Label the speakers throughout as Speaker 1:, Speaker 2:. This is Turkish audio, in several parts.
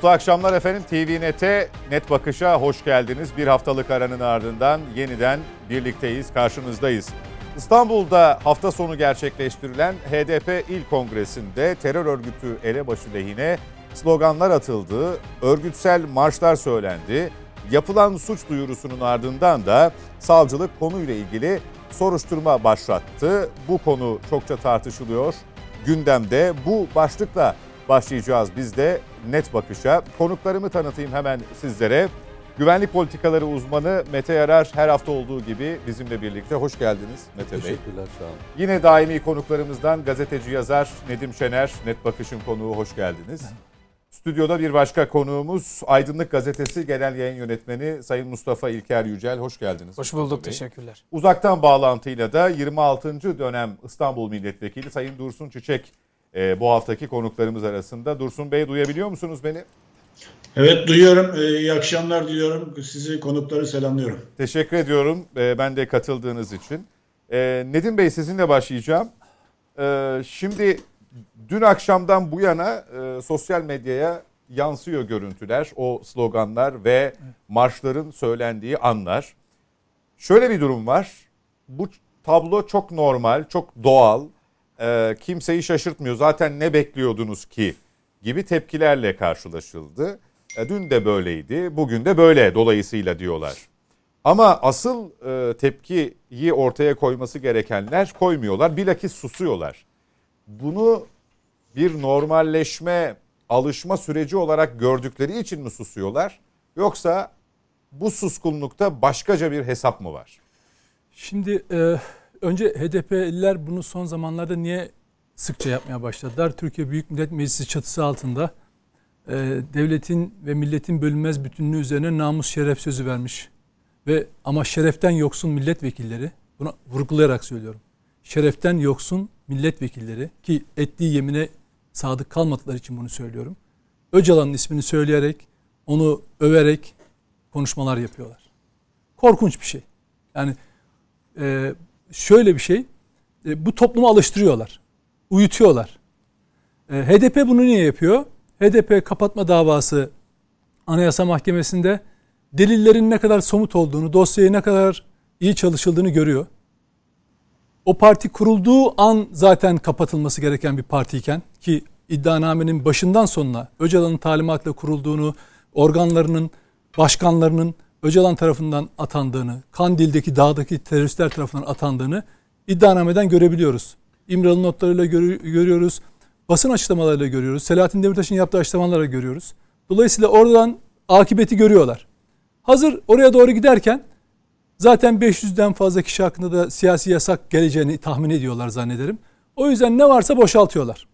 Speaker 1: Mutlu akşamlar efendim. TVNet'e Net Bakış'a hoş geldiniz. Bir haftalık aranın ardından yeniden birlikteyiz, karşınızdayız. İstanbul'da hafta sonu gerçekleştirilen HDP İl Kongresi'nde terör örgütü elebaşı lehine sloganlar atıldı, örgütsel marşlar söylendi. Yapılan suç duyurusunun ardından da savcılık konuyla ilgili soruşturma başlattı. Bu konu çokça tartışılıyor. Gündemde bu başlıkla başlayacağız biz de net bakışa. Konuklarımı tanıtayım hemen sizlere. Güvenlik politikaları uzmanı Mete Yarar her hafta olduğu gibi bizimle birlikte. Hoş geldiniz Mete Bey.
Speaker 2: Teşekkürler sağ olun.
Speaker 1: Yine daimi konuklarımızdan gazeteci yazar Nedim Şener, Net Bakış'ın konuğu hoş geldiniz. Stüdyoda bir başka konuğumuz Aydınlık Gazetesi Genel Yayın Yönetmeni Sayın Mustafa İlker Yücel. Hoş geldiniz.
Speaker 3: Hoş bulduk,
Speaker 1: Bey.
Speaker 3: teşekkürler.
Speaker 1: Uzaktan bağlantıyla da 26. dönem İstanbul Milletvekili Sayın Dursun Çiçek e, bu haftaki konuklarımız arasında. Dursun Bey duyabiliyor musunuz beni?
Speaker 4: Evet duyuyorum. Ee, iyi akşamlar diliyorum. Sizi konukları selamlıyorum.
Speaker 1: Teşekkür ediyorum e, ben de katıldığınız için. E, Nedim Bey sizinle başlayacağım. E, şimdi dün akşamdan bu yana e, sosyal medyaya yansıyor görüntüler, o sloganlar ve marşların söylendiği anlar. Şöyle bir durum var. Bu tablo çok normal, çok doğal. E, kimseyi şaşırtmıyor. Zaten ne bekliyordunuz ki gibi tepkilerle karşılaşıldı. E, dün de böyleydi, bugün de böyle dolayısıyla diyorlar. Ama asıl e, tepkiyi ortaya koyması gerekenler koymuyorlar. Bilakis susuyorlar. Bunu bir normalleşme, alışma süreci olarak gördükleri için mi susuyorlar? Yoksa bu suskunlukta başkaca bir hesap mı var?
Speaker 3: Şimdi e, önce HDP'liler bunu son zamanlarda niye sıkça yapmaya başladılar? Türkiye Büyük Millet Meclisi çatısı altında e, devletin ve milletin bölünmez bütünlüğü üzerine namus şeref sözü vermiş. Ve ama şereften yoksun milletvekilleri, bunu vurgulayarak söylüyorum. Şereften yoksun milletvekilleri ki ettiği yemine sadık kalmadıkları için bunu söylüyorum. Öcalan'ın ismini söyleyerek, onu överek konuşmalar yapıyorlar. Korkunç bir şey. Yani e, şöyle bir şey, e, bu toplumu alıştırıyorlar, uyutuyorlar. E, HDP bunu niye yapıyor? HDP kapatma davası Anayasa Mahkemesi'nde delillerin ne kadar somut olduğunu, dosyayı ne kadar iyi çalışıldığını görüyor. O parti kurulduğu an zaten kapatılması gereken bir partiyken ki iddianamenin başından sonuna Öcalan'ın talimatla kurulduğunu, organlarının, başkanlarının Öcalan tarafından atandığını, Kandil'deki dağdaki teröristler tarafından atandığını iddianameden görebiliyoruz. İmralı notlarıyla görüyoruz, basın açıklamalarıyla görüyoruz, Selahattin Demirtaş'ın yaptığı açıklamalarla görüyoruz. Dolayısıyla oradan akıbeti görüyorlar. Hazır oraya doğru giderken zaten 500'den fazla kişi hakkında da siyasi yasak geleceğini tahmin ediyorlar zannederim. O yüzden ne varsa boşaltıyorlar.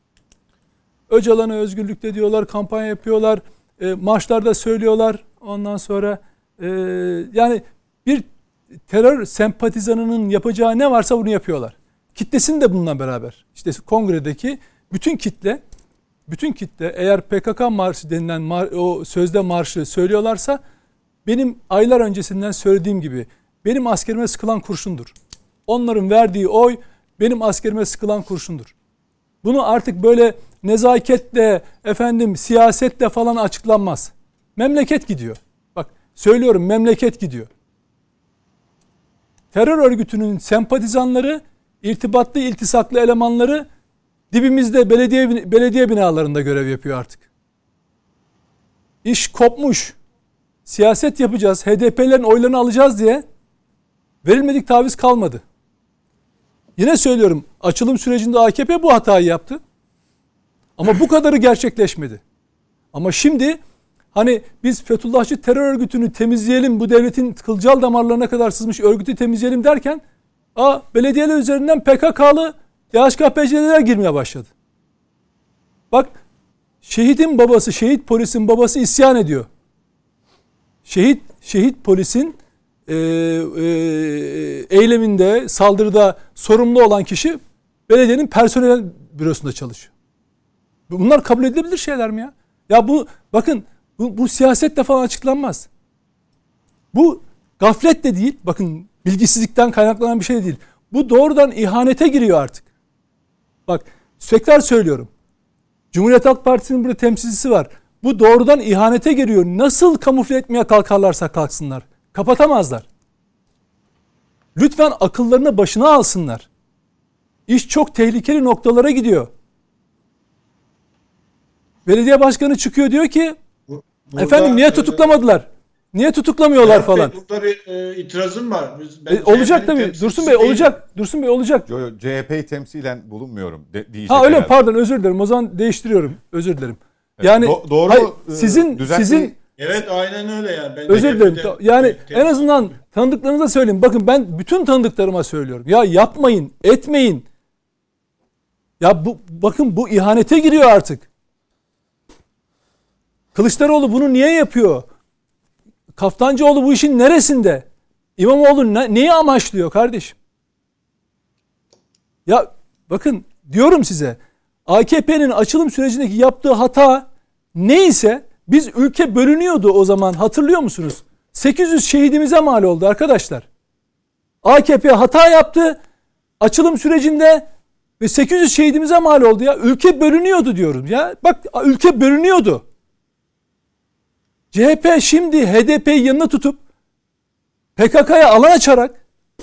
Speaker 3: Öcalan'a özgürlükte diyorlar, kampanya yapıyorlar, e, marşlarda söylüyorlar. Ondan sonra e, yani bir terör sempatizanının yapacağı ne varsa bunu yapıyorlar. Kitlesini de bununla beraber. İşte kongredeki bütün kitle bütün kitle eğer PKK marşı denilen mar, o sözde marşı söylüyorlarsa benim aylar öncesinden söylediğim gibi benim askerime sıkılan kurşundur. Onların verdiği oy benim askerime sıkılan kurşundur. Bunu artık böyle nezaketle, efendim siyasetle falan açıklanmaz. Memleket gidiyor. Söylüyorum memleket gidiyor. Terör örgütünün sempatizanları, irtibatlı, iltisaklı elemanları dibimizde belediye belediye binalarında görev yapıyor artık. İş kopmuş. Siyaset yapacağız, HDP'lerin oylarını alacağız diye verilmedik taviz kalmadı. Yine söylüyorum açılım sürecinde AKP bu hatayı yaptı. Ama bu kadarı gerçekleşmedi. Ama şimdi hani biz Fethullahçı terör örgütünü temizleyelim, bu devletin kılcal damarlarına kadar sızmış örgütü temizleyelim derken a belediyeler üzerinden PKK'lı DHKPC'liler girmeye başladı. Bak şehidin babası, şehit polisin babası isyan ediyor. Şehit şehit polisin e, e, eyleminde, saldırıda sorumlu olan kişi belediyenin personel bürosunda çalışıyor. Bunlar kabul edilebilir şeyler mi ya? Ya bu bakın bu, bu siyasetle falan açıklanmaz. Bu gaflet de değil. Bakın bilgisizlikten kaynaklanan bir şey değil. Bu doğrudan ihanete giriyor artık. Bak tekrar söylüyorum. Cumhuriyet Halk Partisi'nin burada temsilcisi var. Bu doğrudan ihanete giriyor. Nasıl kamufle etmeye kalkarlarsa kalksınlar. Kapatamazlar. Lütfen akıllarını başına alsınlar. İş çok tehlikeli noktalara gidiyor. Belediye başkanı çıkıyor diyor ki Burada, efendim niye tutuklamadılar? Niye tutuklamıyorlar falan?
Speaker 4: Burada bir e, itirazım var.
Speaker 3: Biz, e, olacak tabii. Dursun Bey değil. olacak. Dursun Bey olacak.
Speaker 1: Yo, yo, CHP'yi temsilen bulunmuyorum de,
Speaker 3: diyecek. Ha öyle herhalde. pardon özür dilerim. O zaman değiştiriyorum. Özür dilerim. Yani Do- doğru hayır, e, sizin düzenli... sizin
Speaker 4: Evet aynen öyle yani. Ben
Speaker 3: özür dilerim. Yani en azından tanıdıklarınıza söyleyeyim. Bakın ben bütün tanıdıklarıma söylüyorum. Ya yapmayın, etmeyin. Ya bu bakın bu ihanete giriyor artık. Kılıçdaroğlu bunu niye yapıyor? Kaftancıoğlu bu işin neresinde? İmamoğlu ne, neyi amaçlıyor kardeşim? Ya bakın diyorum size AKP'nin açılım sürecindeki yaptığı hata neyse biz ülke bölünüyordu o zaman hatırlıyor musunuz? 800 şehidimize mal oldu arkadaşlar. AKP hata yaptı açılım sürecinde ve 800 şehidimize mal oldu ya. Ülke bölünüyordu diyorum ya. Bak ülke bölünüyordu. CHP şimdi HDP'yi yanına tutup PKK'ya alan açarak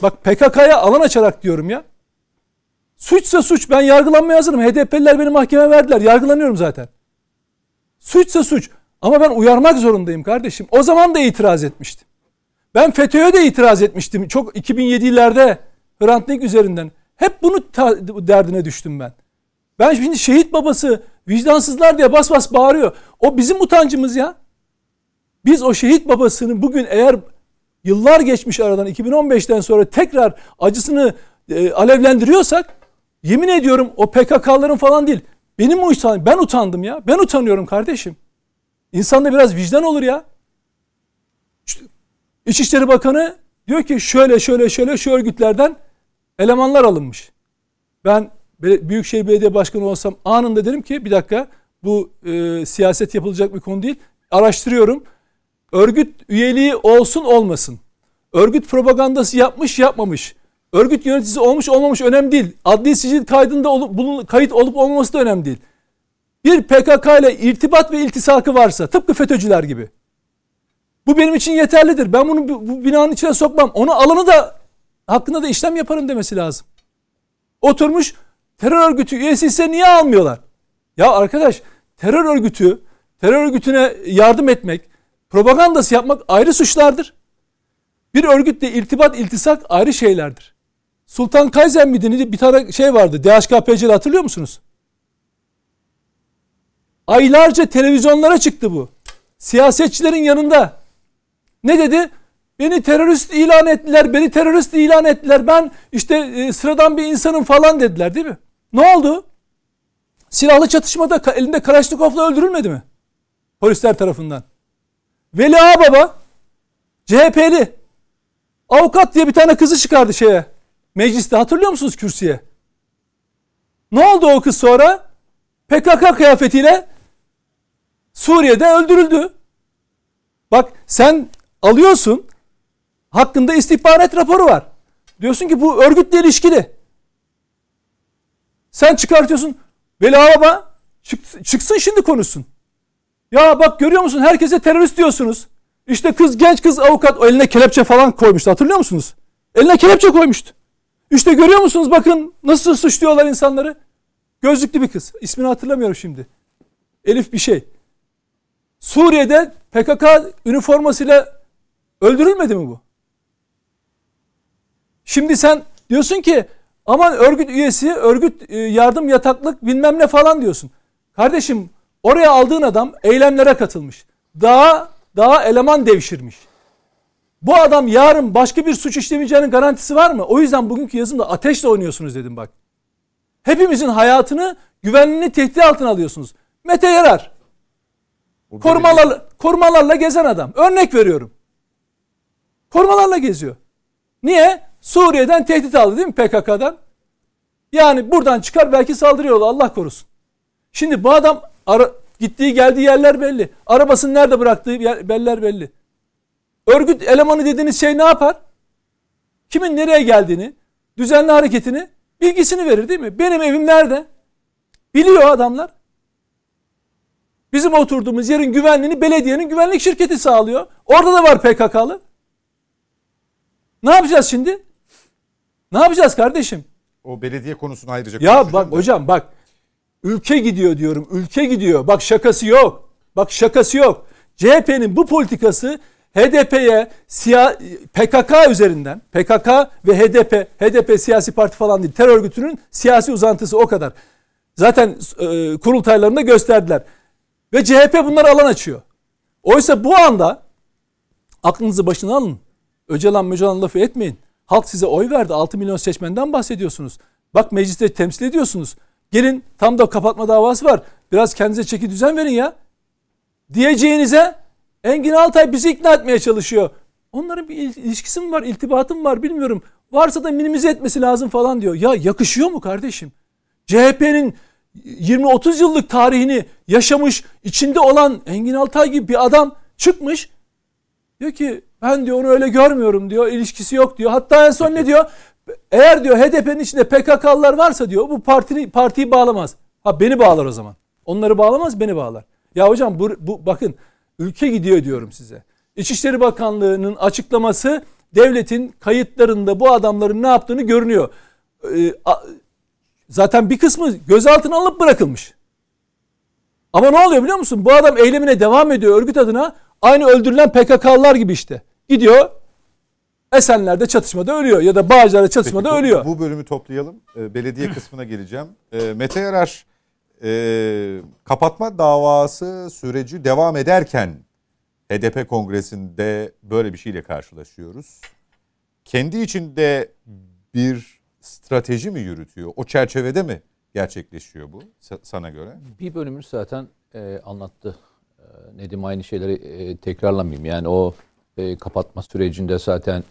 Speaker 3: bak PKK'ya alan açarak diyorum ya. Suçsa suç ben yargılanmaya hazırım. HDP'liler beni mahkemeye verdiler. Yargılanıyorum zaten. Suçsa suç. Ama ben uyarmak zorundayım kardeşim. O zaman da itiraz etmiştim. Ben FETÖ'ye de itiraz etmiştim. Çok 2007'lerde Hrant Dink üzerinden. Hep bunu derdine düştüm ben. Ben şimdi şehit babası vicdansızlar diye bas bas bağırıyor. O bizim utancımız ya. Biz o şehit babasının bugün eğer yıllar geçmiş aradan 2015'ten sonra tekrar acısını e, alevlendiriyorsak yemin ediyorum o PKK'ların falan değil. Benim utan ben utandım ya. Ben utanıyorum kardeşim. İnsanda biraz vicdan olur ya. İçişleri Bakanı diyor ki şöyle şöyle şöyle şu örgütlerden elemanlar alınmış. Ben Büyükşehir Belediye Başkanı olsam anında derim ki bir dakika bu e, siyaset yapılacak bir konu değil. Araştırıyorum. Örgüt üyeliği olsun olmasın. Örgüt propagandası yapmış yapmamış. Örgüt yöneticisi olmuş olmamış önemli değil. Adli sicil kaydında olup, bulun, kayıt olup olmaması da önemli değil. Bir PKK ile irtibat ve iltisakı varsa tıpkı FETÖ'cüler gibi. Bu benim için yeterlidir. Ben bunu bu binanın içine sokmam. Onu alanı da hakkında da işlem yaparım demesi lazım. Oturmuş terör örgütü üyesi ise niye almıyorlar? Ya arkadaş terör örgütü terör örgütüne yardım etmek, propagandası yapmak ayrı suçlardır. Bir örgütle irtibat, iltisak ayrı şeylerdir. Sultan Kayzen miydi? Bir tane şey vardı. DHKPC'de hatırlıyor musunuz? Aylarca televizyonlara çıktı bu. Siyasetçilerin yanında. Ne dedi? Beni terörist ilan ettiler, beni terörist ilan ettiler. Ben işte e, sıradan bir insanım falan dediler değil mi? Ne oldu? Silahlı çatışmada elinde Kalaşnikov'la öldürülmedi mi? Polisler tarafından. Veli Ağbaba CHP'li avukat diye bir tane kızı çıkardı şeye mecliste hatırlıyor musunuz kürsüye? Ne oldu o kız sonra? PKK kıyafetiyle Suriye'de öldürüldü. Bak sen alıyorsun hakkında istihbarat raporu var. Diyorsun ki bu örgütle ilişkili. Sen çıkartıyorsun. Veli Ağaba çık, çıksın şimdi konuşsun. Ya bak görüyor musun herkese terörist diyorsunuz. İşte kız genç kız avukat o eline kelepçe falan koymuştu hatırlıyor musunuz? Eline kelepçe koymuştu. İşte görüyor musunuz bakın nasıl suçluyorlar insanları. Gözlüklü bir kız. İsmini hatırlamıyorum şimdi. Elif bir şey. Suriye'de PKK üniformasıyla öldürülmedi mi bu? Şimdi sen diyorsun ki aman örgüt üyesi, örgüt e, yardım yataklık bilmem ne falan diyorsun. Kardeşim oraya aldığın adam eylemlere katılmış. Daha daha eleman devşirmiş. Bu adam yarın başka bir suç işlemeyeceğinin garantisi var mı? O yüzden bugünkü yazımda ateşle oynuyorsunuz dedim bak. Hepimizin hayatını, güvenliğini tehdit altına alıyorsunuz. Mete Yarar. Korumalar, korumalarla gezen adam. Örnek veriyorum. Korumalarla geziyor. Niye? Suriye'den tehdit aldı değil mi PKK'dan? Yani buradan çıkar belki saldırıyor Allah korusun. Şimdi bu adam ara, gittiği geldiği yerler belli. Arabasını nerede bıraktığı yer, beller belli. Örgüt elemanı dediğiniz şey ne yapar? Kimin nereye geldiğini, düzenli hareketini, bilgisini verir değil mi? Benim evim nerede? Biliyor adamlar. Bizim oturduğumuz yerin güvenliğini belediyenin güvenlik şirketi sağlıyor. Orada da var PKK'lı. Ne yapacağız şimdi? Ne yapacağız kardeşim?
Speaker 1: O belediye konusunu ayrıca
Speaker 3: Ya bak da. hocam bak ülke gidiyor diyorum. Ülke gidiyor. Bak şakası yok. Bak şakası yok. CHP'nin bu politikası HDP'ye PKK üzerinden PKK ve HDP HDP siyasi parti falan değil terör örgütünün siyasi uzantısı o kadar. Zaten e, kurultaylarında gösterdiler. Ve CHP bunları alan açıyor. Oysa bu anda aklınızı başına alın. Öcalan Möcalan lafı etmeyin. Halk size oy verdi. 6 milyon seçmenden bahsediyorsunuz. Bak mecliste temsil ediyorsunuz. Gelin tam da kapatma davası var. Biraz kendinize çeki düzen verin ya. Diyeceğinize Engin Altay bizi ikna etmeye çalışıyor. Onların bir ilişkisi mi var, iltibatı mı var bilmiyorum. Varsa da minimize etmesi lazım falan diyor. Ya yakışıyor mu kardeşim? CHP'nin 20-30 yıllık tarihini yaşamış, içinde olan Engin Altay gibi bir adam çıkmış. Diyor ki ben diyor onu öyle görmüyorum diyor. ilişkisi yok diyor. Hatta en son ne diyor? Eğer diyor HDP'nin içinde PKK'lılar varsa diyor bu partini, partiyi bağlamaz. Ha beni bağlar o zaman. Onları bağlamaz beni bağlar. Ya hocam bu, bu bakın ülke gidiyor diyorum size. İçişleri Bakanlığı'nın açıklaması devletin kayıtlarında bu adamların ne yaptığını görünüyor. Ee, zaten bir kısmı gözaltına alıp bırakılmış. Ama ne oluyor biliyor musun? Bu adam eylemine devam ediyor örgüt adına. Aynı öldürülen PKK'lılar gibi işte. Gidiyor Esenler'de çatışmada ölüyor ya da Bağcılar'da çatışmada
Speaker 1: Peki, bu,
Speaker 3: ölüyor.
Speaker 1: Bu bölümü toplayalım. Ee, belediye kısmına geleceğim. Ee, Mete Yarar e, kapatma davası süreci devam ederken HDP kongresinde böyle bir şeyle karşılaşıyoruz. Kendi içinde bir strateji mi yürütüyor? O çerçevede mi gerçekleşiyor bu sana göre?
Speaker 2: Bir bölümünü zaten e, anlattı. E, Nedim aynı şeyleri e, tekrarlamayayım. Yani o e, kapatma sürecinde zaten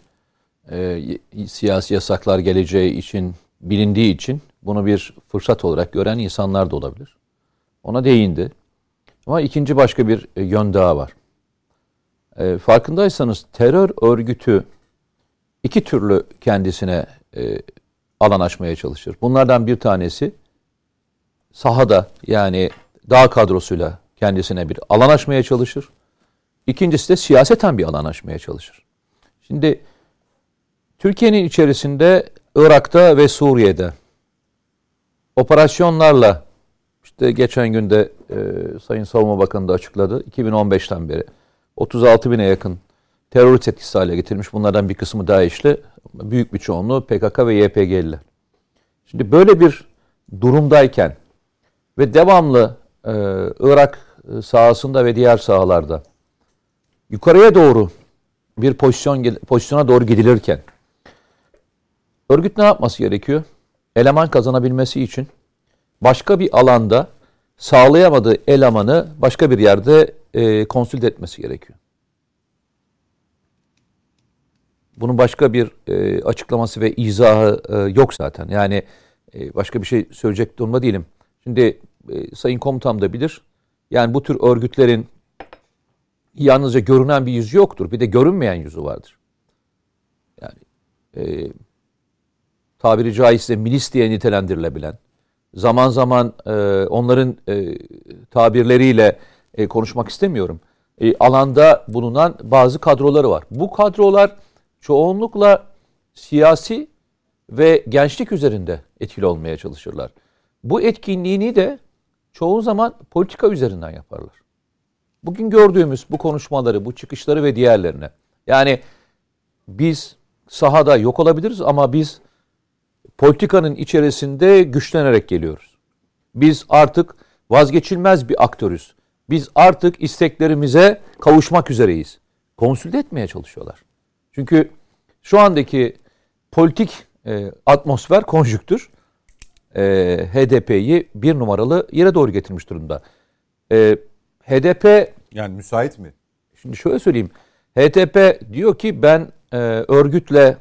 Speaker 2: e, siyasi yasaklar geleceği için bilindiği için bunu bir fırsat olarak gören insanlar da olabilir. Ona değindi. Ama ikinci başka bir e, yön daha var. E, farkındaysanız terör örgütü iki türlü kendisine e, alan açmaya çalışır. Bunlardan bir tanesi sahada yani dağ kadrosuyla kendisine bir alan açmaya çalışır. İkincisi de siyaseten bir alan açmaya çalışır. Şimdi Türkiye'nin içerisinde Irak'ta ve Suriye'de operasyonlarla işte geçen günde e, Sayın Savunma Bakanı da açıkladı. 2015'ten beri 36 bine yakın terörist etkisi hale getirmiş. Bunlardan bir kısmı DAEŞ'li, büyük bir çoğunluğu PKK ve YPG'liler. Şimdi böyle bir durumdayken ve devamlı e, Irak sahasında ve diğer sahalarda yukarıya doğru bir pozisyon pozisyona doğru gidilirken örgüt ne yapması gerekiyor? Eleman kazanabilmesi için başka bir alanda sağlayamadığı elemanı başka bir yerde e, konsült etmesi gerekiyor. Bunun başka bir e, açıklaması ve izahı e, yok zaten. Yani e, başka bir şey söyleyecek durumda değilim. Şimdi e, Sayın Komutam da bilir. Yani bu tür örgütlerin yalnızca görünen bir yüzü yoktur. Bir de görünmeyen yüzü vardır. Yani e, tabiri caizse milis diye nitelendirilebilen, zaman zaman e, onların e, tabirleriyle e, konuşmak istemiyorum. E, alanda bulunan bazı kadroları var. Bu kadrolar çoğunlukla siyasi ve gençlik üzerinde etkili olmaya çalışırlar. Bu etkinliğini de çoğu zaman politika üzerinden yaparlar. Bugün gördüğümüz bu konuşmaları, bu çıkışları ve diğerlerine. Yani biz sahada yok olabiliriz ama biz politikanın içerisinde güçlenerek geliyoruz. Biz artık vazgeçilmez bir aktörüz. Biz artık isteklerimize kavuşmak üzereyiz. Konsülde etmeye çalışıyorlar. Çünkü şu andaki politik e, atmosfer, konjüktür e, HDP'yi bir numaralı yere doğru getirmiş durumda. E, HDP...
Speaker 1: Yani müsait mi?
Speaker 2: Şimdi şöyle söyleyeyim. HDP diyor ki ben e, örgütle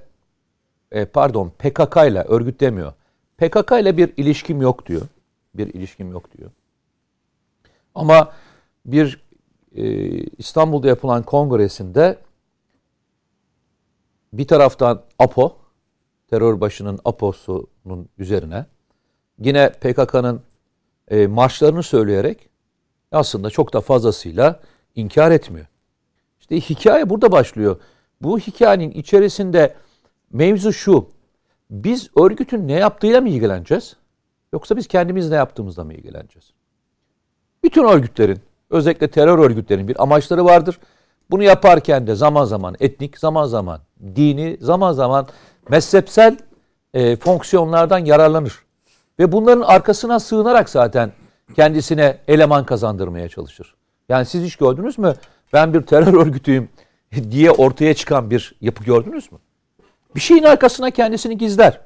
Speaker 2: e, pardon PKK ile örgüt demiyor. PKK ile bir ilişkim yok diyor. Bir ilişkim yok diyor. Ama bir e, İstanbul'da yapılan kongresinde bir taraftan APO, terör başının APO'sunun üzerine yine PKK'nın e, marşlarını söyleyerek aslında çok da fazlasıyla inkar etmiyor. İşte hikaye burada başlıyor. Bu hikayenin içerisinde mevzu şu. Biz örgütün ne yaptığıyla mı ilgileneceğiz? Yoksa biz kendimiz ne yaptığımızla mı ilgileneceğiz? Bütün örgütlerin, özellikle terör örgütlerinin bir amaçları vardır. Bunu yaparken de zaman zaman etnik, zaman zaman dini, zaman zaman mezhepsel e, fonksiyonlardan yararlanır. Ve bunların arkasına sığınarak zaten kendisine eleman kazandırmaya çalışır. Yani siz hiç gördünüz mü? Ben bir terör örgütüyüm diye ortaya çıkan bir yapı gördünüz mü? Bir şeyin arkasına kendisini gizler.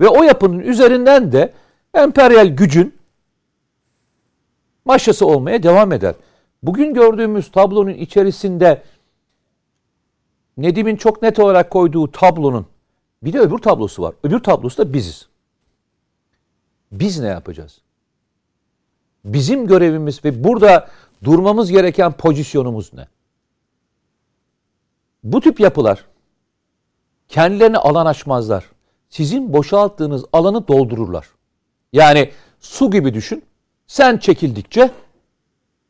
Speaker 2: Ve o yapının üzerinden de emperyal gücün maşası olmaya devam eder. Bugün gördüğümüz tablonun içerisinde Nedim'in çok net olarak koyduğu tablonun bir de öbür tablosu var. Öbür tablosu da biziz. Biz ne yapacağız? Bizim görevimiz ve burada durmamız gereken pozisyonumuz ne? Bu tip yapılar kendilerine alan açmazlar. Sizin boşalttığınız alanı doldururlar. Yani su gibi düşün. Sen çekildikçe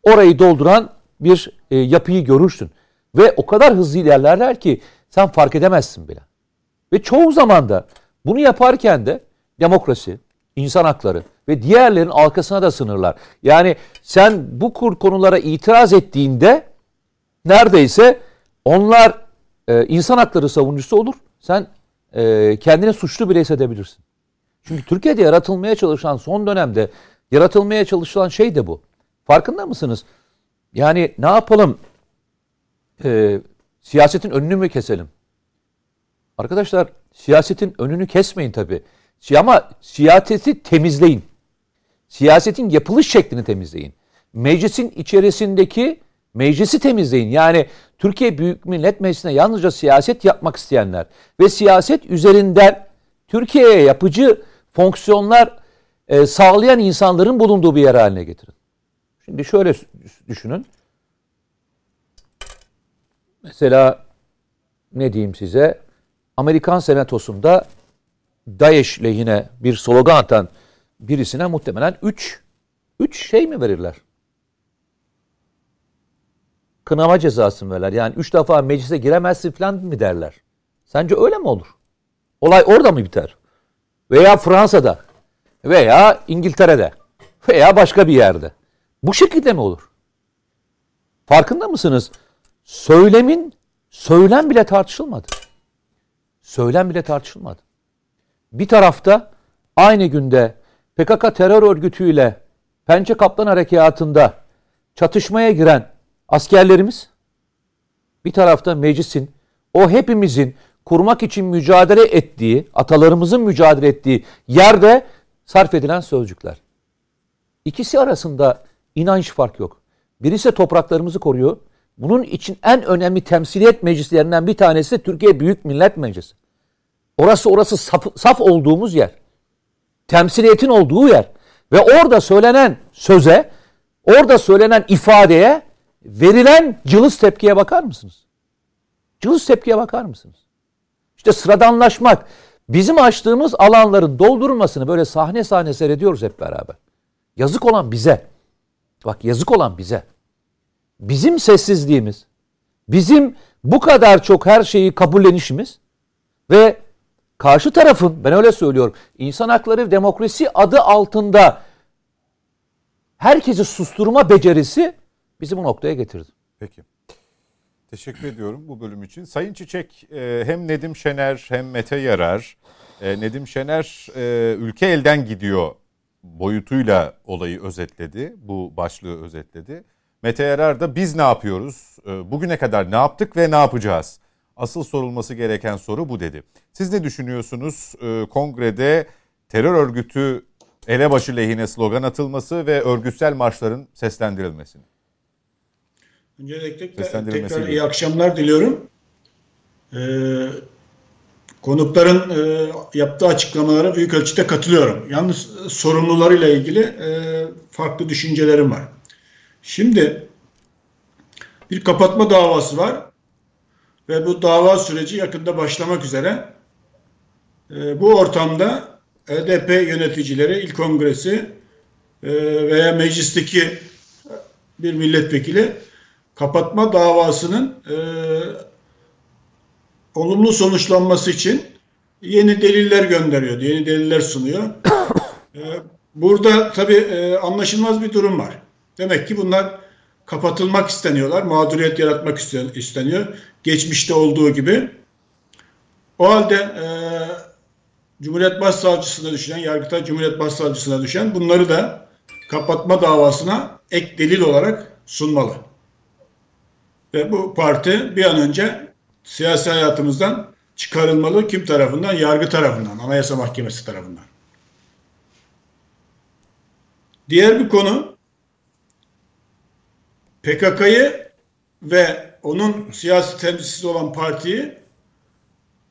Speaker 2: orayı dolduran bir e, yapıyı görürsün. Ve o kadar hızlı ilerlerler ki sen fark edemezsin bile. Ve çoğu zaman da bunu yaparken de demokrasi, insan hakları ve diğerlerin arkasına da sınırlar. Yani sen bu kur konulara itiraz ettiğinde neredeyse onlar e, insan hakları savunucusu olur. Sen e, kendine suçlu bile hissedebilirsin. Çünkü Türkiye'de yaratılmaya çalışan son dönemde yaratılmaya çalışılan şey de bu. Farkında mısınız? Yani ne yapalım? Ee, siyasetin önünü mü keselim? Arkadaşlar siyasetin önünü kesmeyin tabii. Ama siyaseti temizleyin. Siyasetin yapılış şeklini temizleyin. Meclisin içerisindeki meclisi temizleyin. Yani Türkiye Büyük Millet Meclisi'ne yalnızca siyaset yapmak isteyenler ve siyaset üzerinden Türkiye'ye yapıcı fonksiyonlar e, sağlayan insanların bulunduğu bir yer haline getirin. Şimdi şöyle düşünün. Mesela ne diyeyim size? Amerikan Senatosu'nda DAEŞ lehine bir slogan atan birisine muhtemelen 3 3 şey mi verirler? Kınama cezası mı verirler? Yani 3 defa meclise giremezsin falan mı derler? Sence öyle mi olur? Olay orada mı biter? Veya Fransa'da veya İngiltere'de veya başka bir yerde. Bu şekilde mi olur? Farkında mısınız? Söylemin söylem bile tartışılmadı. Söylem bile tartışılmadı. Bir tarafta aynı günde PKK terör örgütüyle Pençe Kaplan Harekatı'nda çatışmaya giren askerlerimiz bir tarafta meclisin o hepimizin kurmak için mücadele ettiği, atalarımızın mücadele ettiği yerde sarf edilen sözcükler. İkisi arasında inanç fark yok. Birisi topraklarımızı koruyor. Bunun için en önemli temsiliyet meclislerinden bir tanesi Türkiye Büyük Millet Meclisi. Orası orası saf, saf olduğumuz yer. Temsiliyetin olduğu yer. Ve orada söylenen söze, orada söylenen ifadeye verilen cılız tepkiye bakar mısınız? Cılız tepkiye bakar mısınız? İşte sıradanlaşmak, bizim açtığımız alanların doldurulmasını böyle sahne sahne seyrediyoruz hep beraber. Yazık olan bize. Bak yazık olan bize. Bizim sessizliğimiz, bizim bu kadar çok her şeyi kabullenişimiz ve karşı tarafın ben öyle söylüyorum insan hakları demokrasi adı altında herkesi susturma becerisi bizi bu noktaya getirdi.
Speaker 1: Peki. Teşekkür ediyorum bu bölüm için. Sayın Çiçek e, hem Nedim Şener hem Mete Yarar. E, Nedim Şener e, ülke elden gidiyor boyutuyla olayı özetledi. Bu başlığı özetledi. Mete Yarar da biz ne yapıyoruz? Bugüne kadar ne yaptık ve ne yapacağız? Asıl sorulması gereken soru bu dedi. Siz ne düşünüyorsunuz? Kongrede terör örgütü elebaşı lehine slogan atılması ve örgütsel marşların seslendirilmesini.
Speaker 4: Öncelikle tekrar iyi akşamlar diliyorum. Ee, konukların e, yaptığı açıklamalara büyük ölçüde katılıyorum. Yalnız sorumlularıyla ilgili e, farklı düşüncelerim var. Şimdi bir kapatma davası var ve bu dava süreci yakında başlamak üzere. E, bu ortamda HDP yöneticileri, il kongresi e, veya meclisteki bir milletvekili kapatma davasının e, olumlu sonuçlanması için yeni deliller gönderiyor, yeni deliller sunuyor. e, burada tabii e, anlaşılmaz bir durum var. Demek ki bunlar kapatılmak isteniyorlar, mağduriyet yaratmak isteniyor. Geçmişte olduğu gibi. O halde e, Cumhuriyet Başsavcısına düşen, Yargıtay Cumhuriyet Başsavcısına düşen bunları da kapatma davasına ek delil olarak sunmalı. Ve bu parti bir an önce siyasi hayatımızdan çıkarılmalı. Kim tarafından? Yargı tarafından, Anayasa Mahkemesi tarafından. Diğer bir konu PKK'yı ve onun siyasi temsilcisi olan partiyi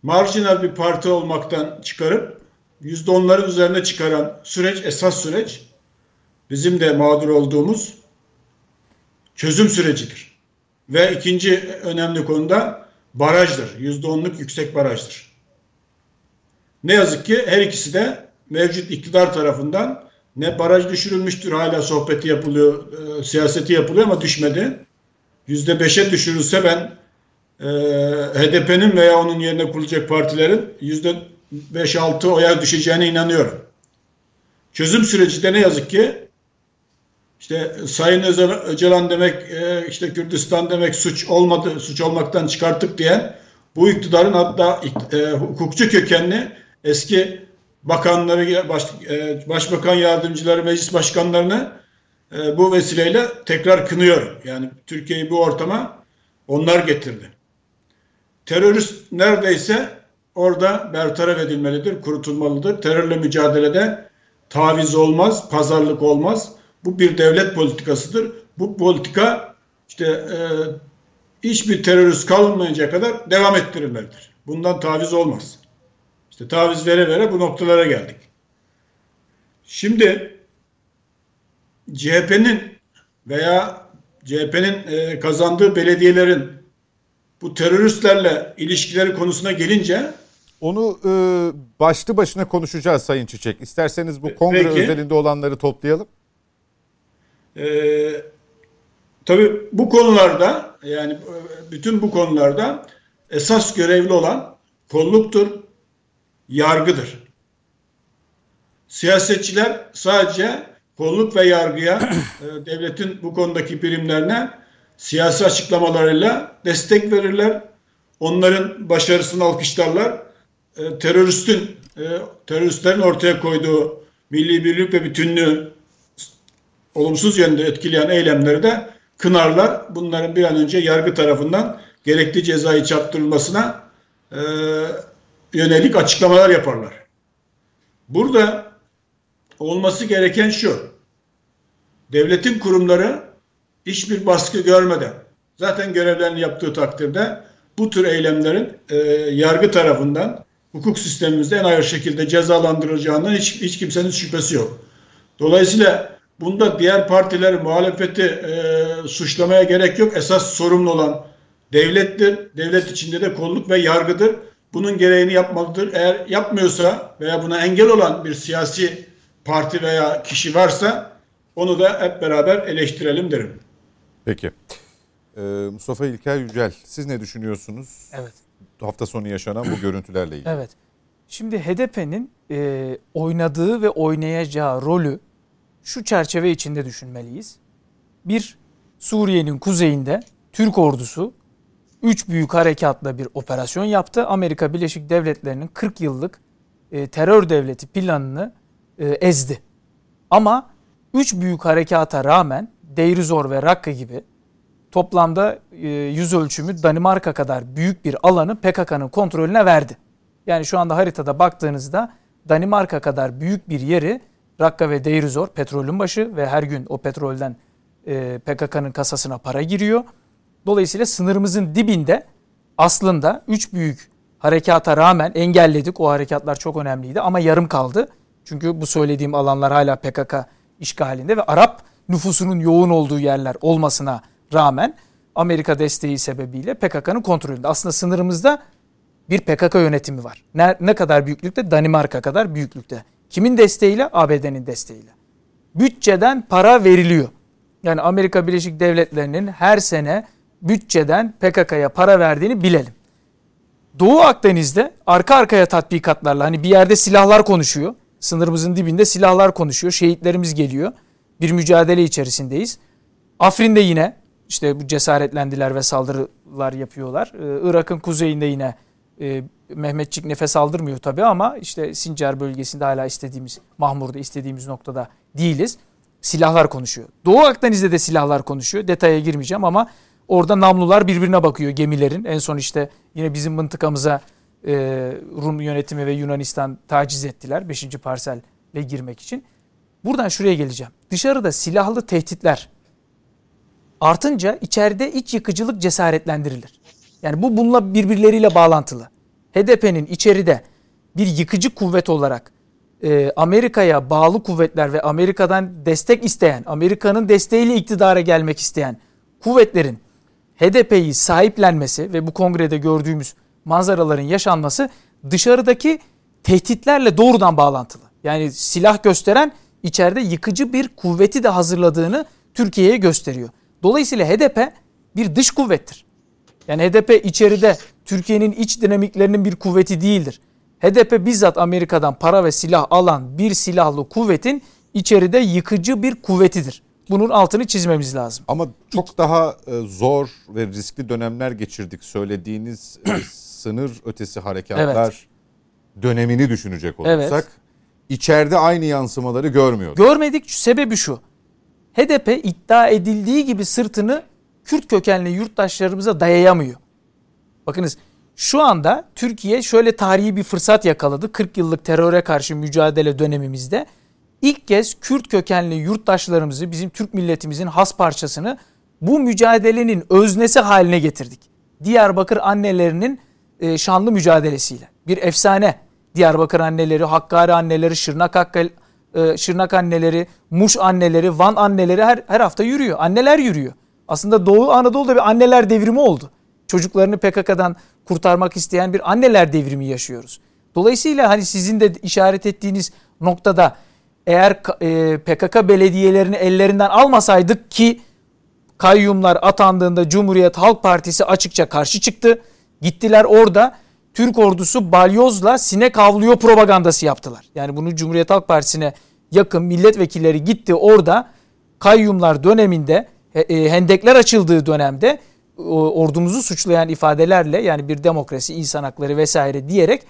Speaker 4: marjinal bir parti olmaktan çıkarıp yüzde onların üzerine çıkaran süreç, esas süreç bizim de mağdur olduğumuz çözüm sürecidir. Ve ikinci önemli konuda barajdır. Yüzde onluk yüksek barajdır. Ne yazık ki her ikisi de mevcut iktidar tarafından ne baraj düşürülmüştür hala sohbeti yapılıyor, e, siyaseti yapılıyor ama düşmedi. Yüzde beşe düşürülse ben e, HDP'nin veya onun yerine kurulacak partilerin yüzde beş altı oya düşeceğine inanıyorum. Çözüm süreci de ne yazık ki işte Sayın Öcalan demek e, işte Kürdistan demek suç olmadı, suç olmaktan çıkarttık diye bu iktidarın hatta e, hukukçu kökenli eski bakanları, baş, e, başbakan yardımcıları, meclis başkanlarını e, bu vesileyle tekrar kınıyorum. Yani Türkiye'yi bu ortama onlar getirdi. Terörist neredeyse orada bertaraf edilmelidir, kurutulmalıdır. Terörle mücadelede taviz olmaz, pazarlık olmaz. Bu bir devlet politikasıdır. Bu politika işte e, hiçbir terörist kalmayınca kadar devam ettirilmelidir. Bundan taviz olmaz. İşte taviz vere vere bu noktalara geldik. Şimdi CHP'nin veya CHP'nin e, kazandığı belediyelerin bu teröristlerle ilişkileri konusuna gelince
Speaker 1: onu e, başlı başına konuşacağız Sayın Çiçek. İsterseniz bu kongre Peki. özelinde olanları toplayalım.
Speaker 4: Ee, tabii bu konularda yani bütün bu konularda esas görevli olan kolluktur, yargıdır. Siyasetçiler sadece kolluk ve yargıya e, devletin bu konudaki birimlerine siyasi açıklamalarıyla destek verirler. Onların başarısını alkışlarlar. E, teröristin e, teröristlerin ortaya koyduğu milli birlik ve bütünlüğü olumsuz yönde etkileyen eylemleri de kınarlar. Bunların bir an önce yargı tarafından gerekli cezayı çarptırılmasına e, yönelik açıklamalar yaparlar. Burada olması gereken şu. Devletin kurumları hiçbir baskı görmeden zaten görevlerini yaptığı takdirde bu tür eylemlerin e, yargı tarafından hukuk sistemimizde en ağır şekilde cezalandırılacağından hiç, hiç kimsenin şüphesi yok. Dolayısıyla bunda diğer partileri muhalefeti e, suçlamaya gerek yok. Esas sorumlu olan devlettir. Devlet içinde de kolluk ve yargıdır. Bunun gereğini yapmalıdır. Eğer yapmıyorsa veya buna engel olan bir siyasi parti veya kişi varsa onu da hep beraber eleştirelim derim.
Speaker 1: Peki. Ee, Mustafa İlker Yücel siz ne düşünüyorsunuz?
Speaker 5: Evet.
Speaker 1: Hafta sonu yaşanan bu görüntülerle ilgili.
Speaker 5: Evet. Şimdi HDP'nin e, oynadığı ve oynayacağı rolü şu çerçeve içinde düşünmeliyiz. Bir, Suriye'nin kuzeyinde Türk ordusu 3 büyük harekatla bir operasyon yaptı. Amerika Birleşik Devletleri'nin 40 yıllık e, terör devleti planını e, ezdi. Ama 3 büyük harekata rağmen Deirizor ve Rakka gibi toplamda e, yüz ölçümü Danimarka kadar büyük bir alanı PKK'nın kontrolüne verdi. Yani şu anda haritada baktığınızda Danimarka kadar büyük bir yeri Rakka ve Deirizor petrolün başı ve her gün o petrolden e, PKK'nın kasasına para giriyor. Dolayısıyla sınırımızın dibinde aslında üç büyük harekata rağmen engelledik. O harekatlar çok önemliydi ama yarım kaldı. Çünkü bu söylediğim alanlar hala PKK işgalinde ve Arap nüfusunun yoğun olduğu yerler olmasına rağmen Amerika desteği sebebiyle PKK'nın kontrolünde. Aslında sınırımızda bir PKK yönetimi var. Ne, ne kadar büyüklükte? Danimarka kadar büyüklükte. Kimin desteğiyle? ABD'nin desteğiyle. Bütçeden para veriliyor. Yani Amerika Birleşik Devletleri'nin her sene bütçeden PKK'ya para verdiğini bilelim. Doğu Akdeniz'de arka arkaya tatbikatlarla hani bir yerde silahlar konuşuyor. Sınırımızın dibinde silahlar konuşuyor. Şehitlerimiz geliyor. Bir mücadele içerisindeyiz. Afrin'de yine işte bu cesaretlendiler ve saldırılar yapıyorlar. Irak'ın kuzeyinde yine e, Mehmetçik nefes aldırmıyor tabii ama işte Sincar bölgesinde hala istediğimiz, Mahmur'da istediğimiz noktada değiliz. Silahlar konuşuyor. Doğu Akdeniz'de de silahlar konuşuyor. Detaya girmeyeceğim ama orada namlular birbirine bakıyor gemilerin. En son işte yine bizim mıntıkamıza e, Rum yönetimi ve Yunanistan taciz ettiler 5. parselle girmek için. Buradan şuraya geleceğim. Dışarıda silahlı tehditler artınca içeride iç yıkıcılık cesaretlendirilir. Yani bu bununla birbirleriyle bağlantılı. HDP'nin içeride bir yıkıcı kuvvet olarak e, Amerika'ya bağlı kuvvetler ve Amerika'dan destek isteyen, Amerika'nın desteğiyle iktidara gelmek isteyen kuvvetlerin HDP'yi sahiplenmesi ve bu kongrede gördüğümüz manzaraların yaşanması dışarıdaki tehditlerle doğrudan bağlantılı. Yani silah gösteren içeride yıkıcı bir kuvveti de hazırladığını Türkiye'ye gösteriyor. Dolayısıyla HDP bir dış kuvvettir. Yani HDP içeride Türkiye'nin iç dinamiklerinin bir kuvveti değildir. HDP bizzat Amerika'dan para ve silah alan bir silahlı kuvvetin içeride yıkıcı bir kuvvetidir. Bunun altını çizmemiz lazım.
Speaker 1: Ama çok daha e, zor ve riskli dönemler geçirdik söylediğiniz e, sınır ötesi harekatlar evet. dönemini düşünecek olursak evet. içeride aynı yansımaları görmüyoruz.
Speaker 5: Görmedik sebebi şu. HDP iddia edildiği gibi sırtını Kürt kökenli yurttaşlarımıza dayayamıyor. Bakınız şu anda Türkiye şöyle tarihi bir fırsat yakaladı. 40 yıllık teröre karşı mücadele dönemimizde ilk kez Kürt kökenli yurttaşlarımızı bizim Türk milletimizin has parçasını bu mücadelenin öznesi haline getirdik. Diyarbakır annelerinin e, şanlı mücadelesiyle. Bir efsane. Diyarbakır anneleri, Hakkari anneleri, Şırnak, Hakkari, e, Şırnak anneleri, Muş anneleri, Van anneleri her, her hafta yürüyor. Anneler yürüyor. Aslında Doğu Anadolu'da bir anneler devrimi oldu. Çocuklarını PKK'dan kurtarmak isteyen bir anneler devrimi yaşıyoruz. Dolayısıyla hani sizin de işaret ettiğiniz noktada eğer e, PKK belediyelerini ellerinden almasaydık ki kayyumlar atandığında Cumhuriyet Halk Partisi açıkça karşı çıktı. Gittiler orada Türk ordusu balyozla sinek avlıyor propagandası yaptılar. Yani bunu Cumhuriyet Halk Partisi'ne yakın milletvekilleri gitti orada kayyumlar döneminde e, hendekler açıldığı dönemde ordumuzu suçlayan ifadelerle yani bir demokrasi, insan hakları vesaire diyerek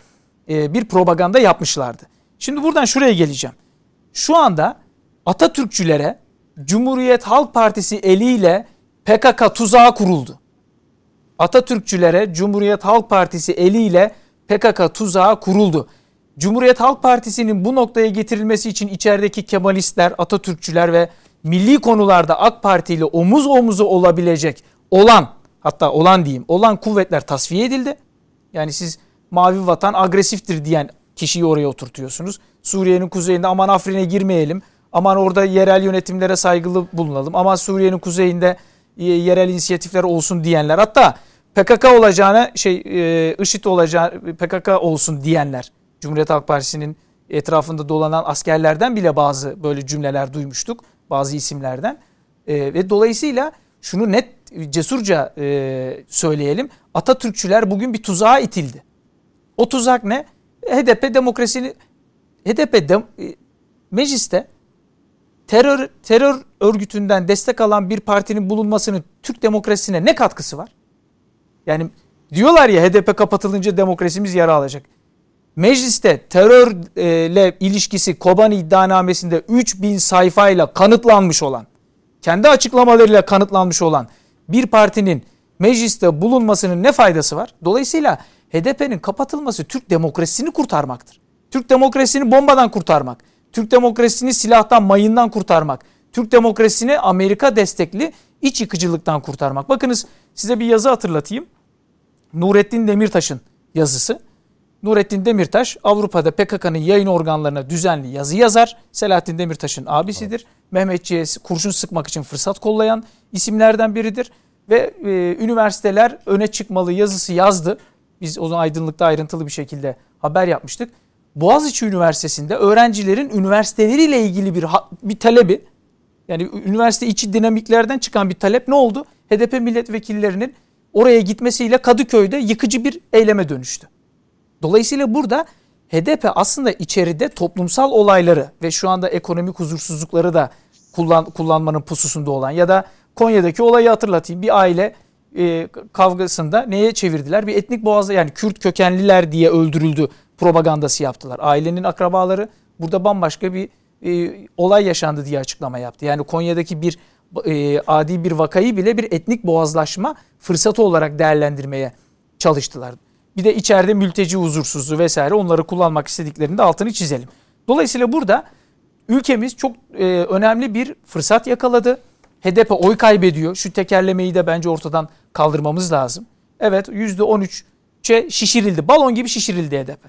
Speaker 5: e, bir propaganda yapmışlardı. Şimdi buradan şuraya geleceğim. Şu anda Atatürkçülere Cumhuriyet Halk Partisi eliyle PKK tuzağı kuruldu. Atatürkçülere Cumhuriyet Halk Partisi eliyle PKK tuzağı kuruldu. Cumhuriyet Halk Partisi'nin bu noktaya getirilmesi için içerideki Kemalistler, Atatürkçüler ve milli konularda AK Parti ile omuz omuzu olabilecek olan hatta olan diyeyim olan kuvvetler tasfiye edildi. Yani siz mavi vatan agresiftir diyen kişiyi oraya oturtuyorsunuz. Suriye'nin kuzeyinde aman Afrin'e girmeyelim. Aman orada yerel yönetimlere saygılı bulunalım. Aman Suriye'nin kuzeyinde e, yerel inisiyatifler olsun diyenler. Hatta PKK olacağına şey e, IŞİD olacağı PKK olsun diyenler. Cumhuriyet Halk Partisi'nin etrafında dolanan askerlerden bile bazı böyle cümleler duymuştuk. Bazı isimlerden. E, ve dolayısıyla şunu net cesurca e, söyleyelim. Atatürkçüler bugün bir tuzağa itildi. O tuzak ne? HDP demokrasini HDP de, e, mecliste terör terör örgütünden destek alan bir partinin bulunmasının Türk demokrasisine ne katkısı var? Yani diyorlar ya HDP kapatılınca demokrasimiz yara alacak. Mecliste terörle ilişkisi Kobani iddianamesinde 3000 sayfayla kanıtlanmış olan, kendi açıklamalarıyla kanıtlanmış olan bir partinin mecliste bulunmasının ne faydası var? Dolayısıyla HDP'nin kapatılması Türk demokrasisini kurtarmaktır. Türk demokrasisini bombadan kurtarmak, Türk demokrasisini silahtan, mayından kurtarmak, Türk demokrasisini Amerika destekli iç yıkıcılıktan kurtarmak. Bakınız size bir yazı hatırlatayım. Nurettin Demirtaş'ın yazısı. Nurettin Demirtaş Avrupa'da PKK'nın yayın organlarına düzenli yazı yazar. Selahattin Demirtaş'ın abisidir. Evet. Mehmetçiğe kurşun sıkmak için fırsat kollayan isimlerden biridir. Ve e, üniversiteler öne çıkmalı yazısı yazdı. Biz o zaman aydınlıkta ayrıntılı bir şekilde haber yapmıştık. Boğaziçi Üniversitesi'nde öğrencilerin üniversiteleriyle ilgili bir bir talebi Yani üniversite içi dinamiklerden çıkan bir talep ne oldu? HDP milletvekillerinin oraya gitmesiyle Kadıköy'de yıkıcı bir eyleme dönüştü. Dolayısıyla burada HDP aslında içeride toplumsal olayları ve şu anda ekonomik huzursuzlukları da kullan, kullanmanın pususunda olan ya da Konya'daki olayı hatırlatayım. Bir aile e, kavgasında neye çevirdiler? Bir etnik boğazda yani Kürt kökenliler diye öldürüldü propagandası yaptılar. Ailenin akrabaları burada bambaşka bir e, olay yaşandı diye açıklama yaptı. Yani Konya'daki bir e, adi bir vakayı bile bir etnik boğazlaşma fırsatı olarak değerlendirmeye çalıştılar. Bir de içeride mülteci huzursuzluğu vesaire onları kullanmak istediklerinde altını çizelim. Dolayısıyla burada ülkemiz çok e, önemli bir fırsat yakaladı. HDP oy kaybediyor. Şu tekerlemeyi de bence ortadan kaldırmamız lazım. Evet %13'e şişirildi. Balon gibi şişirildi HDP.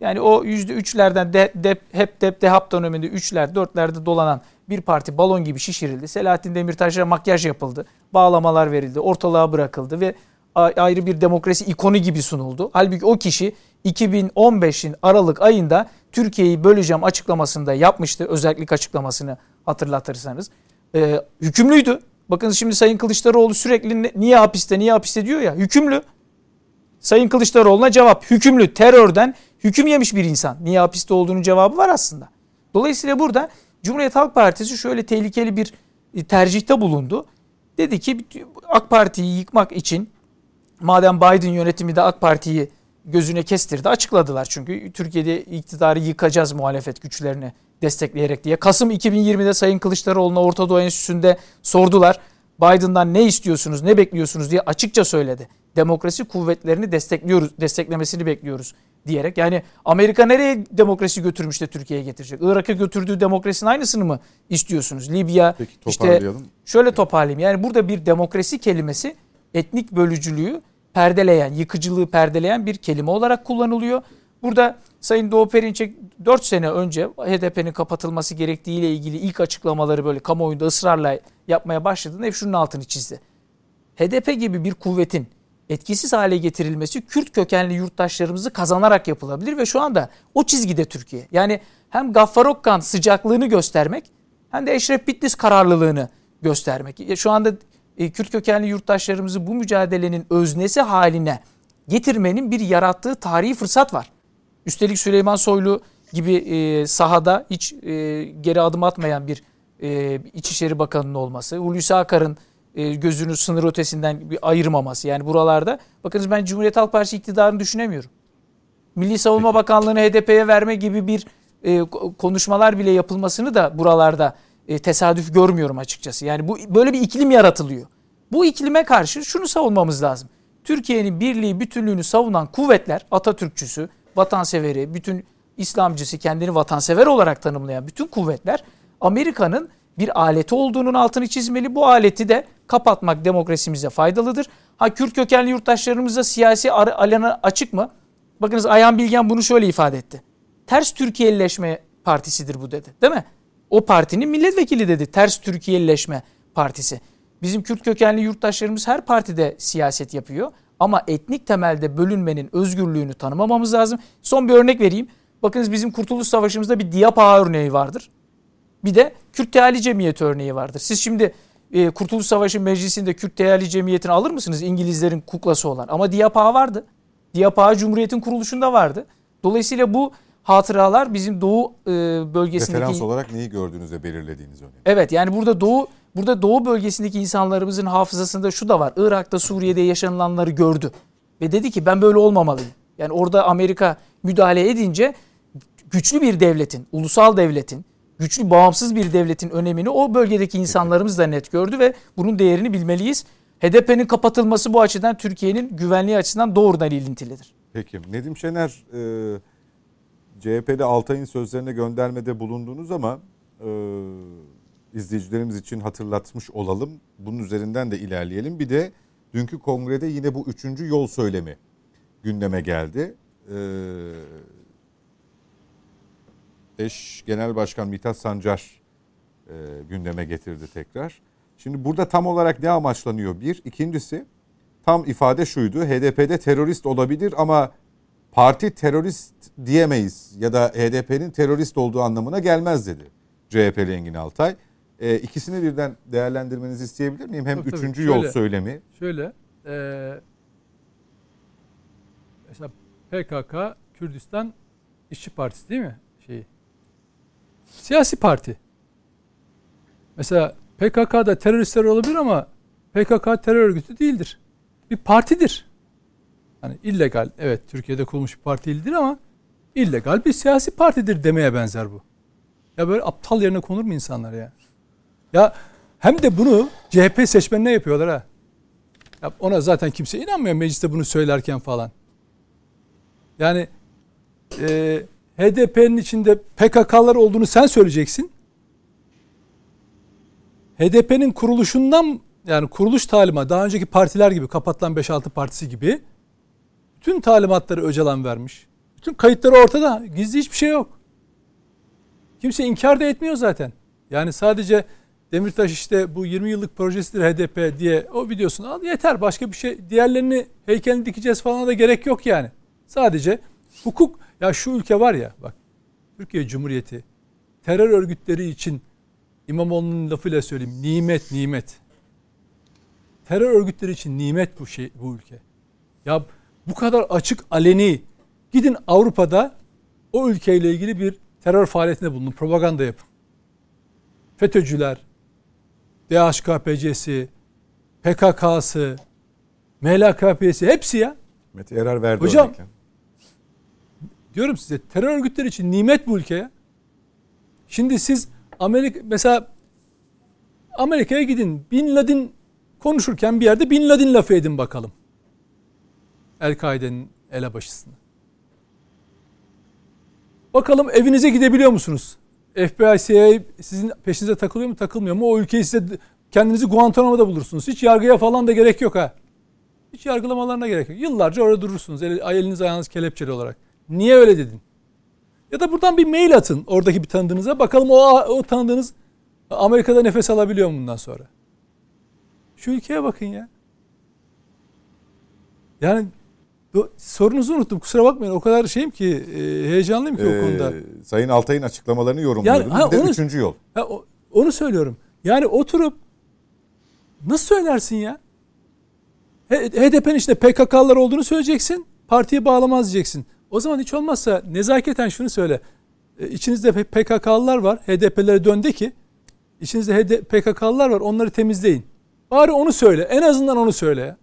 Speaker 5: Yani o %3'lerden de, de, hep dep dehap döneminde 3'ler 4'lerde dolanan bir parti balon gibi şişirildi. Selahattin Demirtaş'a makyaj yapıldı. Bağlamalar verildi. Ortalığa bırakıldı ve ayrı bir demokrasi ikonu gibi sunuldu. Halbuki o kişi 2015'in Aralık ayında Türkiye'yi böleceğim açıklamasında yapmıştı. Özellik açıklamasını hatırlatırsanız. Ee, hükümlüydü. Bakın şimdi Sayın Kılıçdaroğlu sürekli niye hapiste niye hapiste diyor ya. Hükümlü. Sayın Kılıçdaroğlu'na cevap hükümlü terörden hüküm yemiş bir insan. Niye hapiste olduğunun cevabı var aslında. Dolayısıyla burada Cumhuriyet Halk Partisi şöyle tehlikeli bir e, tercihte bulundu. Dedi ki AK Parti'yi yıkmak için madem Biden yönetimi de AK Parti'yi gözüne kestirdi açıkladılar çünkü Türkiye'de iktidarı yıkacağız muhalefet güçlerini destekleyerek diye. Kasım 2020'de Sayın Kılıçdaroğlu'na Orta Doğu Enstitüsü'nde sordular. Biden'dan ne istiyorsunuz, ne bekliyorsunuz diye açıkça söyledi. Demokrasi kuvvetlerini destekliyoruz, desteklemesini bekliyoruz diyerek. Yani Amerika nereye demokrasi götürmüş de Türkiye'ye getirecek? Irak'a götürdüğü demokrasinin aynısını mı istiyorsunuz? Libya Peki, işte şöyle toparlayayım. Yani burada bir demokrasi kelimesi etnik bölücülüğü perdeleyen, yıkıcılığı perdeleyen bir kelime olarak kullanılıyor. Burada Sayın Doğu Perinçek 4 sene önce HDP'nin kapatılması gerektiği ile ilgili ilk açıklamaları böyle kamuoyunda ısrarla yapmaya başladığında hep şunun altını çizdi. HDP gibi bir kuvvetin etkisiz hale getirilmesi Kürt kökenli yurttaşlarımızı kazanarak yapılabilir ve şu anda o çizgide Türkiye. Yani hem Gaffar Okkan sıcaklığını göstermek hem de Eşref Bitlis kararlılığını göstermek. Şu anda e, Kürt kökenli yurttaşlarımızı bu mücadelenin öznesi haline getirmenin bir yarattığı tarihi fırsat var. Üstelik Süleyman Soylu gibi e, sahada hiç e, geri adım atmayan bir e, İçişleri Bakanı'nın olması, Hulusi Akar'ın e, gözünü sınır ötesinden bir ayırmaması. Yani buralarda bakınız ben Cumhuriyet Halk Partisi iktidarını düşünemiyorum. Milli Savunma. Bakanlığı'nı HDP'ye verme gibi bir e, konuşmalar bile yapılmasını da buralarda e, tesadüf görmüyorum açıkçası. Yani bu böyle bir iklim yaratılıyor. Bu iklime karşı şunu savunmamız lazım. Türkiye'nin birliği, bütünlüğünü savunan kuvvetler, Atatürkçüsü, vatanseveri, bütün İslamcısı, kendini vatansever olarak tanımlayan bütün kuvvetler Amerika'nın bir aleti olduğunun altını çizmeli. Bu aleti de kapatmak demokrasimize faydalıdır. Ha Kürt kökenli yurttaşlarımızda siyasi alana açık mı? Bakınız Ayhan Bilgen bunu şöyle ifade etti. Ters Türkiye'lileşme partisidir bu dedi. Değil mi? O partinin milletvekili dedi. Ters Türkiye'lileşme partisi. Bizim Kürt kökenli yurttaşlarımız her partide siyaset yapıyor. Ama etnik temelde bölünmenin özgürlüğünü tanımamamız lazım. Son bir örnek vereyim. Bakınız bizim Kurtuluş Savaşı'mızda bir Diyap Ağa örneği vardır. Bir de Kürt Teali Cemiyeti örneği vardır. Siz şimdi e, Kurtuluş Savaşı Meclisi'nde Kürt Teali Cemiyeti'ni alır mısınız? İngilizlerin kuklası olan. Ama Diyap Ağa vardı. Diyap Ağa Cumhuriyet'in kuruluşunda vardı. Dolayısıyla bu hatıralar bizim Doğu e, bölgesindeki...
Speaker 1: Referans olarak neyi gördüğünüzde belirlediğiniz önemli.
Speaker 5: Evet yani burada Doğu burada Doğu bölgesindeki insanlarımızın hafızasında şu da var. Irak'ta Suriye'de yaşanılanları gördü. Ve dedi ki ben böyle olmamalıyım. Yani orada Amerika müdahale edince güçlü bir devletin, ulusal devletin, güçlü bağımsız bir devletin önemini o bölgedeki insanlarımız da net gördü ve bunun değerini bilmeliyiz. HDP'nin kapatılması bu açıdan Türkiye'nin güvenliği açısından doğrudan ilintilidir.
Speaker 1: Peki Nedim Şener e, CHP'de Altay'ın sözlerine göndermede bulundunuz ama e, izleyicilerimiz için hatırlatmış olalım. Bunun üzerinden de ilerleyelim. Bir de dünkü kongrede yine bu üçüncü yol söylemi gündeme geldi. E, eş Genel Başkan Mithat Sancar e, gündeme getirdi tekrar. Şimdi burada tam olarak ne amaçlanıyor? Bir. ikincisi tam ifade şuydu. HDP'de terörist olabilir ama parti terörist diyemeyiz ya da HDP'nin terörist olduğu anlamına gelmez dedi CHP'li Engin Altay. E, ikisini birden değerlendirmenizi isteyebilir miyim? Hem
Speaker 3: Tabii, tabii.
Speaker 1: üçüncü yol
Speaker 3: Şöyle.
Speaker 1: söylemi.
Speaker 3: Şöyle, eee mesela PKK Kürdistan İşçi Partisi değil mi? Şeyi. Siyasi parti. Mesela PKK'da teröristler olabilir ama PKK terör örgütü değildir. Bir partidir. Hani illegal, evet Türkiye'de kurulmuş bir parti değildir ama illegal bir siyasi partidir demeye benzer bu. Ya böyle aptal yerine konur mu insanlar ya? Ya hem de bunu CHP seçmenine yapıyorlar ha. Ya ona zaten kimse inanmıyor mecliste bunu söylerken falan. Yani e, HDP'nin içinde PKK'lar olduğunu sen söyleyeceksin. HDP'nin kuruluşundan yani kuruluş talimatı daha önceki partiler gibi kapatılan 5-6 partisi gibi bütün talimatları Öcalan vermiş. Bütün kayıtları ortada. Gizli hiçbir şey yok. Kimse inkar da etmiyor zaten. Yani sadece Demirtaş işte bu 20 yıllık projesidir HDP diye o videosunu al yeter. Başka bir şey diğerlerini heykelini dikeceğiz falan da gerek yok yani. Sadece hukuk ya şu ülke var ya bak Türkiye Cumhuriyeti terör örgütleri için İmamoğlu'nun lafıyla söyleyeyim nimet nimet. Terör örgütleri için nimet bu şey bu ülke. Ya bu kadar açık aleni gidin Avrupa'da o ülkeyle ilgili bir terör faaliyetinde bulunun, propaganda yapın. FETÖ'cüler, DHKPC'si, PKK'sı, MLKP'si hepsi ya.
Speaker 1: Mete Erer verdi
Speaker 3: Hocam. Diyorum size terör örgütleri için nimet bu ülkeye. Şimdi siz Amerika mesela Amerika'ya gidin. Bin Laden konuşurken bir yerde Bin Laden lafı edin bakalım. El-Kaide'nin elebaşısını. Bakalım evinize gidebiliyor musunuz? FBI, CIA sizin peşinize takılıyor mu takılmıyor mu? O ülkeyi size kendinizi Guantanamo'da bulursunuz. Hiç yargıya falan da gerek yok ha. Hiç yargılamalarına gerek yok. Yıllarca orada durursunuz. El, eliniz ayağınız kelepçeli olarak. Niye öyle dedin? Ya da buradan bir mail atın oradaki bir tanıdığınıza. Bakalım o, o tanıdığınız Amerika'da nefes alabiliyor mu bundan sonra? Şu ülkeye bakın ya. Yani sorunuzu unuttum. Kusura bakmayın. O kadar şeyim ki e, heyecanlıyım ki o
Speaker 1: Ee,
Speaker 3: konuda.
Speaker 1: Sayın Altay'ın açıklamalarını yorumluyordunuz.
Speaker 3: Yani, ha,
Speaker 1: bir de
Speaker 3: onu-
Speaker 1: üçüncü yol.
Speaker 3: Ha, o- onu söylüyorum. Yani oturup nasıl söylersin ya? HDP'nin içinde PKK'lar olduğunu söyleyeceksin. Partiye bağlamaz diyeceksin. O zaman hiç olmazsa nezaketen şunu söyle. E, İçinizde PKK'lılar var. HDP'lere dön de ki içinizde HD PKK'lılar var. Onları temizleyin. Bari onu söyle. En azından onu söyle.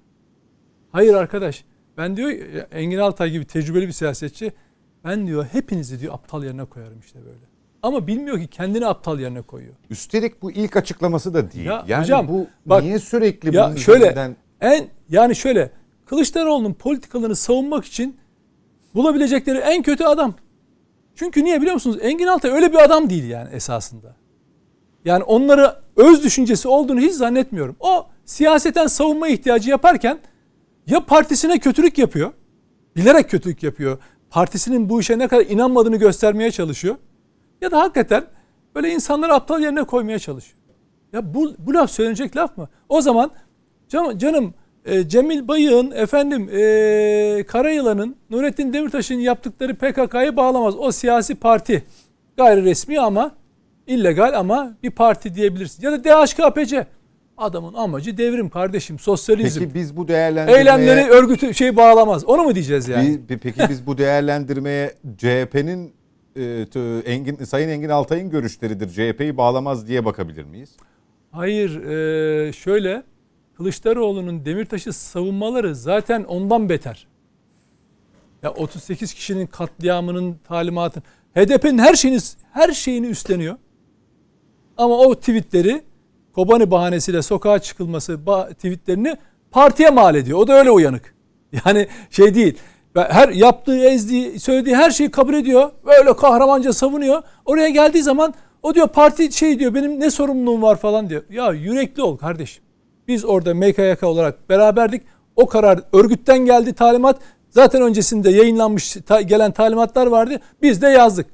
Speaker 3: Hayır arkadaş. Ben diyor Engin Altay gibi tecrübeli bir siyasetçi ben diyor hepinizi diyor aptal yerine koyarım işte böyle. Ama bilmiyor ki kendini aptal yerine koyuyor.
Speaker 1: Üstelik bu ilk açıklaması da değil.
Speaker 3: Ya
Speaker 1: yani
Speaker 3: hocam,
Speaker 1: bu
Speaker 3: bak-
Speaker 1: niye sürekli
Speaker 3: Ya
Speaker 1: bunun
Speaker 3: şöyle
Speaker 1: üzerinden-
Speaker 3: en yani şöyle Kılıçdaroğlu'nun politikalarını savunmak için bulabilecekleri en kötü adam. Çünkü niye biliyor musunuz? Engin Altay öyle bir adam değil yani esasında. Yani onları öz düşüncesi olduğunu hiç zannetmiyorum. O siyaseten savunma ihtiyacı yaparken ya partisine kötülük yapıyor. Bilerek kötülük yapıyor. Partisinin bu işe ne kadar inanmadığını göstermeye çalışıyor. Ya da hakikaten böyle insanları aptal yerine koymaya çalışıyor. Ya bu, bu laf söylenecek laf mı? O zaman canım, canım e, Cemil Bayık'ın efendim e, Karayılan'ın Nurettin Demirtaş'ın yaptıkları PKK'yı bağlamaz. O siyasi parti. Gayri resmi ama illegal ama bir parti diyebilirsin. Ya da DHKPC. Adamın amacı devrim kardeşim, sosyalizm.
Speaker 1: Peki biz bu değerlendirmeye
Speaker 3: Eylemleri örgütü şey bağlamaz. Onu mu diyeceğiz yani?
Speaker 1: Bi- peki biz bu değerlendirmeye CHP'nin e, Engin Sayın Engin Altay'ın görüşleridir. CHP'yi bağlamaz diye bakabilir miyiz?
Speaker 3: Hayır, e, şöyle Kılıçdaroğlu'nun Demirtaş'ı savunmaları zaten ondan beter. Ya 38 kişinin katliamının talimatı HDP'nin her şeyini her şeyini üstleniyor. Ama o tweetleri Kobani bahanesiyle sokağa çıkılması tweetlerini partiye mal ediyor. O da öyle uyanık. Yani şey değil. Her yaptığı, ezdiği, söylediği her şeyi kabul ediyor. Böyle kahramanca savunuyor. Oraya geldiği zaman o diyor parti şey diyor benim ne sorumluluğum var falan diyor. Ya yürekli ol kardeşim. Biz orada MKYK olarak beraberdik. O karar örgütten geldi talimat. Zaten öncesinde yayınlanmış ta- gelen talimatlar vardı. Biz de yazdık.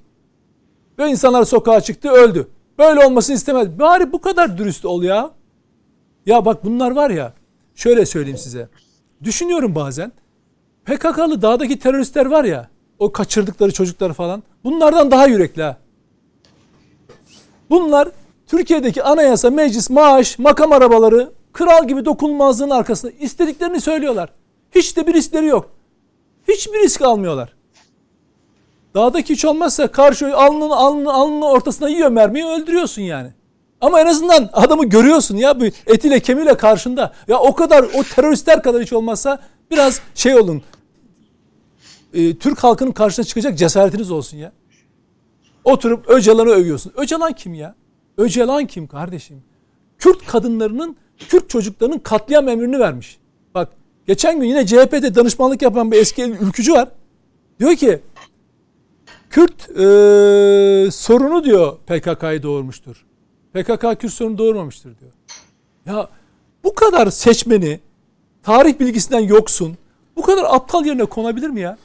Speaker 3: Ve insanlar sokağa çıktı öldü. Böyle olmasını istemez. Bari bu kadar dürüst ol ya. Ya bak bunlar var ya. Şöyle söyleyeyim size. Düşünüyorum bazen. PKK'lı dağdaki teröristler var ya. O kaçırdıkları çocuklar falan. Bunlardan daha yürekli ha. Bunlar Türkiye'deki anayasa, meclis, maaş, makam arabaları kral gibi dokunulmazlığın arkasında istediklerini söylüyorlar. Hiç de bir riskleri yok. Hiçbir risk almıyorlar. Dağdaki hiç olmazsa karşı alnını, alnını, alnını ortasına yiyor mermiyi öldürüyorsun yani. Ama en azından adamı görüyorsun ya etiyle kemiğiyle karşında. Ya o kadar o teröristler kadar hiç olmazsa biraz şey olun. E, Türk halkının karşısına çıkacak cesaretiniz olsun ya. Oturup Öcalan'ı övüyorsun. Öcalan kim ya? Öcalan kim kardeşim? Kürt kadınlarının, Kürt çocuklarının katliam emrini vermiş. Bak geçen gün yine CHP'de danışmanlık yapan bir eski ülkücü var. Diyor ki Kürt e, sorunu diyor PKK'yı doğurmuştur. PKK Kürt sorunu doğurmamıştır diyor. Ya bu kadar seçmeni tarih bilgisinden yoksun. Bu kadar aptal yerine konabilir mi ya?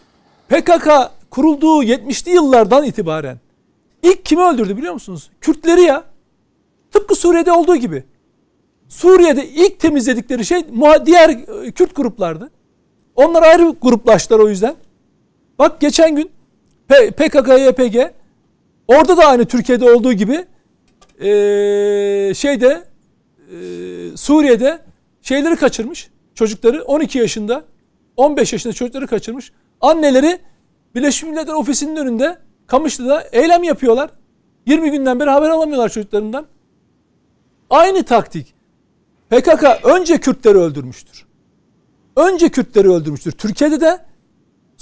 Speaker 3: PKK kurulduğu 70'li yıllardan itibaren ilk kimi öldürdü biliyor musunuz? Kürtleri ya. Tıpkı Suriye'de olduğu gibi. Suriye'de ilk temizledikleri şey diğer e, Kürt gruplardı. Onlar ayrı gruplaştılar o yüzden. Bak geçen gün PKK, YPG orada da aynı Türkiye'de olduğu gibi ee, şeyde e, Suriye'de şeyleri kaçırmış. Çocukları 12 yaşında 15 yaşında çocukları kaçırmış. Anneleri Birleşmiş Milletler Ofisi'nin önünde Kamışlı'da eylem yapıyorlar. 20 günden beri haber alamıyorlar çocuklarından. Aynı taktik. PKK önce Kürtleri öldürmüştür. Önce Kürtleri öldürmüştür. Türkiye'de de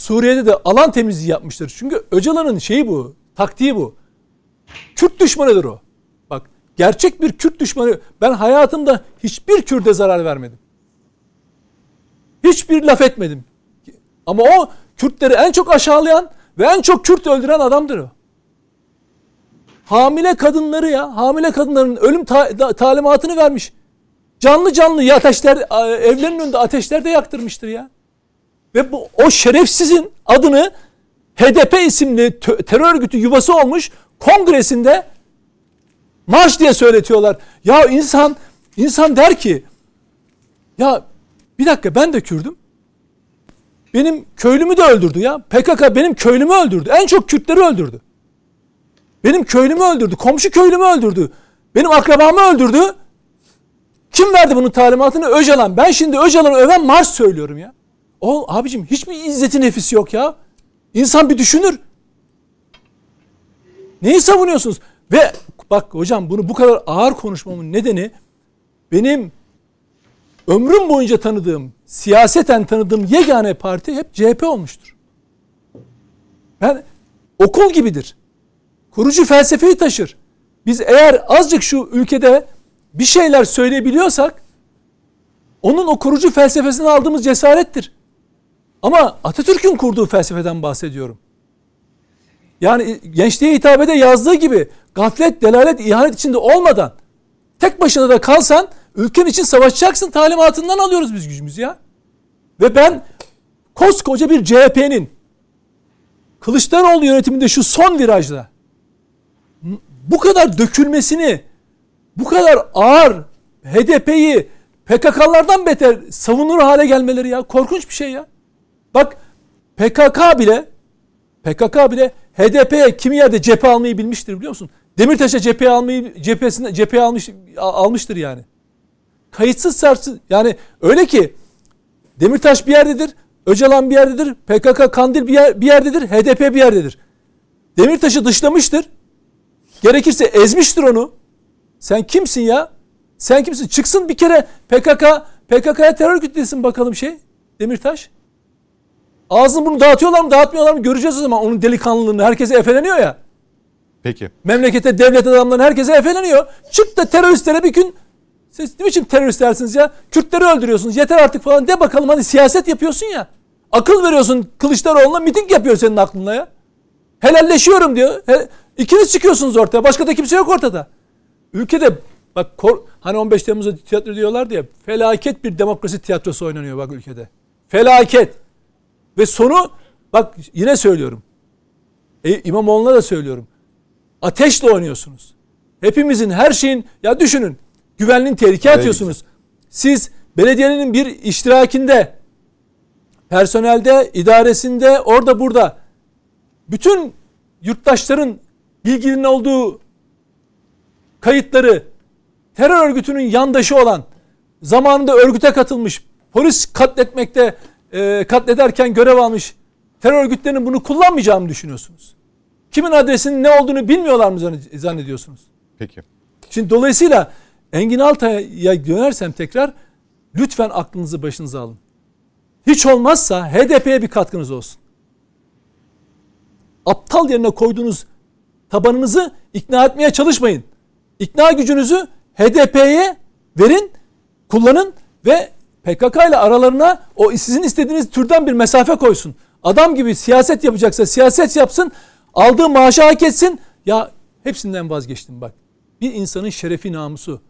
Speaker 3: Suriye'de de alan temizliği yapmıştır. Çünkü Öcalan'ın şeyi bu, taktiği bu. Kürt düşmanıdır o. Bak gerçek bir Kürt düşmanı. Ben hayatımda hiçbir Kürt'e zarar vermedim. Hiçbir laf etmedim. Ama o Kürtleri en çok aşağılayan ve en çok Kürt öldüren adamdır o. Hamile kadınları ya, hamile kadınların ölüm ta- talimatını vermiş. Canlı canlı ateşler, evlerinin önünde ateşler de yaktırmıştır ya. Ve bu o şerefsizin adını HDP isimli terör örgütü yuvası olmuş kongresinde marş diye söyletiyorlar. Ya insan insan der ki ya bir dakika ben de Kürdüm. Benim köylümü de öldürdü ya. PKK benim köylümü öldürdü. En çok Kürtleri öldürdü. Benim köylümü öldürdü. Komşu köylümü öldürdü. Benim akrabamı öldürdü. Kim verdi bunun talimatını? Öcalan. Ben şimdi Öcalan'ı öven Mars söylüyorum ya. O abicim hiçbir izzeti nefisi yok ya. İnsan bir düşünür. Neyi savunuyorsunuz? Ve bak hocam bunu bu kadar ağır konuşmamın nedeni benim ömrüm boyunca tanıdığım, siyaseten tanıdığım yegane parti hep CHP olmuştur. Ben okul gibidir. Kurucu felsefeyi taşır. Biz eğer azıcık şu ülkede bir şeyler söyleyebiliyorsak onun o kurucu felsefesinden aldığımız cesarettir. Ama Atatürk'ün kurduğu felsefeden bahsediyorum. Yani gençliğe hitabede yazdığı gibi gaflet, delalet, ihanet içinde olmadan tek başına da kalsan ülken için savaşacaksın talimatından alıyoruz biz gücümüzü ya. Ve ben koskoca bir CHP'nin Kılıçdaroğlu yönetiminde şu son virajda bu kadar dökülmesini, bu kadar ağır HDP'yi PKK'lardan beter savunur hale gelmeleri ya korkunç bir şey ya. Bak PKK bile PKK bile HDP'ye kimi yerde cephe almayı bilmiştir biliyor musun? Demirtaş'a cephe almayı cephesine cephe almış almıştır yani. Kayıtsız sarsız yani öyle ki Demirtaş bir yerdedir, Öcalan bir yerdedir, PKK Kandil bir, yer, bir yerdedir, HDP bir yerdedir. Demirtaş'ı dışlamıştır. Gerekirse ezmiştir onu. Sen kimsin ya? Sen kimsin? Çıksın bir kere PKK PKK'ya terör örgütlesin bakalım şey Demirtaş. Ağzını bunu dağıtıyorlar mı dağıtmıyorlar mı göreceğiz o zaman onun delikanlılığını. Herkese efeleniyor ya.
Speaker 1: Peki.
Speaker 3: Memlekete devlet adamlarının herkese efeleniyor. Çık da teröristlere bir gün siz ne biçim teröristlersiniz ya? Kürtleri öldürüyorsunuz yeter artık falan de bakalım hani siyaset yapıyorsun ya. Akıl veriyorsun Kılıçdaroğlu'na miting yapıyor senin aklına ya. Helalleşiyorum diyor. He, ikiniz çıkıyorsunuz ortaya. Başka da kimse yok ortada. Ülkede bak kor, hani 15 Temmuz'da tiyatro diyorlardı ya felaket bir demokrasi tiyatrosu oynanıyor bak ülkede. Felaket. Ve sonu bak yine söylüyorum. E, İmamoğlu'na da söylüyorum. Ateşle oynuyorsunuz. Hepimizin her şeyin ya düşünün güvenliğin tehlikeye atıyorsunuz. Siz belediyenin bir iştirakinde personelde, idaresinde, orada burada bütün yurttaşların bilginin olduğu kayıtları terör örgütünün yandaşı olan zamanında örgüte katılmış polis katletmekte e, katlederken görev almış terör örgütlerinin bunu kullanmayacağını düşünüyorsunuz? Kimin adresinin ne olduğunu bilmiyorlar mı zannediyorsunuz?
Speaker 1: Peki.
Speaker 3: Şimdi dolayısıyla Engin Altay'a dönersem tekrar lütfen aklınızı başınıza alın. Hiç olmazsa HDP'ye bir katkınız olsun. Aptal yerine koyduğunuz tabanınızı ikna etmeye çalışmayın. İkna gücünüzü HDP'ye verin, kullanın ve PKK ile aralarına o sizin istediğiniz türden bir mesafe koysun. Adam gibi siyaset yapacaksa siyaset yapsın, aldığı maaşı hak etsin. Ya hepsinden vazgeçtim bak. Bir insanın şerefi namusu.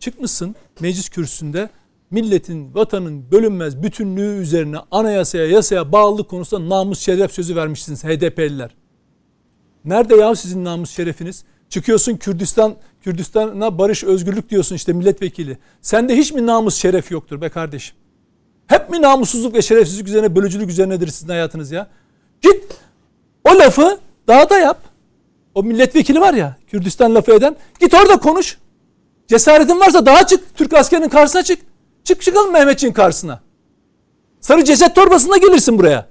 Speaker 3: Çıkmışsın meclis kürsüsünde milletin, vatanın bölünmez bütünlüğü üzerine anayasaya, yasaya bağlılık konusunda namus şeref sözü vermişsiniz HDP'liler. Nerede ya sizin namus şerefiniz? Çıkıyorsun Kürdistan, Kürdistan'a barış, özgürlük diyorsun işte milletvekili. Sende hiç mi namus şeref yoktur be kardeşim? Hep mi namussuzluk ve şerefsizlik üzerine, bölücülük üzerinedir sizin hayatınız ya? Git o lafı dağda yap. O milletvekili var ya Kürdistan lafı eden. Git orada konuş. Cesaretin varsa daha çık. Türk askerinin karşısına çık. Çık çıkalım Mehmetçiğin karşısına. Sarı ceset torbasında gelirsin buraya.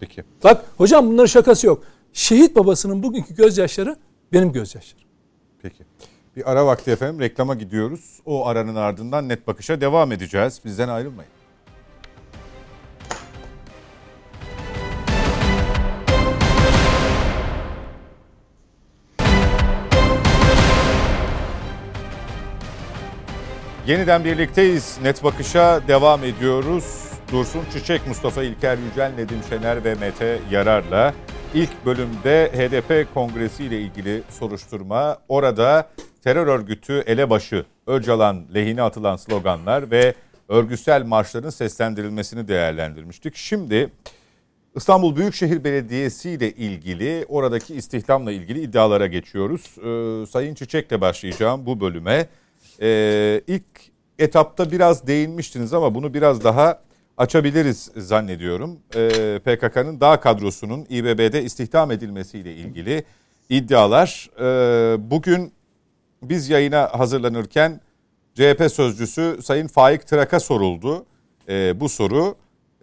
Speaker 1: Peki.
Speaker 3: Bak hocam bunların şakası yok. Şehit babasının bugünkü gözyaşları benim gözyaşlarım.
Speaker 1: Bir ara vakti efendim reklama gidiyoruz. O aranın ardından net bakışa devam edeceğiz. Bizden ayrılmayın. Yeniden birlikteyiz. Net Bakış'a devam ediyoruz. Dursun Çiçek, Mustafa İlker Yücel, Nedim Şener ve Mete Yarar'la ilk bölümde HDP kongresi ile ilgili soruşturma, orada terör örgütü elebaşı Öcalan lehine atılan sloganlar ve örgütsel marşların seslendirilmesini değerlendirmiştik. Şimdi İstanbul Büyükşehir Belediyesi ile ilgili oradaki istihdamla ilgili iddialara geçiyoruz. Ee, Sayın Çiçek'le başlayacağım bu bölüme. Ee, ilk etapta biraz değinmiştiniz ama bunu biraz daha açabiliriz zannediyorum. Ee, PKK'nın dağ kadrosunun İBB'de istihdam edilmesiyle ilgili iddialar. Ee, bugün biz yayına hazırlanırken CHP sözcüsü Sayın Faik Trak'a soruldu ee, bu soru.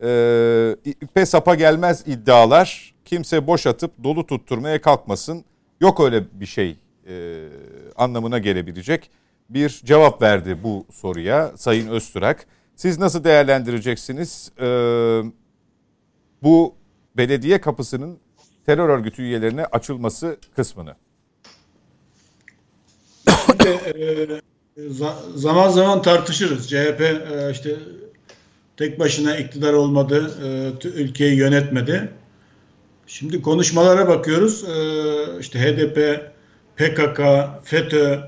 Speaker 1: Ee, PESAP'a gelmez iddialar kimse boş atıp dolu tutturmaya kalkmasın. Yok öyle bir şey e, anlamına gelebilecek bir cevap verdi bu soruya Sayın Öztürk. Siz nasıl değerlendireceksiniz ee, bu belediye kapısının terör örgütü üyelerine açılması kısmını?
Speaker 4: E, zaman zaman tartışırız. CHP e, işte tek başına iktidar olmadı, e, ülkeyi yönetmedi. Şimdi konuşmalara bakıyoruz. E, işte HDP, PKK, FETÖ,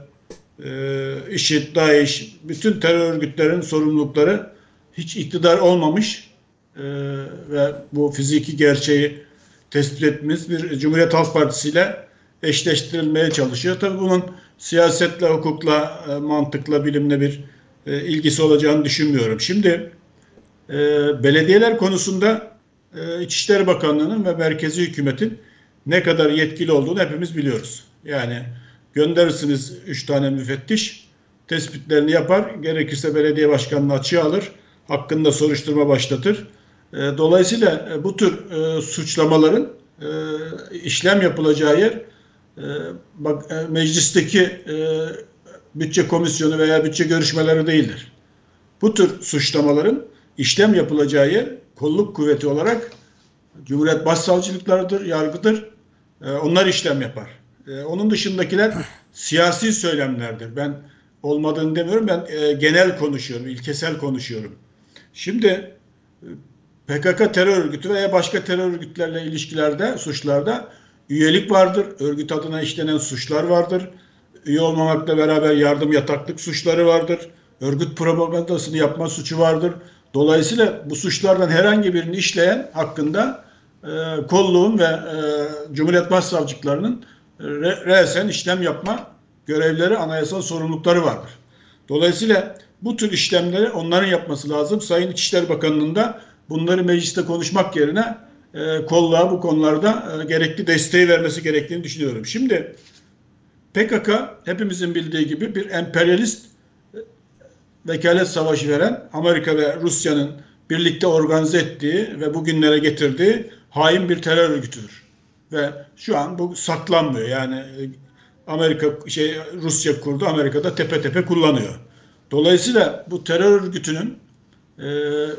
Speaker 4: e, IŞİD, DAEŞ, bütün terör örgütlerinin sorumlulukları hiç iktidar olmamış e, ve bu fiziki gerçeği tespit ettiğimiz bir Cumhuriyet Halk Partisi ile eşleştirilmeye çalışıyor. Tabii bunun siyasetle, hukukla, e, mantıkla, bilimle bir e, ilgisi olacağını düşünmüyorum. Şimdi e, belediyeler konusunda İçişleri Bakanlığı'nın ve merkezi hükümetin ne kadar yetkili olduğunu hepimiz biliyoruz. Yani Gönderirsiniz 3 tane müfettiş, tespitlerini yapar, gerekirse belediye başkanını açığa alır, hakkında soruşturma başlatır. E, dolayısıyla e, bu tür e, suçlamaların işlem yapılacağı yer bak meclisteki bütçe komisyonu veya bütçe görüşmeleri değildir. Bu tür suçlamaların işlem yapılacağı yer kolluk kuvveti olarak Cumhuriyet Başsavcılıklarıdır, yargıdır. Onlar işlem yapar. E, onun dışındakiler siyasi söylemlerdir. Ben olmadığını demiyorum. Ben e, genel konuşuyorum, ilkesel konuşuyorum. Şimdi e, PKK terör örgütü veya başka terör örgütlerle ilişkilerde, suçlarda üyelik vardır. Örgüt adına işlenen suçlar vardır. Üye olmamakla beraber yardım yataklık suçları vardır. Örgüt propagandasını yapma suçu vardır. Dolayısıyla bu suçlardan herhangi birini işleyen hakkında e, kolluğun ve e, Cumhuriyet Başsavcılıklarının resen işlem yapma görevleri, anayasal sorumlulukları vardır. Dolayısıyla bu tür işlemleri onların yapması lazım. Sayın İçişleri Bakanı'nın da bunları mecliste konuşmak yerine e, kolluğa bu konularda e, gerekli desteği vermesi gerektiğini düşünüyorum. Şimdi PKK hepimizin bildiği gibi bir emperyalist vekalet savaşı veren Amerika ve Rusya'nın birlikte organize ettiği ve bugünlere getirdiği hain bir terör örgütüdür. Ve şu an bu saklanmıyor. Yani e, Amerika şey Rusya kurdu, Amerika'da tepe tepe kullanıyor. Dolayısıyla bu terör örgütünün e,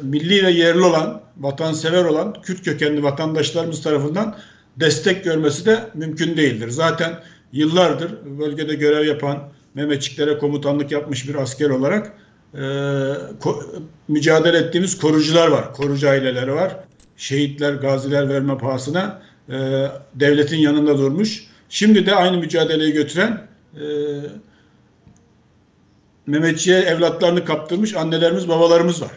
Speaker 4: milli ve yerli olan, vatansever olan Kürt kökenli vatandaşlarımız tarafından destek görmesi de mümkün değildir. Zaten yıllardır bölgede görev yapan Mehmetçiklere komutanlık yapmış bir asker olarak e, ko, mücadele ettiğimiz korucular var. Korucu aileleri var. Şehitler, gaziler verme pahasına e, devletin yanında durmuş. Şimdi de aynı mücadeleyi götüren e, Mehmetçiğe evlatlarını kaptırmış annelerimiz, babalarımız var.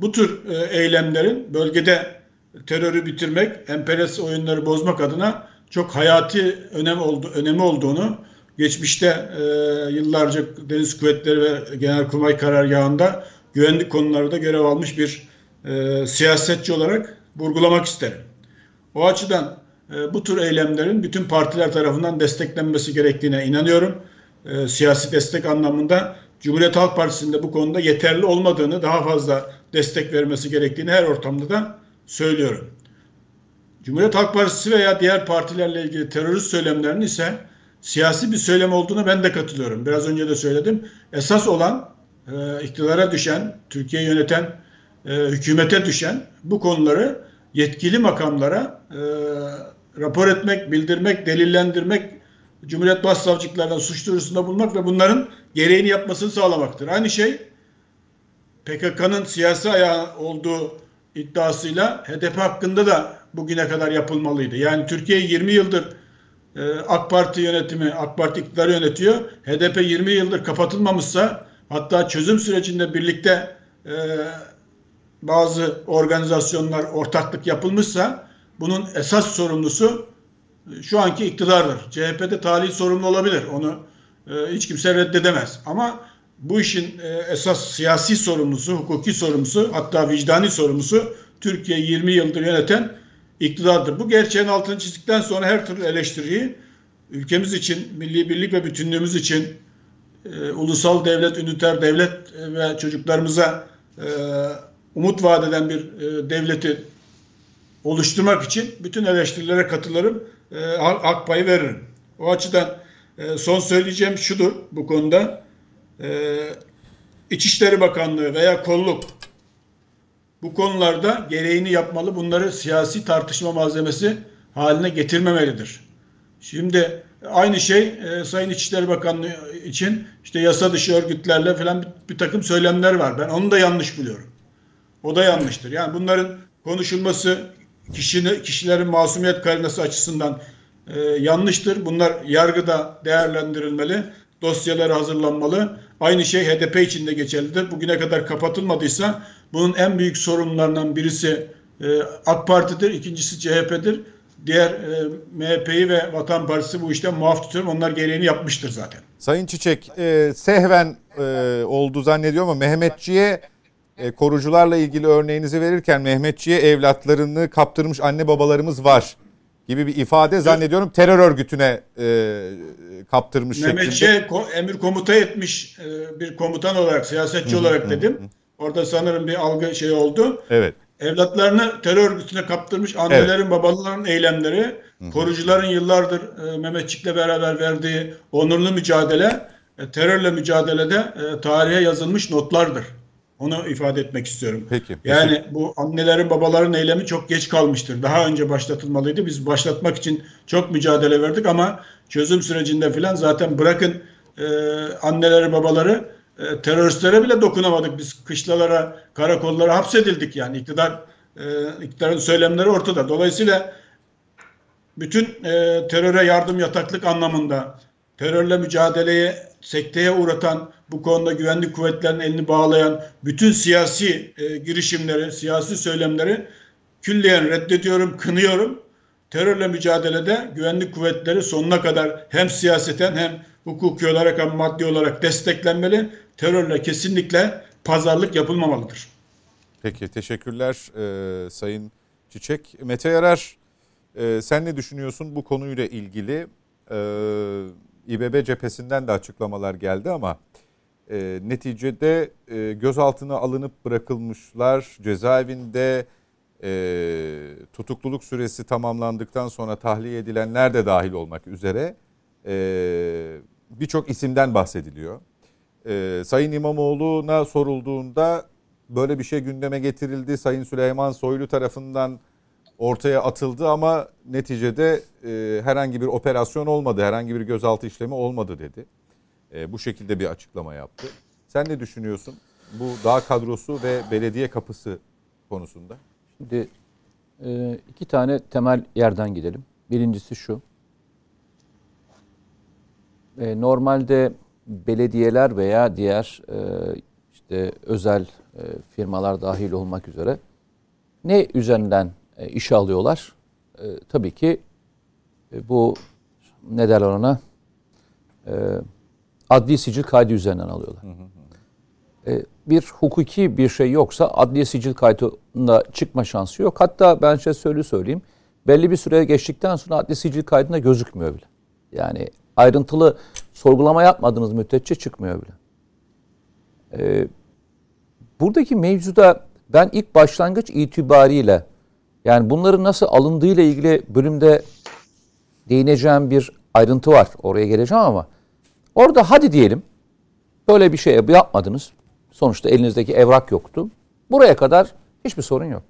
Speaker 4: Bu tür e, eylemlerin bölgede terörü bitirmek, emperyalist oyunları bozmak adına çok hayati önem oldu, önemi olduğunu geçmişte e, yıllarca Deniz Kuvvetleri ve Genelkurmay Karargahı'nda güvenlik konularda görev almış bir e, siyasetçi olarak vurgulamak isterim. O açıdan e, bu tür eylemlerin bütün partiler tarafından desteklenmesi gerektiğine inanıyorum. E, siyasi destek anlamında Cumhuriyet Halk Partisi'nde bu konuda yeterli olmadığını, daha fazla destek vermesi gerektiğini her ortamda da söylüyorum. Cumhuriyet Halk Partisi veya diğer partilerle ilgili terörist söylemlerinin ise siyasi bir söylem olduğunu ben de katılıyorum. Biraz önce de söyledim. Esas olan e, iktidara düşen, Türkiye'yi yöneten e, hükümete düşen bu konuları yetkili makamlara e, rapor etmek, bildirmek, delillendirmek, Cumhuriyet Başsavcılıklarından suç duyurusunda bulmak ve bunların gereğini yapmasını sağlamaktır. Aynı şey PKK'nın siyasi ayağı olduğu iddiasıyla HDP hakkında da bugüne kadar yapılmalıydı. Yani Türkiye 20 yıldır e, AK Parti yönetimi, AK Parti iktidarı yönetiyor. HDP 20 yıldır kapatılmamışsa hatta çözüm sürecinde birlikte e, bazı organizasyonlar ortaklık yapılmışsa bunun esas sorumlusu e, şu anki iktidardır. CHP'de talih sorumlu olabilir. Onu hiç kimse reddedemez. Ama bu işin esas siyasi sorumlusu, hukuki sorumlusu hatta vicdani sorumlusu Türkiye 20 yıldır yöneten iktidardır. Bu gerçeğin altını çizdikten sonra her türlü eleştiriyi ülkemiz için, milli birlik ve bütünlüğümüz için e, ulusal devlet, üniter devlet ve çocuklarımıza e, umut vaat eden bir e, devleti oluşturmak için bütün eleştirilere katılırım, e, hak payı veririm. O açıdan e, son söyleyeceğim şudur bu konuda. E, İçişleri Bakanlığı veya kolluk bu konularda gereğini yapmalı. Bunları siyasi tartışma malzemesi haline getirmemelidir. Şimdi aynı şey e, Sayın İçişleri Bakanlığı için işte yasa dışı örgütlerle falan bir, bir takım söylemler var. Ben onu da yanlış buluyorum. O da yanlıştır. Yani bunların konuşulması kişinin, kişilerin masumiyet karinası açısından e, yanlıştır. Bunlar yargıda değerlendirilmeli. Dosyaları hazırlanmalı. Aynı şey HDP için de geçerlidir. Bugüne kadar kapatılmadıysa bunun en büyük sorunlarından birisi e, AK Parti'dir, ikincisi CHP'dir. Diğer e, MHP'yi ve Vatan Partisi bu işten muaf tutuyorum. Onlar gereğini yapmıştır zaten.
Speaker 1: Sayın Çiçek, e, Sehven e, oldu zannediyorum ama Mehmetçi'ye e, korucularla ilgili örneğinizi verirken Mehmetçi'ye evlatlarını kaptırmış anne babalarımız var gibi bir ifade zannediyorum terör örgütüne e, kaptırmış
Speaker 4: Mehmetçi'ye ko- emir komuta etmiş e, bir komutan olarak, siyasetçi olarak dedim. Orada sanırım bir algı şey oldu.
Speaker 1: Evet.
Speaker 4: Evlatlarını terör örgütüne kaptırmış annelerin evet. babaların eylemleri, Hı-hı. korucuların yıllardır e, Mehmetçik'le beraber verdiği onurlu mücadele, e, terörle mücadelede e, tarihe yazılmış notlardır. Onu ifade etmek istiyorum.
Speaker 1: Peki.
Speaker 4: Yani teşekkür. bu annelerin babaların eylemi çok geç kalmıştır. Daha önce başlatılmalıydı. Biz başlatmak için çok mücadele verdik ama çözüm sürecinde filan zaten bırakın e, anneleri babaları e, teröristlere bile dokunamadık. Biz kışlalara, karakollara hapsedildik yani iktidar e, iktidarın söylemleri ortada. Dolayısıyla bütün e, teröre yardım yataklık anlamında terörle mücadeleye sekteye uğratan bu konuda güvenlik kuvvetlerinin elini bağlayan bütün siyasi e, girişimleri, siyasi söylemleri külliyen reddediyorum, kınıyorum. Terörle mücadelede güvenlik kuvvetleri sonuna kadar hem siyaseten hem hukuki olarak hem maddi olarak desteklenmeli. Terörle kesinlikle pazarlık yapılmamalıdır.
Speaker 1: Peki teşekkürler e, Sayın Çiçek. Mete Yarar e, sen ne düşünüyorsun bu konuyla ilgili? e, İBB cephesinden de açıklamalar geldi ama e, neticede e, gözaltına alınıp bırakılmışlar. Cezaevinde e, tutukluluk süresi tamamlandıktan sonra tahliye edilenler de dahil olmak üzere e, birçok isimden bahsediliyor. E, Sayın İmamoğlu'na sorulduğunda böyle bir şey gündeme getirildi. Sayın Süleyman Soylu tarafından ortaya atıldı ama neticede e, herhangi bir operasyon olmadı, herhangi bir gözaltı işlemi olmadı dedi. E, bu şekilde bir açıklama yaptı. Sen ne düşünüyorsun bu dağ kadrosu ve belediye kapısı konusunda?
Speaker 2: Şimdi e, iki tane temel yerden gidelim. Birincisi şu. E, normalde belediyeler veya diğer e, işte özel firmalar dahil olmak üzere ne üzerinden işe alıyorlar? Tabii ki bu ne derler ona? Adli sicil kaydı üzerinden alıyorlar. Hı hı. E, bir hukuki bir şey yoksa adliye sicil kaydında çıkma şansı yok. Hatta ben şey söyle söyleyeyim. Belli bir süreye geçtikten sonra adli sicil kaydında gözükmüyor bile. Yani ayrıntılı sorgulama yapmadığınız müddetçe çıkmıyor bile. Ee, buradaki mevzuda ben ilk başlangıç itibariyle yani bunların nasıl alındığıyla ilgili bölümde değineceğim bir ayrıntı var. Oraya geleceğim ama orada hadi diyelim böyle bir şey yapmadınız. Sonuçta elinizdeki evrak yoktu. Buraya kadar hiçbir sorun yok.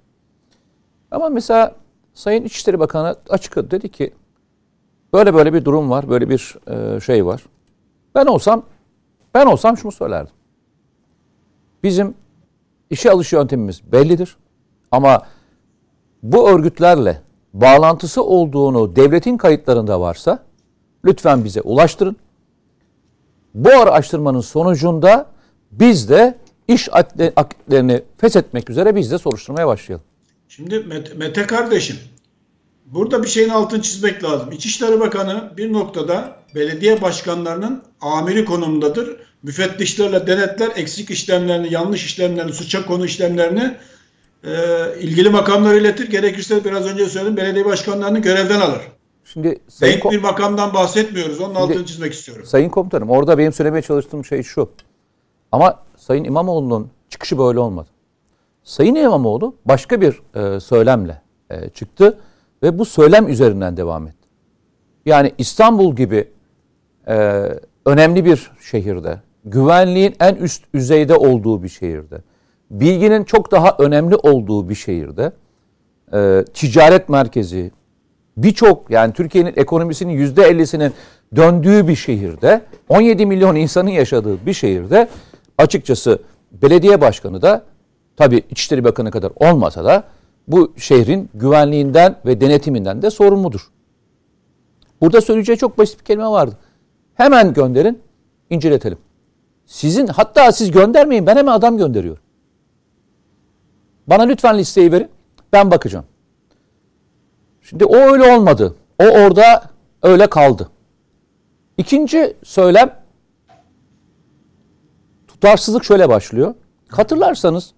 Speaker 2: Ama mesela Sayın İçişleri Bakanı açık dedi ki böyle böyle bir durum var, böyle bir e, şey var. Ben olsam ben olsam şunu söylerdim. Bizim işe alış yöntemimiz bellidir. Ama bu örgütlerle bağlantısı olduğunu devletin kayıtlarında varsa lütfen bize ulaştırın. Bu araştırmanın sonucunda biz de iş akitlerini feshetmek üzere biz de soruşturmaya başlayalım.
Speaker 4: Şimdi Mete, kardeşim burada bir şeyin altını çizmek lazım. İçişleri Bakanı bir noktada belediye başkanlarının amiri konumundadır. Müfettişlerle denetler eksik işlemlerini, yanlış işlemlerini, suça konu işlemlerini e, ilgili makamlara iletir. Gerekirse biraz önce söyledim belediye başkanlarını görevden alır. Şimdi Sayın Denk bir makamdan bahsetmiyoruz. Onun Şimdi, altını çizmek istiyorum.
Speaker 2: Sayın Komutanım orada benim söylemeye çalıştığım şey şu. Ama Sayın İmamoğlu'nun çıkışı böyle olmadı. Sayın İmamoğlu başka bir e, söylemle e, çıktı ve bu söylem üzerinden devam etti. Yani İstanbul gibi e, önemli bir şehirde, güvenliğin en üst düzeyde olduğu bir şehirde, bilginin çok daha önemli olduğu bir şehirde, e, ticaret merkezi, birçok yani Türkiye'nin ekonomisinin yüzde ellisinin döndüğü bir şehirde, 17 milyon insanın yaşadığı bir şehirde açıkçası belediye başkanı da tabii İçişleri Bakanı kadar olmasa da bu şehrin güvenliğinden ve denetiminden de sorumludur. Burada söyleyeceği çok basit bir kelime vardı. Hemen gönderin, inceletelim. Sizin hatta siz göndermeyin ben hemen adam gönderiyorum. Bana lütfen listeyi verin. Ben bakacağım. Şimdi o öyle olmadı. O orada öyle kaldı. İkinci söylem tutarsızlık şöyle başlıyor. Hatırlarsanız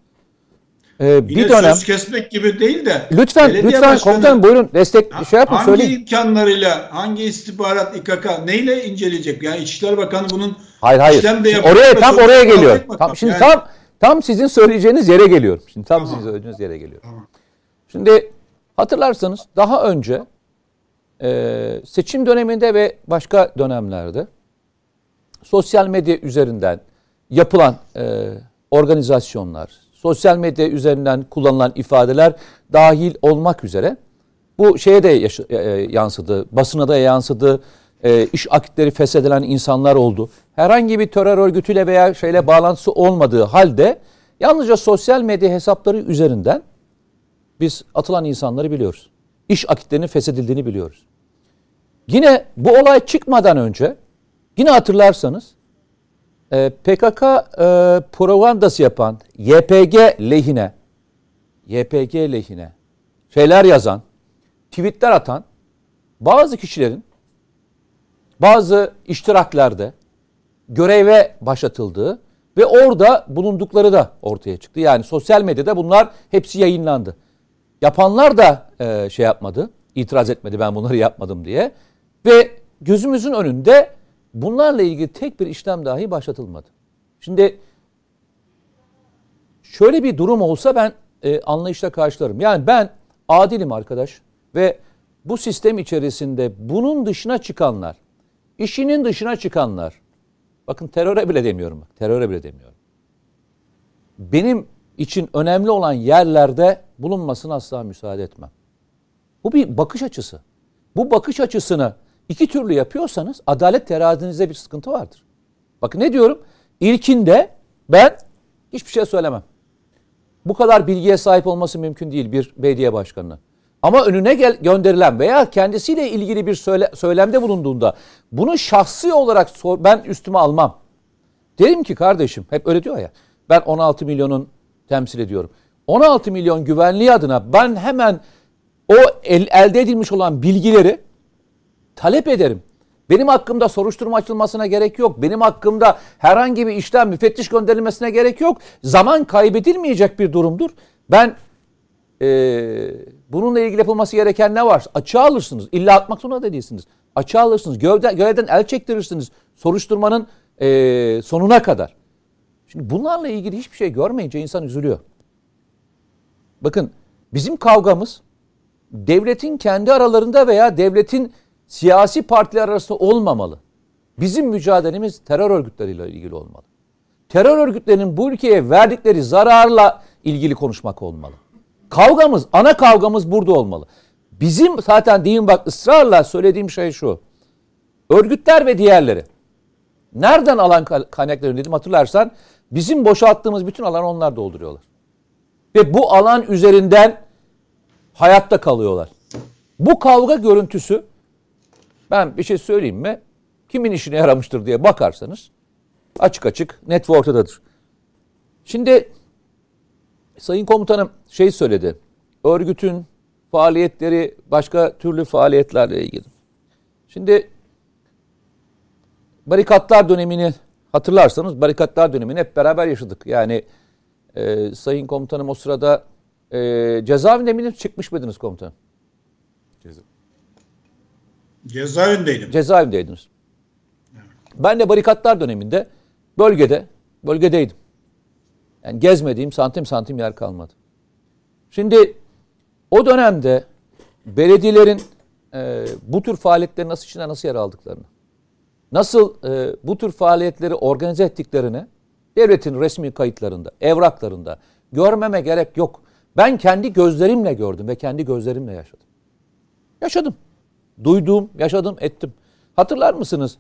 Speaker 4: e, bir dönem söz kesmek gibi değil de
Speaker 2: lütfen lütfen komutanım buyurun destek ha, şey yapın
Speaker 4: hangi söyleyin. Hangi imkanlarıyla hangi istihbarat İKK neyle inceleyecek? Yani İçişleri Bakanı bunun
Speaker 2: Hayır hayır. oraya tam oraya geliyor. Tam, şimdi yani. tam tam sizin söyleyeceğiniz yere geliyorum. Şimdi tam tamam. sizin söyleyeceğiniz yere geliyor. Tamam. Şimdi hatırlarsanız daha önce e, seçim döneminde ve başka dönemlerde sosyal medya üzerinden yapılan e, organizasyonlar, sosyal medya üzerinden kullanılan ifadeler dahil olmak üzere bu şeye de yaş- e, yansıdı, basına da yansıdı, e, iş akitleri feshedilen insanlar oldu. Herhangi bir terör örgütüyle veya şeyle bağlantısı olmadığı halde yalnızca sosyal medya hesapları üzerinden biz atılan insanları biliyoruz. İş akitlerinin feshedildiğini biliyoruz. Yine bu olay çıkmadan önce yine hatırlarsanız e, PKK e, propagandası yapan YPG lehine YPG lehine şeyler yazan, tweetler atan bazı kişilerin bazı iştiraklerde göreve başlatıldığı ve orada bulundukları da ortaya çıktı. Yani sosyal medyada bunlar hepsi yayınlandı. Yapanlar da e, şey yapmadı, itiraz etmedi ben bunları yapmadım diye. Ve gözümüzün önünde bunlarla ilgili tek bir işlem dahi başlatılmadı. Şimdi şöyle bir durum olsa ben e, anlayışla karşılarım. Yani ben adilim arkadaş ve bu sistem içerisinde bunun dışına çıkanlar, işinin dışına çıkanlar, bakın teröre bile demiyorum, teröre bile demiyorum. Benim için önemli olan yerlerde bulunmasına asla müsaade etmem. Bu bir bakış açısı. Bu bakış açısını iki türlü yapıyorsanız adalet terazinize bir sıkıntı vardır. Bakın ne diyorum? İlkinde ben hiçbir şey söylemem. Bu kadar bilgiye sahip olması mümkün değil bir belediye başkanının. Ama önüne gel, gönderilen veya kendisiyle ilgili bir söyle, söylemde bulunduğunda bunu şahsi olarak sor, ben üstüme almam. Derim ki kardeşim hep öyle diyor ya ben 16 milyonun temsil ediyorum. 16 milyon güvenliği adına ben hemen o el, elde edilmiş olan bilgileri talep ederim. Benim hakkımda soruşturma açılmasına gerek yok. Benim hakkımda herhangi bir işlem müfettiş gönderilmesine gerek yok. Zaman kaybedilmeyecek bir durumdur. Ben e, bununla ilgili yapılması gereken ne var? Açığa alırsınız. İlla atmak zorunda da değilsiniz. Açığa alırsınız. Gövde, gövdeden el çektirirsiniz. Soruşturmanın e, sonuna kadar. Şimdi bunlarla ilgili hiçbir şey görmeyince insan üzülüyor. Bakın bizim kavgamız devletin kendi aralarında veya devletin siyasi partiler arasında olmamalı. Bizim mücadelemiz terör örgütleriyle ilgili olmalı. Terör örgütlerinin bu ülkeye verdikleri zararla ilgili konuşmak olmalı. Kavgamız, ana kavgamız burada olmalı. Bizim zaten deyin bak ısrarla söylediğim şey şu. Örgütler ve diğerleri. Nereden alan kaynaklarını dedim hatırlarsan bizim boşalttığımız bütün alanı onlar dolduruyorlar. Ve bu alan üzerinden hayatta kalıyorlar. Bu kavga görüntüsü ben bir şey söyleyeyim mi? Kimin işine yaramıştır diye bakarsanız açık açık net ve ortadadır. Şimdi Sayın Komutanım şey söyledi. Örgütün faaliyetleri başka türlü faaliyetlerle ilgili. Şimdi barikatlar dönemini hatırlarsanız barikatlar dönemini hep beraber yaşadık. Yani e, Sayın Komutanım o sırada e, cezaevinde mi çıkmış mıydınız komutanım?
Speaker 4: Cezaevindeydim.
Speaker 2: Cezaevindeydiniz. Ben de barikatlar döneminde bölgede, bölgedeydim. Yani gezmediğim santim santim yer kalmadı. Şimdi o dönemde belediyelerin e, bu tür faaliyetleri nasıl içine nasıl yer aldıklarını, nasıl e, bu tür faaliyetleri organize ettiklerini devletin resmi kayıtlarında, evraklarında görmeme gerek yok. Ben kendi gözlerimle gördüm ve kendi gözlerimle yaşadım. Yaşadım. Duydum, yaşadım, ettim. Hatırlar mısınız?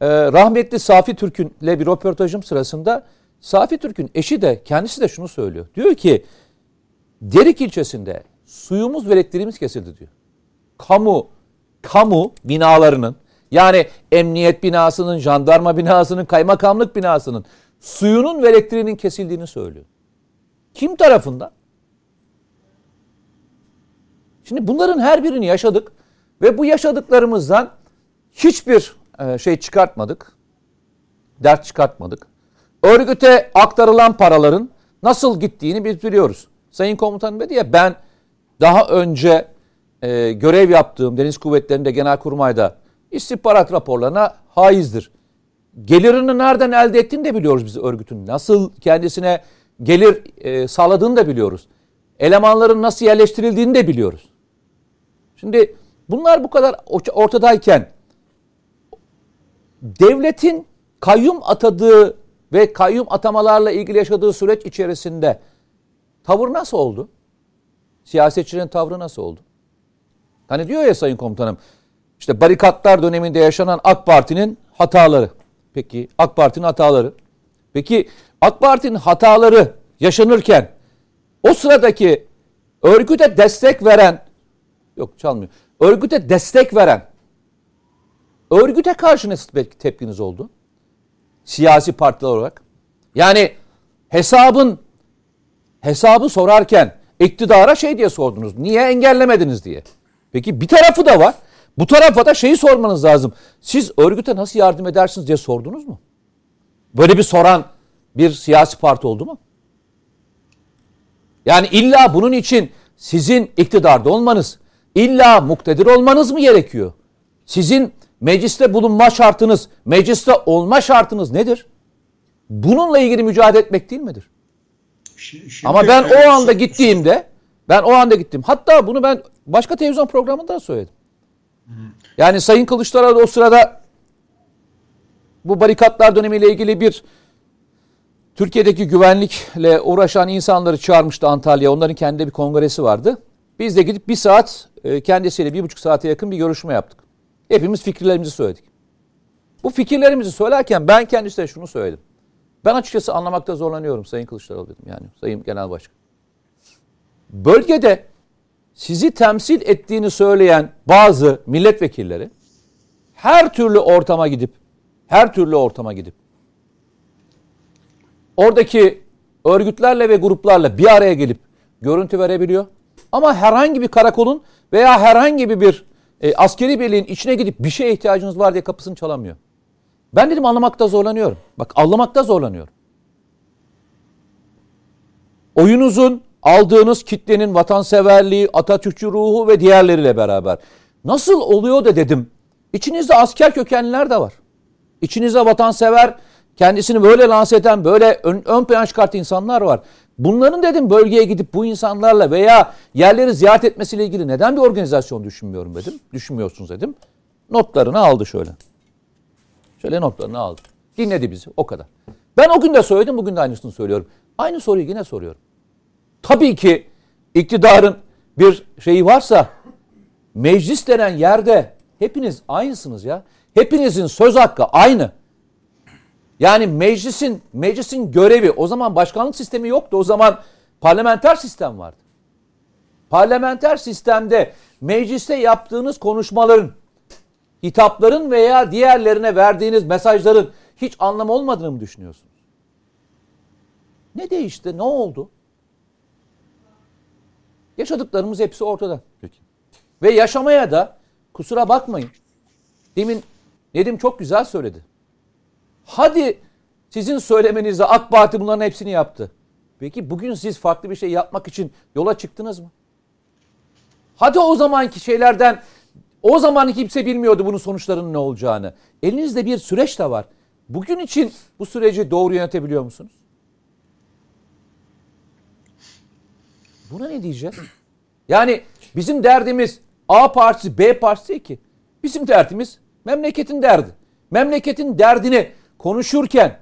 Speaker 2: Ee, rahmetli Safi Türk'ün ile bir röportajım sırasında Safi Türk'ün eşi de kendisi de şunu söylüyor. Diyor ki Derik ilçesinde suyumuz ve elektriğimiz kesildi diyor. Kamu kamu binalarının yani emniyet binasının, jandarma binasının, kaymakamlık binasının suyunun ve elektriğinin kesildiğini söylüyor. Kim tarafından? Şimdi bunların her birini yaşadık ve bu yaşadıklarımızdan hiçbir e, şey çıkartmadık. Dert çıkartmadık. Örgüte aktarılan paraların nasıl gittiğini biz biliyoruz. Sayın Komutanım dedi ya ben daha önce e, görev yaptığım Deniz Kuvvetleri'nde Genelkurmay'da istihbarat raporlarına haizdir. Gelirini nereden elde ettiğini de biliyoruz biz örgütün. Nasıl kendisine gelir e, sağladığını da biliyoruz. Elemanların nasıl yerleştirildiğini de biliyoruz. Şimdi bunlar bu kadar ortadayken devletin kayyum atadığı ve kayyum atamalarla ilgili yaşadığı süreç içerisinde tavır nasıl oldu? Siyasetçilerin tavrı nasıl oldu? Hani diyor ya Sayın Komutanım, işte barikatlar döneminde yaşanan AK Parti'nin hataları. Peki AK Parti'nin hataları. Peki AK Parti'nin hataları yaşanırken o sıradaki örgüte destek veren yok çalmıyor. Örgüte destek veren örgüte karşı ne tepkiniz oldu? Siyasi partiler olarak. Yani hesabın hesabı sorarken iktidara şey diye sordunuz. Niye engellemediniz diye. Peki bir tarafı da var. Bu tarafa da şeyi sormanız lazım. Siz örgüte nasıl yardım edersiniz diye sordunuz mu? Böyle bir soran bir siyasi parti oldu mu? Yani illa bunun için sizin iktidarda olmanız, illa muktedir olmanız mı gerekiyor? Sizin Mecliste bulunma şartınız, mecliste olma şartınız nedir? Bununla ilgili mücadele etmek değil midir?
Speaker 4: Şimdi,
Speaker 2: Ama ben o anda gittiğimde, ben o anda gittim. Hatta bunu ben başka televizyon programında da söyledim. Yani Sayın Kılıçdaroğlu o sırada bu barikatlar dönemiyle ilgili bir Türkiye'deki güvenlikle uğraşan insanları çağırmıştı Antalya. Onların kendi bir kongresi vardı. Biz de gidip bir saat e, kendisiyle bir buçuk saate yakın bir görüşme yaptık. Hepimiz fikirlerimizi söyledik. Bu fikirlerimizi söylerken ben kendisine şunu söyledim. Ben açıkçası anlamakta zorlanıyorum Sayın Kılıçdaroğlu dedim yani Sayın Genel Başkan. Bölgede sizi temsil ettiğini söyleyen bazı milletvekilleri her türlü ortama gidip her türlü ortama gidip oradaki örgütlerle ve gruplarla bir araya gelip görüntü verebiliyor. Ama herhangi bir karakolun veya herhangi bir e, askeri birliğin içine gidip bir şeye ihtiyacınız var diye kapısını çalamıyor. Ben dedim anlamakta zorlanıyorum. Bak anlamakta zorlanıyorum. Oyunuzun aldığınız kitlenin vatanseverliği, Atatürkçü ruhu ve diğerleriyle beraber. Nasıl oluyor da dedim. İçinizde asker kökenliler de var. İçinizde vatansever, kendisini böyle lanse eden, böyle ön, ön plan çıkartan insanlar var. Bunların dedim bölgeye gidip bu insanlarla veya yerleri ziyaret etmesiyle ilgili neden bir organizasyon düşünmüyorum dedim. Düşünmüyorsunuz dedim. Notlarını aldı şöyle. Şöyle notlarını aldı. Dinledi bizi o kadar. Ben o gün de söyledim bugün de aynısını söylüyorum. Aynı soruyu yine soruyorum. Tabii ki iktidarın bir şeyi varsa meclis denen yerde hepiniz aynısınız ya. Hepinizin söz hakkı aynı. Yani meclisin meclisin görevi o zaman başkanlık sistemi yoktu. O zaman parlamenter sistem vardı. Parlamenter sistemde mecliste yaptığınız konuşmaların, hitapların veya diğerlerine verdiğiniz mesajların hiç anlam olmadığını mı düşünüyorsunuz? Ne değişti? Ne oldu? Yaşadıklarımız hepsi ortada.
Speaker 1: Peki.
Speaker 2: Ve yaşamaya da kusura bakmayın. Demin Nedim çok güzel söyledi. Hadi sizin söylemenizle AK Parti bunların hepsini yaptı. Peki bugün siz farklı bir şey yapmak için yola çıktınız mı? Hadi o zamanki şeylerden o zaman kimse bilmiyordu bunun sonuçlarının ne olacağını. Elinizde bir süreç de var. Bugün için bu süreci doğru yönetebiliyor musunuz? Buna ne diyeceğiz? Yani bizim derdimiz A partisi B partisi ki. Bizim derdimiz memleketin derdi. Memleketin derdini konuşurken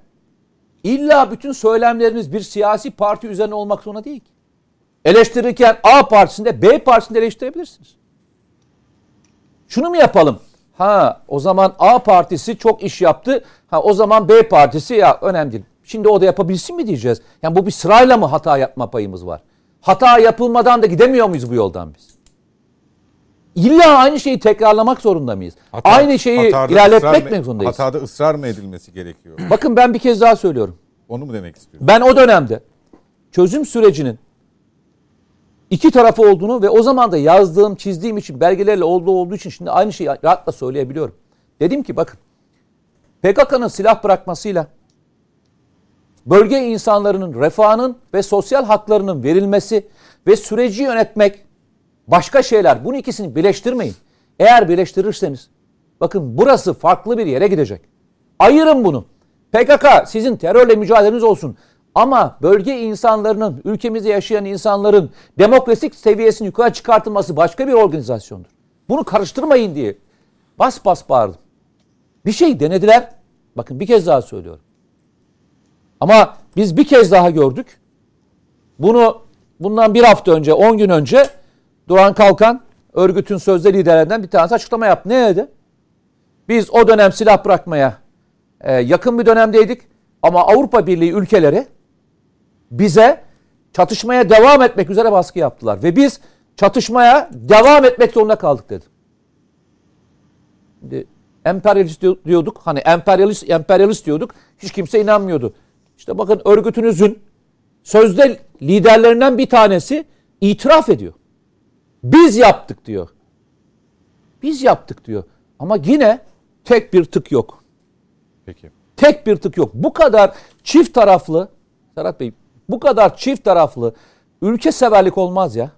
Speaker 2: illa bütün söylemleriniz bir siyasi parti üzerine olmak zorunda değil ki. Eleştirirken A partisinde B partisinde eleştirebilirsiniz. Şunu mu yapalım? Ha o zaman A partisi çok iş yaptı. Ha o zaman B partisi ya önemli değil. Şimdi o da yapabilsin mi diyeceğiz? Yani bu bir sırayla mı hata yapma payımız var? Hata yapılmadan da gidemiyor muyuz bu yoldan biz? İlla aynı şeyi tekrarlamak zorunda mıyız?
Speaker 1: Hata-
Speaker 2: aynı şeyi ilerletmek mi zorundayız?
Speaker 1: Hatada ısrar mı edilmesi gerekiyor?
Speaker 2: Bakın ben bir kez daha söylüyorum.
Speaker 1: Onu mu demek istiyorsun?
Speaker 2: Ben o dönemde çözüm sürecinin iki tarafı olduğunu ve o zaman da yazdığım, çizdiğim için, belgelerle olduğu olduğu için şimdi aynı şeyi rahatla söyleyebiliyorum. Dedim ki bakın PKK'nın silah bırakmasıyla bölge insanların refahının ve sosyal haklarının verilmesi ve süreci yönetmek başka şeyler. Bunu ikisini birleştirmeyin. Eğer birleştirirseniz bakın burası farklı bir yere gidecek. Ayırın bunu. PKK sizin terörle mücadeleniz olsun. Ama bölge insanlarının, ülkemizde yaşayan insanların demokratik seviyesini yukarı çıkartılması başka bir organizasyondur. Bunu karıştırmayın diye bas bas bağırdım. Bir şey denediler. Bakın bir kez daha söylüyorum. Ama biz bir kez daha gördük. Bunu bundan bir hafta önce, 10 gün önce Duran Kalkan örgütün sözde liderlerinden bir tanesi açıklama yaptı. Ne dedi? Biz o dönem silah bırakmaya e, yakın bir dönemdeydik. Ama Avrupa Birliği ülkeleri bize çatışmaya devam etmek üzere baskı yaptılar. Ve biz çatışmaya devam etmek zorunda kaldık dedi. Şimdi emperyalist diyorduk. Hani emperyalist, emperyalist diyorduk. Hiç kimse inanmıyordu. İşte bakın örgütünüzün sözde liderlerinden bir tanesi itiraf ediyor. Biz yaptık diyor. Biz yaptık diyor. Ama yine tek bir tık yok.
Speaker 1: Peki.
Speaker 2: Tek bir tık yok. Bu kadar çift taraflı Serhat Bey bu kadar çift taraflı ülke severlik olmaz ya.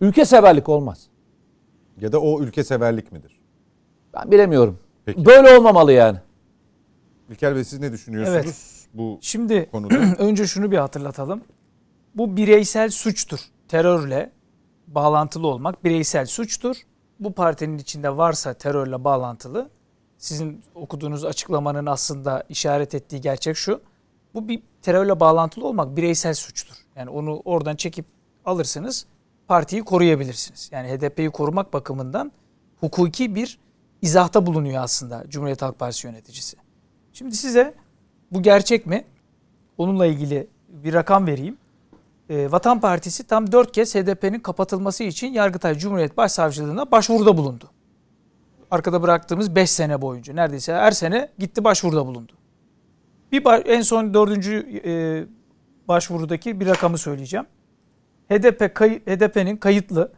Speaker 2: Ülke severlik olmaz.
Speaker 1: Ya da o ülke severlik midir?
Speaker 2: Ben bilemiyorum.
Speaker 1: Peki.
Speaker 2: Böyle olmamalı yani.
Speaker 1: İlker Bey siz ne düşünüyorsunuz bu
Speaker 5: Şimdi
Speaker 1: konuda?
Speaker 5: önce şunu bir hatırlatalım. Bu bireysel suçtur. Terörle bağlantılı olmak bireysel suçtur. Bu partinin içinde varsa terörle bağlantılı sizin okuduğunuz açıklamanın aslında işaret ettiği gerçek şu. Bu bir terörle bağlantılı olmak bireysel suçtur. Yani onu oradan çekip alırsınız partiyi koruyabilirsiniz. Yani HDP'yi korumak bakımından hukuki bir izahta bulunuyor aslında Cumhuriyet Halk Partisi yöneticisi. Şimdi size bu gerçek mi? Onunla ilgili bir rakam vereyim. E, Vatan Partisi tam 4 kez HDP'nin kapatılması için Yargıtay Cumhuriyet Başsavcılığına başvuruda bulundu. Arkada bıraktığımız 5 sene boyunca neredeyse her sene gitti başvuruda bulundu. Bir en son dördüncü e, başvurudaki bir rakamı söyleyeceğim. HDP kay, HDP'nin kayıtlı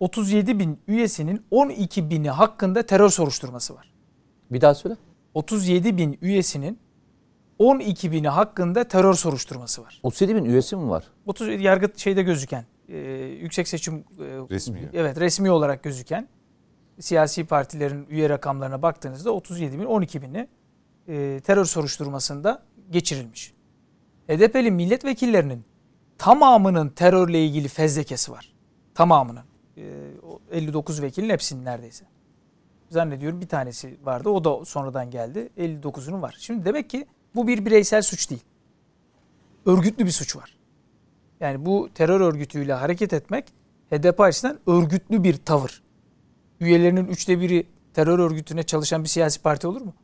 Speaker 5: 37 bin üyesinin 12 bini hakkında terör soruşturması var.
Speaker 2: Bir daha söyle.
Speaker 5: 37 bin üyesinin 12 bini hakkında terör soruşturması var.
Speaker 2: 37 bin üyesi mi var?
Speaker 5: 30 yargı şeyde gözüken, e, yüksek seçim e,
Speaker 1: Resmi.
Speaker 5: Evet, resmi olarak gözüken siyasi partilerin üye rakamlarına baktığınızda 37 bin 12 bini e, terör soruşturmasında geçirilmiş. HDP'li milletvekillerinin tamamının terörle ilgili fezlekesi var. Tamamının. E, 59 vekilin hepsinin neredeyse. Zannediyorum bir tanesi vardı. O da sonradan geldi. 59'unun var. Şimdi demek ki bu bir bireysel suç değil. Örgütlü bir suç var. Yani bu terör örgütüyle hareket etmek HDP açısından örgütlü bir tavır. Üyelerinin üçte biri terör örgütüne çalışan bir siyasi parti olur mu?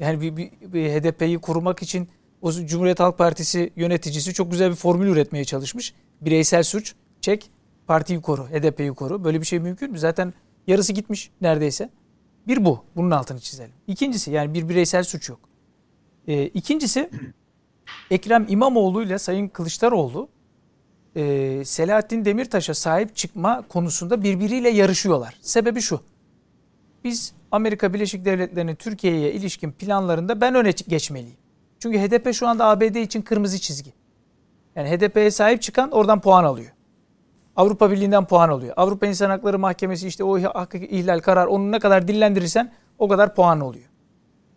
Speaker 5: Yani bir, bir, bir HDP'yi korumak için o Cumhuriyet Halk Partisi yöneticisi çok güzel bir formül üretmeye çalışmış. Bireysel suç, çek, partiyi koru, HDP'yi koru. Böyle bir şey mümkün mü? Zaten yarısı gitmiş neredeyse. Bir bu. Bunun altını çizelim. İkincisi yani bir bireysel suç yok. E, ikincisi Ekrem İmamoğlu ile Sayın Kılıçdaroğlu e, Selahattin Demirtaş'a sahip çıkma konusunda birbiriyle yarışıyorlar. Sebebi şu. Biz Amerika Birleşik Devletleri'nin Türkiye'ye ilişkin planlarında ben öne geçmeliyim. Çünkü HDP şu anda ABD için kırmızı çizgi. Yani HDP'ye sahip çıkan oradan puan alıyor. Avrupa Birliği'nden puan alıyor. Avrupa İnsan Hakları Mahkemesi işte o ihlal karar onu ne kadar dillendirirsen o kadar puan oluyor.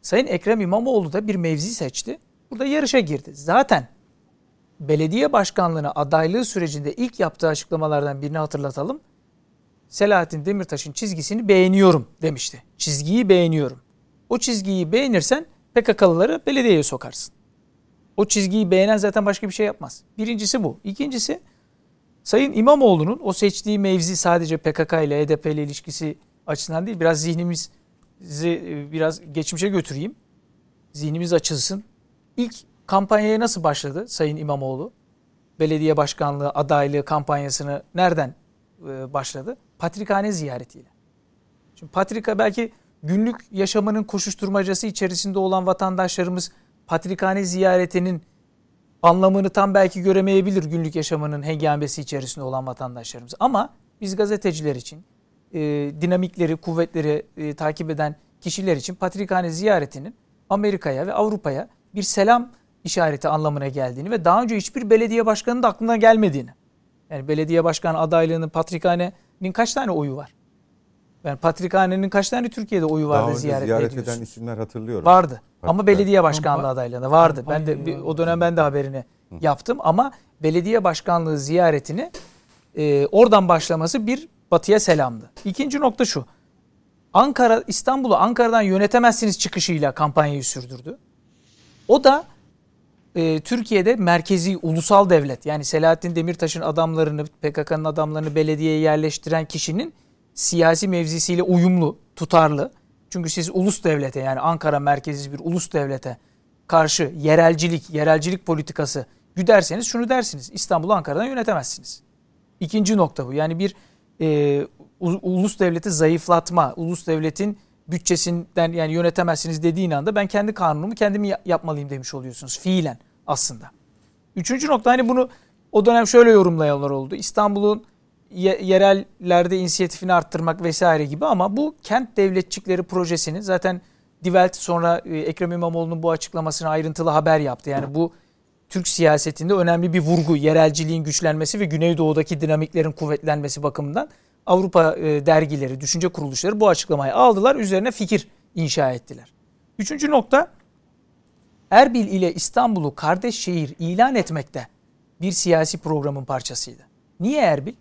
Speaker 5: Sayın Ekrem İmamoğlu da bir mevzi seçti. Burada yarışa girdi. Zaten belediye başkanlığına adaylığı sürecinde ilk yaptığı açıklamalardan birini hatırlatalım. Selahattin Demirtaş'ın çizgisini beğeniyorum demişti. Çizgiyi beğeniyorum. O çizgiyi beğenirsen PKK'lıları belediyeye sokarsın. O çizgiyi beğenen zaten başka bir şey yapmaz. Birincisi bu. İkincisi Sayın İmamoğlu'nun o seçtiği mevzi sadece PKK ile HDP ile ilişkisi açısından değil biraz zihnimizi e, biraz geçmişe götüreyim. Zihnimiz açılsın. İlk kampanyaya nasıl başladı Sayın İmamoğlu? Belediye başkanlığı adaylığı kampanyasını nereden e, başladı? Patrikhane ziyaretiyle. Şimdi Patrika belki günlük yaşamının koşuşturmacası içerisinde olan vatandaşlarımız Patrikhane ziyaretinin anlamını tam belki göremeyebilir günlük yaşamının hengamesi içerisinde olan vatandaşlarımız. Ama biz gazeteciler için, e, dinamikleri, kuvvetleri e, takip eden kişiler için Patrikhane ziyaretinin Amerika'ya ve Avrupa'ya bir selam işareti anlamına geldiğini ve daha önce hiçbir belediye başkanının da aklına gelmediğini. Yani belediye başkanı adaylığının Patrikhane'nin kaç tane oyu var? Yani Patrikhane'nin kaç tane Türkiye'de oyu vardı
Speaker 1: Daha
Speaker 5: ziyaret,
Speaker 1: ziyaret
Speaker 5: ediyorsun?
Speaker 1: eden isimler hatırlıyorum.
Speaker 5: Vardı.
Speaker 1: Patrikhane.
Speaker 5: Ama belediye başkanlığı adaylığında vardı. Ben de bir- o dönem ben de haberini yaptım ama belediye başkanlığı ziyaretini e, oradan başlaması bir batıya selamdı. İkinci nokta şu. Ankara İstanbul'u Ankara'dan yönetemezsiniz çıkışıyla kampanyayı sürdürdü. O da e, Türkiye'de merkezi ulusal devlet yani Selahattin Demirtaş'ın adamlarını PKK'nın adamlarını belediyeye yerleştiren kişinin siyasi mevzisiyle uyumlu, tutarlı. Çünkü siz ulus devlete yani Ankara merkezi bir ulus devlete karşı yerelcilik, yerelcilik politikası güderseniz şunu dersiniz. İstanbul'u Ankara'dan yönetemezsiniz. İkinci nokta bu. Yani bir e, ulus devleti zayıflatma, ulus devletin bütçesinden yani yönetemezsiniz dediğin anda ben kendi kanunumu kendim yapmalıyım demiş oluyorsunuz fiilen aslında. Üçüncü nokta hani bunu o dönem şöyle yorumlayanlar oldu. İstanbul'un yerellerde inisiyatifini arttırmak vesaire gibi ama bu kent devletçikleri projesini zaten Die Welt sonra e, Ekrem İmamoğlu'nun bu açıklamasını ayrıntılı haber yaptı. Yani bu Türk siyasetinde önemli bir vurgu, yerelciliğin güçlenmesi ve Güneydoğu'daki dinamiklerin kuvvetlenmesi bakımından Avrupa e, dergileri, düşünce kuruluşları bu açıklamayı aldılar. Üzerine fikir inşa ettiler. Üçüncü nokta Erbil ile İstanbul'u kardeş şehir ilan etmekte bir siyasi programın parçasıydı. Niye Erbil?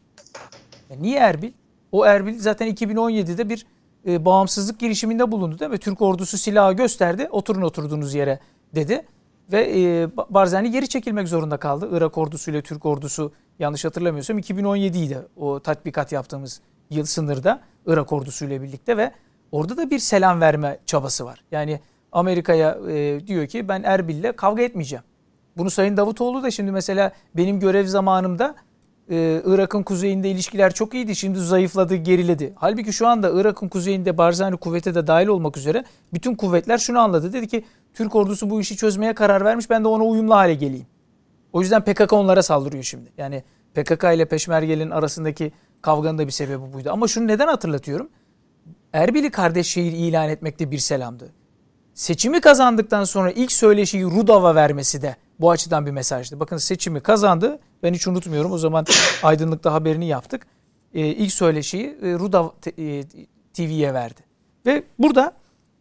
Speaker 5: Ya niye Erbil? O Erbil zaten 2017'de bir e, bağımsızlık girişiminde bulundu değil mi? Türk ordusu silahı gösterdi. Oturun oturduğunuz yere dedi. Ve e, Barzani geri çekilmek zorunda kaldı. Irak ordusu ile Türk ordusu yanlış hatırlamıyorsam 2017 idi o tatbikat yaptığımız yıl sınırda Irak ordusu ile birlikte ve orada da bir selam verme çabası var. Yani Amerika'ya e, diyor ki ben Erbil'le kavga etmeyeceğim. Bunu Sayın Davutoğlu da şimdi mesela benim görev zamanımda e, Irak'ın kuzeyinde ilişkiler çok iyiydi. Şimdi zayıfladı, geriledi. Halbuki şu anda Irak'ın kuzeyinde Barzani kuvvete de dahil olmak üzere bütün kuvvetler şunu anladı. Dedi ki Türk ordusu bu işi çözmeye karar vermiş. Ben de ona uyumlu hale geleyim. O yüzden PKK onlara saldırıyor şimdi. Yani PKK ile Peşmerge'nin arasındaki kavganın da bir sebebi buydu. Ama şunu neden hatırlatıyorum? Erbil'i kardeş şehir ilan etmekte bir selamdı. Seçimi kazandıktan sonra ilk söyleşiyi Rudav'a vermesi de bu açıdan bir mesajdı. Bakın seçimi kazandı. Ben hiç unutmuyorum. O zaman Aydınlık'ta haberini yaptık. Ee, ilk söyleşiyi e, Rudav e, TV'ye verdi. Ve burada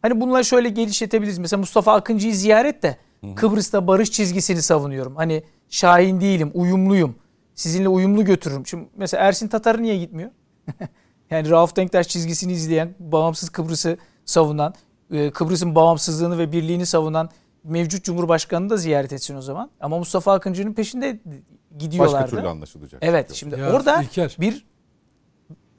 Speaker 5: hani bunları şöyle geliştirebiliriz. Mesela Mustafa Akıncı'yı ziyaret de Kıbrıs'ta barış çizgisini savunuyorum. Hani şahin değilim, uyumluyum. Sizinle uyumlu götürürüm. Şimdi mesela Ersin Tatar niye gitmiyor? yani Rauf Denktaş çizgisini izleyen, bağımsız Kıbrıs'ı savunan, e, Kıbrıs'ın bağımsızlığını ve birliğini savunan mevcut Cumhurbaşkanı da ziyaret etsin o zaman. Ama Mustafa Akıncı'nın peşinde gidiyorlardı.
Speaker 1: Başka türlü anlaşılacak.
Speaker 5: Evet şimdi
Speaker 3: Ya
Speaker 5: orada
Speaker 3: İlker,
Speaker 5: bir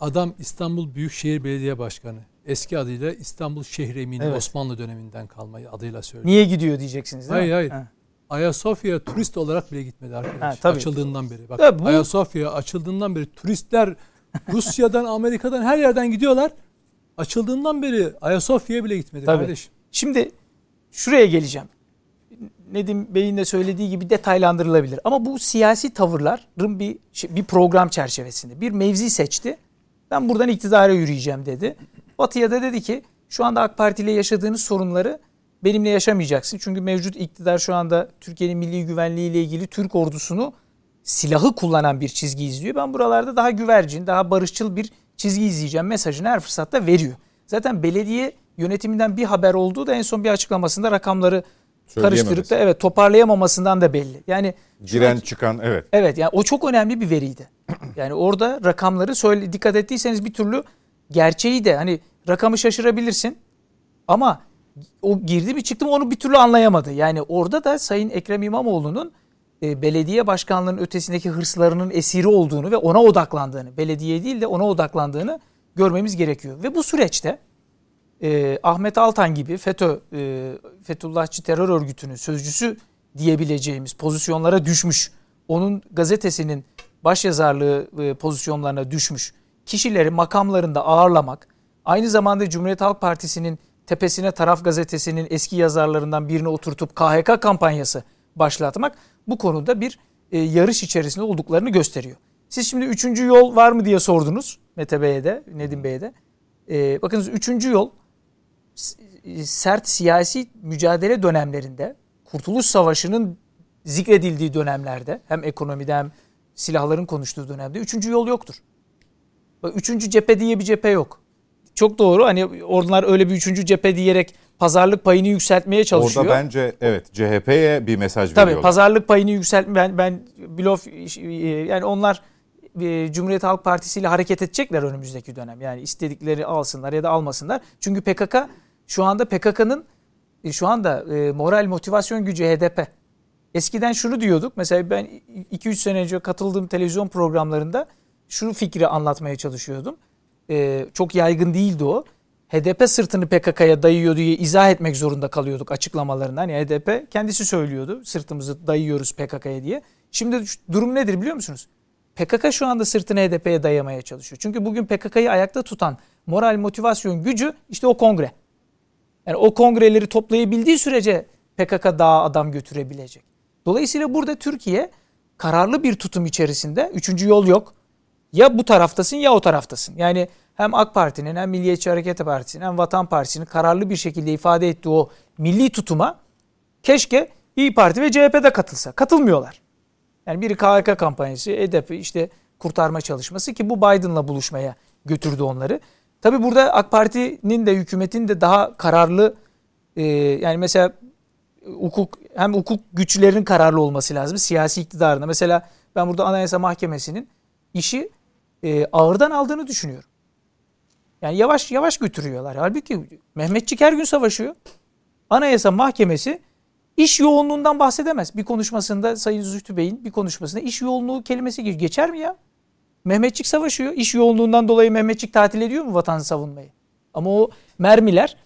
Speaker 3: adam İstanbul Büyükşehir Belediye Başkanı. Eski adıyla İstanbul Şehri Emini
Speaker 5: Evet.
Speaker 3: Osmanlı döneminden kalma adıyla söylüyor.
Speaker 5: niye gidiyor diyeceksiniz değil
Speaker 3: Hayır,
Speaker 5: mi?
Speaker 3: hayır.
Speaker 5: Ha.
Speaker 3: Ayasofya turist olarak bile gitmedi arkadaş.
Speaker 5: Ha, tabii.
Speaker 3: Açıldığından beri. Bak
Speaker 5: bu-
Speaker 3: Ayasofya açıldığından beri turistler Rusya'dan, Amerika'dan her yerden gidiyorlar. Açıldığından beri Ayasofya'ya bile gitmedi
Speaker 5: Tabii.
Speaker 3: kardeşim.
Speaker 5: Şimdi şuraya geleceğim. Nedim Bey'in de söylediği gibi detaylandırılabilir. Ama bu siyasi tavırların bir şey- bir program çerçevesinde bir mevzi seçti. Ben buradan iktidara yürüyeceğim dedi. Batı'ya da dedi ki şu anda AK Parti ile yaşadığınız sorunları benimle yaşamayacaksın. Çünkü mevcut iktidar şu anda Türkiye'nin milli güvenliği ile ilgili Türk ordusunu silahı kullanan bir çizgi izliyor. Ben buralarda daha güvercin, daha barışçıl bir çizgi izleyeceğim mesajını her fırsatta veriyor. Zaten belediye yönetiminden bir haber olduğu da en son bir açıklamasında rakamları karıştırıp da evet toparlayamamasından da belli. Yani
Speaker 1: Giren
Speaker 5: an-
Speaker 1: çıkan evet.
Speaker 5: Evet yani o çok önemli bir veriydi. Yani orada rakamları söyle dikkat ettiyseniz bir türlü gerçeği de hani rakamı şaşırabilirsin ama o girdi mi çıktı mı onu bir türlü anlayamadı. Yani orada da Sayın Ekrem İmamoğlu'nun e, belediye başkanlığının ötesindeki hırslarının esiri olduğunu ve ona odaklandığını, belediye değil de ona odaklandığını görmemiz gerekiyor. Ve bu süreçte e, Ahmet Altan gibi FETÖ, e, Fethullahçı terör örgütünün sözcüsü diyebileceğimiz pozisyonlara düşmüş. Onun gazetesinin başyazarlığı e, pozisyonlarına düşmüş. Kişileri makamlarında ağırlamak, aynı zamanda Cumhuriyet Halk Partisi'nin tepesine taraf gazetesinin eski yazarlarından birini oturtup KHK kampanyası başlatmak bu konuda bir e, yarış içerisinde olduklarını gösteriyor. Siz şimdi üçüncü yol var mı diye sordunuz Mete Bey'e de, Nedim Bey'e de. E, bakınız üçüncü yol e, sert siyasi mücadele dönemlerinde Kurtuluş Savaşı'nın zikredildiği dönemlerde hem ekonomide hem silahların konuştuğu dönemde üçüncü yol yoktur. Bak, Üçüncü cephe diye bir cephe yok. Çok doğru hani onlar öyle bir üçüncü cephe diyerek pazarlık payını yükseltmeye çalışıyor.
Speaker 1: Orada bence evet CHP'ye bir mesaj
Speaker 5: Tabii
Speaker 1: veriyorlar.
Speaker 5: pazarlık payını yükseltme ben ben blof yani onlar e, Cumhuriyet Halk Partisi ile hareket edecekler önümüzdeki dönem. Yani istedikleri alsınlar ya da almasınlar. Çünkü PKK şu anda PKK'nın e, şu anda e, moral motivasyon gücü HDP. Eskiden şunu diyorduk. Mesela ben 2-3 sene önce katıldığım televizyon programlarında şu fikri anlatmaya çalışıyordum. E, çok yaygın değildi o. HDP sırtını PKK'ya dayıyor diye izah etmek zorunda kalıyorduk açıklamalarından. Yani HDP kendisi söylüyordu sırtımızı dayıyoruz PKK'ya diye. Şimdi durum nedir biliyor musunuz? PKK şu anda sırtını HDP'ye dayamaya çalışıyor. Çünkü bugün PKK'yı ayakta tutan moral motivasyon gücü işte o kongre. Yani o kongreleri toplayabildiği sürece PKK daha adam götürebilecek. Dolayısıyla burada Türkiye kararlı bir tutum içerisinde üçüncü yol yok. Ya bu taraftasın ya o taraftasın. Yani hem AK Parti'nin hem Milliyetçi Hareket Partisi'nin hem Vatan Partisi'nin kararlı bir şekilde ifade ettiği o milli tutuma keşke İyi Parti ve CHP de katılsa. Katılmıyorlar. Yani biri KHK kampanyası, HDP işte kurtarma çalışması ki bu Biden'la buluşmaya götürdü onları. Tabi burada AK Parti'nin de hükümetin de daha kararlı e, yani mesela hukuk hem hukuk güçlerinin kararlı olması lazım siyasi iktidarında. Mesela ben burada Anayasa Mahkemesi'nin işi e, ağırdan aldığını düşünüyorum. Yani yavaş yavaş götürüyorlar. Halbuki Mehmetçik her gün savaşıyor. Anayasa Mahkemesi iş yoğunluğundan bahsedemez. Bir konuşmasında Sayın Zühtü Bey'in bir konuşmasında iş yoğunluğu kelimesi geçer mi ya? Mehmetçik savaşıyor. İş yoğunluğundan dolayı Mehmetçik tatil ediyor mu vatanı savunmayı? Ama o mermiler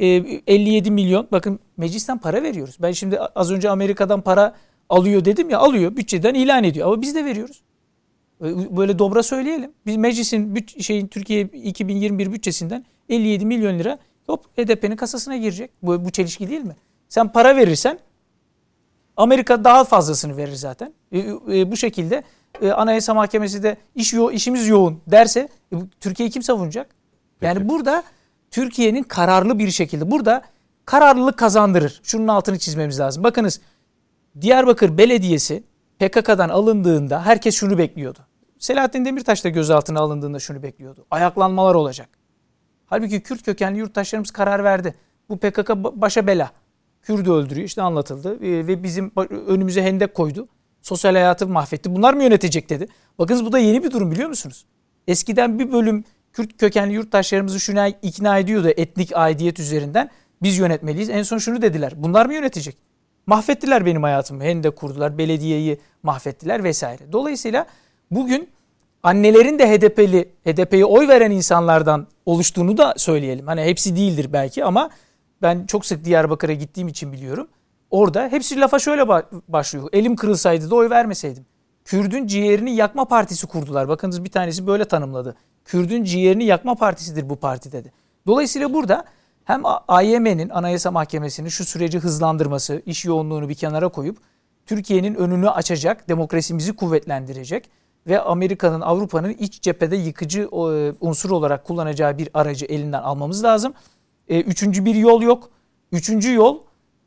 Speaker 5: 57 e, milyon bakın meclisten para veriyoruz. Ben şimdi az önce Amerika'dan para alıyor dedim ya alıyor bütçeden ilan ediyor ama biz de veriyoruz. Böyle dobra söyleyelim. Biz meclisin büt, şeyin Türkiye 2021 bütçesinden 57 milyon lira hop HDP'nin kasasına girecek. Bu, bu çelişki değil mi? Sen para verirsen Amerika daha fazlasını verir zaten. E, e, bu şekilde e, Anayasa Mahkemesi de iş yo işimiz yoğun derse e, Türkiye'yi kim savunacak? Yani Peki. burada Türkiye'nin kararlı bir şekilde burada kararlılık kazandırır. Şunun altını çizmemiz lazım. Bakınız Diyarbakır Belediyesi PKK'dan alındığında herkes şunu bekliyordu. Selahattin Demirtaş da gözaltına alındığında şunu bekliyordu. Ayaklanmalar olacak. Halbuki Kürt kökenli yurttaşlarımız karar verdi. Bu PKK başa bela. Kürt'ü öldürüyor işte anlatıldı ee, ve bizim önümüze hendek koydu. Sosyal hayatı mahvetti. Bunlar mı yönetecek dedi. Bakınız bu da yeni bir durum biliyor musunuz? Eskiden bir bölüm Kürt kökenli yurttaşlarımızı şuna ikna ediyordu etnik aidiyet üzerinden. Biz yönetmeliyiz. En son şunu dediler. Bunlar mı yönetecek? Mahvettiler benim hayatımı. Hendek kurdular, belediyeyi mahvettiler vesaire. Dolayısıyla bugün annelerin de HDP'li, HDP'ye oy veren insanlardan oluştuğunu da söyleyelim. Hani hepsi değildir belki ama ben çok sık Diyarbakır'a gittiğim için biliyorum. Orada hepsi lafa şöyle başlıyor. Elim kırılsaydı da oy vermeseydim. Kürdün ciğerini yakma partisi kurdular. Bakınız bir tanesi böyle tanımladı. Kürdün ciğerini yakma partisidir bu parti dedi. Dolayısıyla burada hem AYM'nin Anayasa Mahkemesi'nin şu süreci hızlandırması, iş yoğunluğunu bir kenara koyup Türkiye'nin önünü açacak, demokrasimizi kuvvetlendirecek ve Amerika'nın, Avrupa'nın iç cephede yıkıcı e, unsur olarak kullanacağı bir aracı elinden almamız lazım. E, üçüncü bir yol yok. Üçüncü yol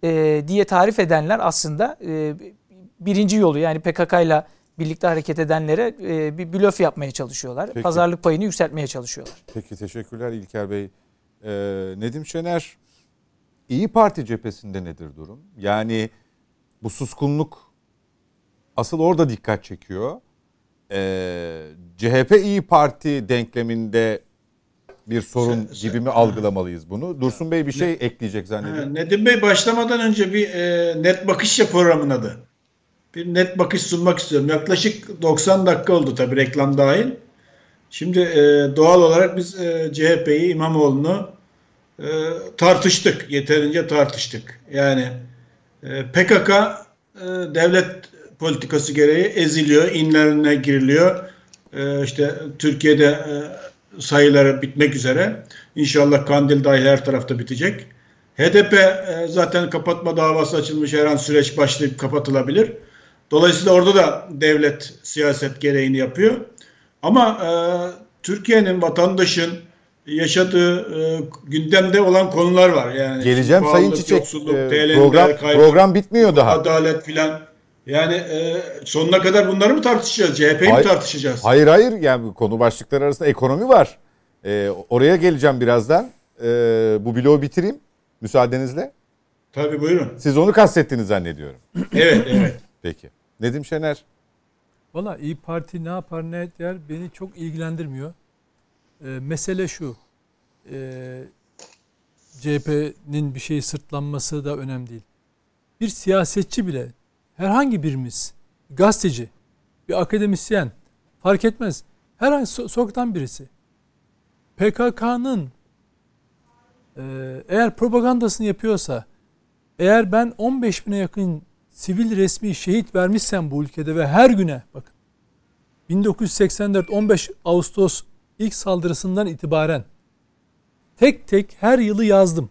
Speaker 5: e, diye tarif edenler aslında birinci yolu yani PKK ile birlikte hareket edenlere bir blöf yapmaya çalışıyorlar. Peki. Pazarlık payını yükseltmeye çalışıyorlar.
Speaker 1: Peki teşekkürler İlker Bey. Ee, Nedim Şener İyi Parti cephesinde nedir durum? Yani bu suskunluk asıl orada dikkat çekiyor. Ee, CHP İyi Parti denkleminde bir sorun sen, gibi mi algılamalıyız bunu? Dursun Bey bir şey ne, ekleyecek zannediyorum.
Speaker 4: Nedim Bey başlamadan önce bir e, net bakış ya programın adı. Bir net bakış sunmak istiyorum. Yaklaşık 90 dakika oldu tabii reklam dahil. Şimdi e, doğal olarak biz e, CHP'yi İmamoğlu'nu e, tartıştık. Yeterince tartıştık. Yani e, PKK e, devlet politikası gereği eziliyor, inlerine giriliyor. E, işte Türkiye'de e, sayıları bitmek üzere. İnşallah Kandil dahil her tarafta bitecek. HDP e, zaten kapatma davası açılmış her an süreç başlayıp kapatılabilir. Dolayısıyla orada da devlet siyaset gereğini yapıyor. Ama e, Türkiye'nin vatandaşın yaşadığı e, gündemde olan konular var. Yani
Speaker 1: geleceğim Sayın Çiçek. E, program kaybı, program bitmiyor daha.
Speaker 4: Adalet filan. Yani e, sonuna kadar bunları mı tartışacağız? CHP'yi mi tartışacağız?
Speaker 1: Hayır hayır yani konu başlıkları arasında ekonomi var. E, oraya geleceğim birazdan. E, bu bloğu bitireyim müsaadenizle.
Speaker 4: Tabii buyurun.
Speaker 1: Siz onu kastettiniz zannediyorum.
Speaker 4: evet evet.
Speaker 1: Peki. Nedim Şener.
Speaker 3: Valla İyi Parti ne yapar ne eder beni çok ilgilendirmiyor. E, mesele şu. E, CHP'nin bir şeyi sırtlanması da önemli değil. Bir siyasetçi bile herhangi birimiz gazeteci, bir akademisyen fark etmez. Herhangi so- sokaktan birisi PKK'nın e, eğer propagandasını yapıyorsa eğer ben 15 bine yakın sivil resmi şehit vermişsem bu ülkede ve her güne bakın 1984 15 Ağustos ilk saldırısından itibaren tek tek her yılı yazdım.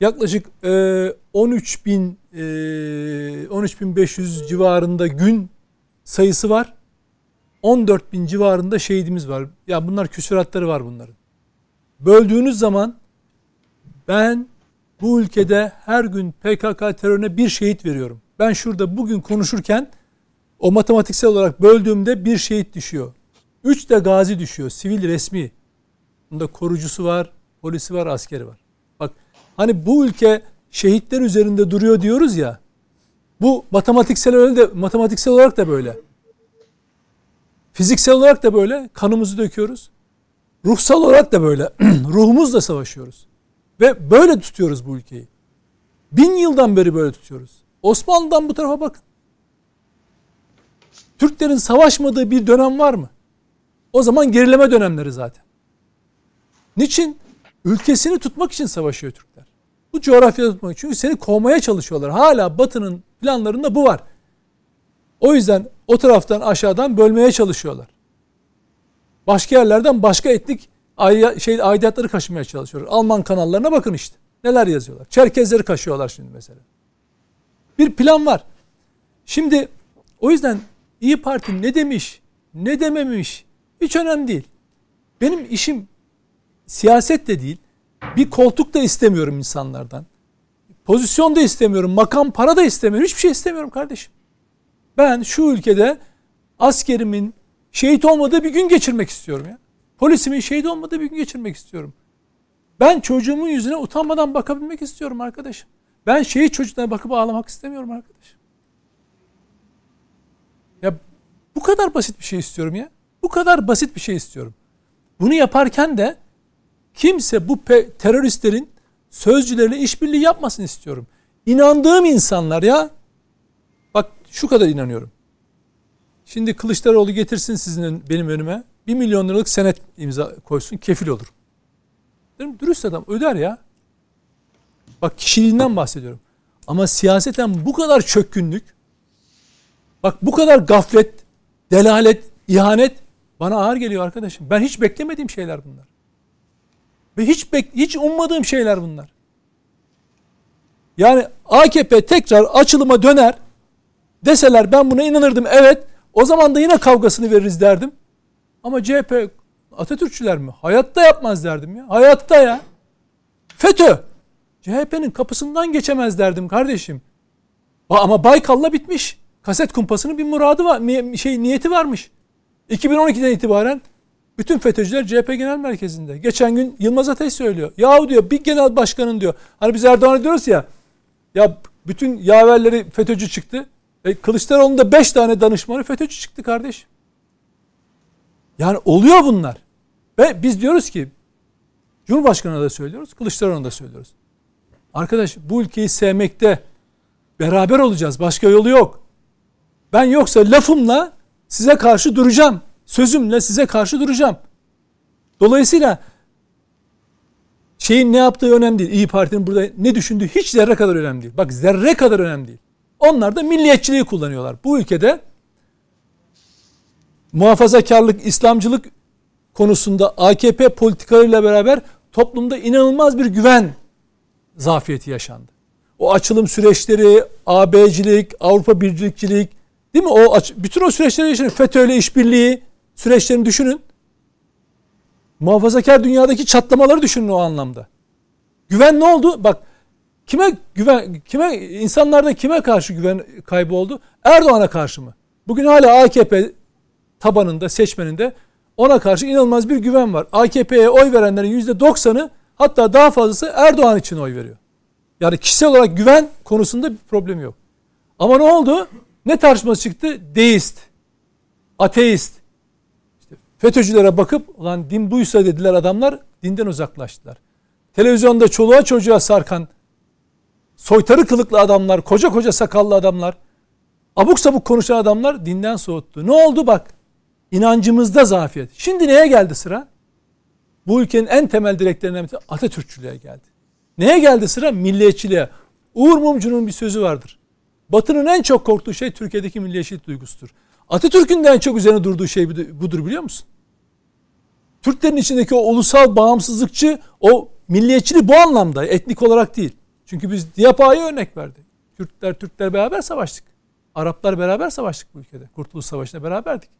Speaker 3: Yaklaşık e, 13 bin e, 13.500 civarında gün sayısı var. 14 bin civarında şehidimiz var. Ya bunlar küsuratları var bunların. Böldüğünüz zaman ben bu ülkede her gün PKK terörüne bir şehit veriyorum. Ben şurada bugün konuşurken o matematiksel olarak böldüğümde bir şehit düşüyor. Üç de gazi düşüyor. Sivil resmi. Bunda korucusu var, polisi var, askeri var. Hani bu ülke şehitler üzerinde duruyor diyoruz ya. Bu matematiksel öyle de matematiksel olarak da böyle. Fiziksel olarak da böyle. Kanımızı döküyoruz. Ruhsal olarak da böyle. Ruhumuzla savaşıyoruz. Ve böyle tutuyoruz bu ülkeyi. Bin yıldan beri böyle tutuyoruz. Osmanlı'dan bu tarafa bakın. Türklerin savaşmadığı bir dönem var mı? O zaman gerileme dönemleri zaten. Niçin? Ülkesini tutmak için savaşıyor Türkler. Bu coğrafyada tutmak. Çünkü seni kovmaya çalışıyorlar. Hala Batı'nın planlarında bu var. O yüzden o taraftan aşağıdan bölmeye çalışıyorlar. Başka yerlerden başka etnik şey, aidatları kaşımaya çalışıyorlar. Alman kanallarına bakın işte. Neler yazıyorlar. Çerkezleri kaşıyorlar şimdi mesela. Bir plan var. Şimdi o yüzden İyi Parti ne demiş, ne dememiş hiç önemli değil. Benim işim siyaset de değil. Bir koltuk da istemiyorum insanlardan. Pozisyon da istemiyorum. Makam, para da istemiyorum. Hiçbir şey istemiyorum kardeşim. Ben şu ülkede askerimin şehit olmadığı bir gün geçirmek istiyorum ya. Polisimin şehit olmadığı bir gün geçirmek istiyorum. Ben çocuğumun yüzüne utanmadan bakabilmek istiyorum arkadaşım. Ben şehit çocuklara bakıp ağlamak istemiyorum arkadaşım. Ya bu kadar basit bir şey istiyorum ya. Bu kadar basit bir şey istiyorum. Bunu yaparken de kimse bu teröristlerin sözcülerle işbirliği yapmasın istiyorum. İnandığım insanlar ya bak şu kadar inanıyorum. Şimdi Kılıçdaroğlu getirsin sizin benim önüme. Bir milyon liralık senet imza koysun kefil olur. Dedim, dürüst adam öder ya. Bak kişiliğinden bahsediyorum. Ama siyaseten bu kadar çökkünlük, bak bu kadar gaflet, delalet, ihanet bana ağır geliyor arkadaşım. Ben hiç beklemediğim şeyler bunlar. Ve hiç bek hiç ummadığım şeyler bunlar. Yani AKP tekrar açılıma döner deseler ben buna inanırdım evet o zaman da yine kavgasını veririz derdim. Ama CHP Atatürkçüler mi? Hayatta yapmaz derdim ya. Hayatta ya. FETÖ. CHP'nin kapısından geçemez derdim kardeşim. Ama Baykal'la bitmiş. Kaset kumpasının bir muradı var, şey niyeti varmış. 2012'den itibaren bütün FETÖ'cüler CHP Genel Merkezi'nde. Geçen gün Yılmaz Ateş söylüyor. Yahu diyor bir genel başkanın diyor. Hani biz Erdoğan'a diyoruz ya. Ya bütün yaverleri FETÖ'cü çıktı. E, Kılıçdaroğlu'nun da 5 tane danışmanı FETÖ'cü çıktı kardeş. Yani oluyor bunlar. Ve biz diyoruz ki Cumhurbaşkanı'na da söylüyoruz, Kılıçdaroğlu'na da söylüyoruz. Arkadaş bu ülkeyi sevmekte beraber olacağız. Başka yolu yok. Ben yoksa lafımla size karşı duracağım. Sözümle size karşı duracağım. Dolayısıyla şeyin ne yaptığı önemli değil. İyi Parti'nin burada ne düşündüğü hiç zerre kadar önemli değil. Bak zerre kadar önemli değil. Onlar da milliyetçiliği kullanıyorlar. Bu ülkede muhafazakarlık, İslamcılık konusunda AKP politikalarıyla beraber toplumda inanılmaz bir güven zafiyeti yaşandı. O açılım süreçleri, AB'cilik, Avrupa Birlikçilik, değil mi? O bütün o süreçleri yaşanıyor. FETÖ'yle işbirliği süreçlerini düşünün. Muhafazakar dünyadaki çatlamaları düşünün o anlamda. Güven ne oldu? Bak kime güven kime insanlarda kime karşı güven kaybı oldu? Erdoğan'a karşı mı? Bugün hala AKP tabanında, seçmeninde ona karşı inanılmaz bir güven var. AKP'ye oy verenlerin %90'ı hatta daha fazlası Erdoğan için oy veriyor. Yani kişisel olarak güven konusunda bir problem yok. Ama ne oldu? Ne tartışması çıktı? Deist, ateist. FETÖ'cülere bakıp ulan din buysa dediler adamlar dinden uzaklaştılar. Televizyonda çoluğa çocuğa sarkan soytarı kılıklı adamlar, koca koca sakallı adamlar, abuk sabuk konuşan adamlar dinden soğuttu. Ne oldu bak? İnancımızda zafiyet. Şimdi neye geldi sıra? Bu ülkenin en temel direklerinden biri Atatürkçülüğe geldi. Neye geldi sıra? Milliyetçiliğe. Uğur Mumcu'nun bir sözü vardır. Batı'nın en çok korktuğu şey Türkiye'deki milliyetçilik duygusudur. Atatürk'ün de en çok üzerine durduğu şey budur biliyor musun? Türklerin içindeki o ulusal bağımsızlıkçı, o milliyetçiliği bu anlamda, etnik olarak değil. Çünkü biz Diyapa'ya örnek verdik. Türkler, Türkler beraber savaştık. Araplar beraber savaştık bu ülkede. Kurtuluş Savaşı'nda beraberdik.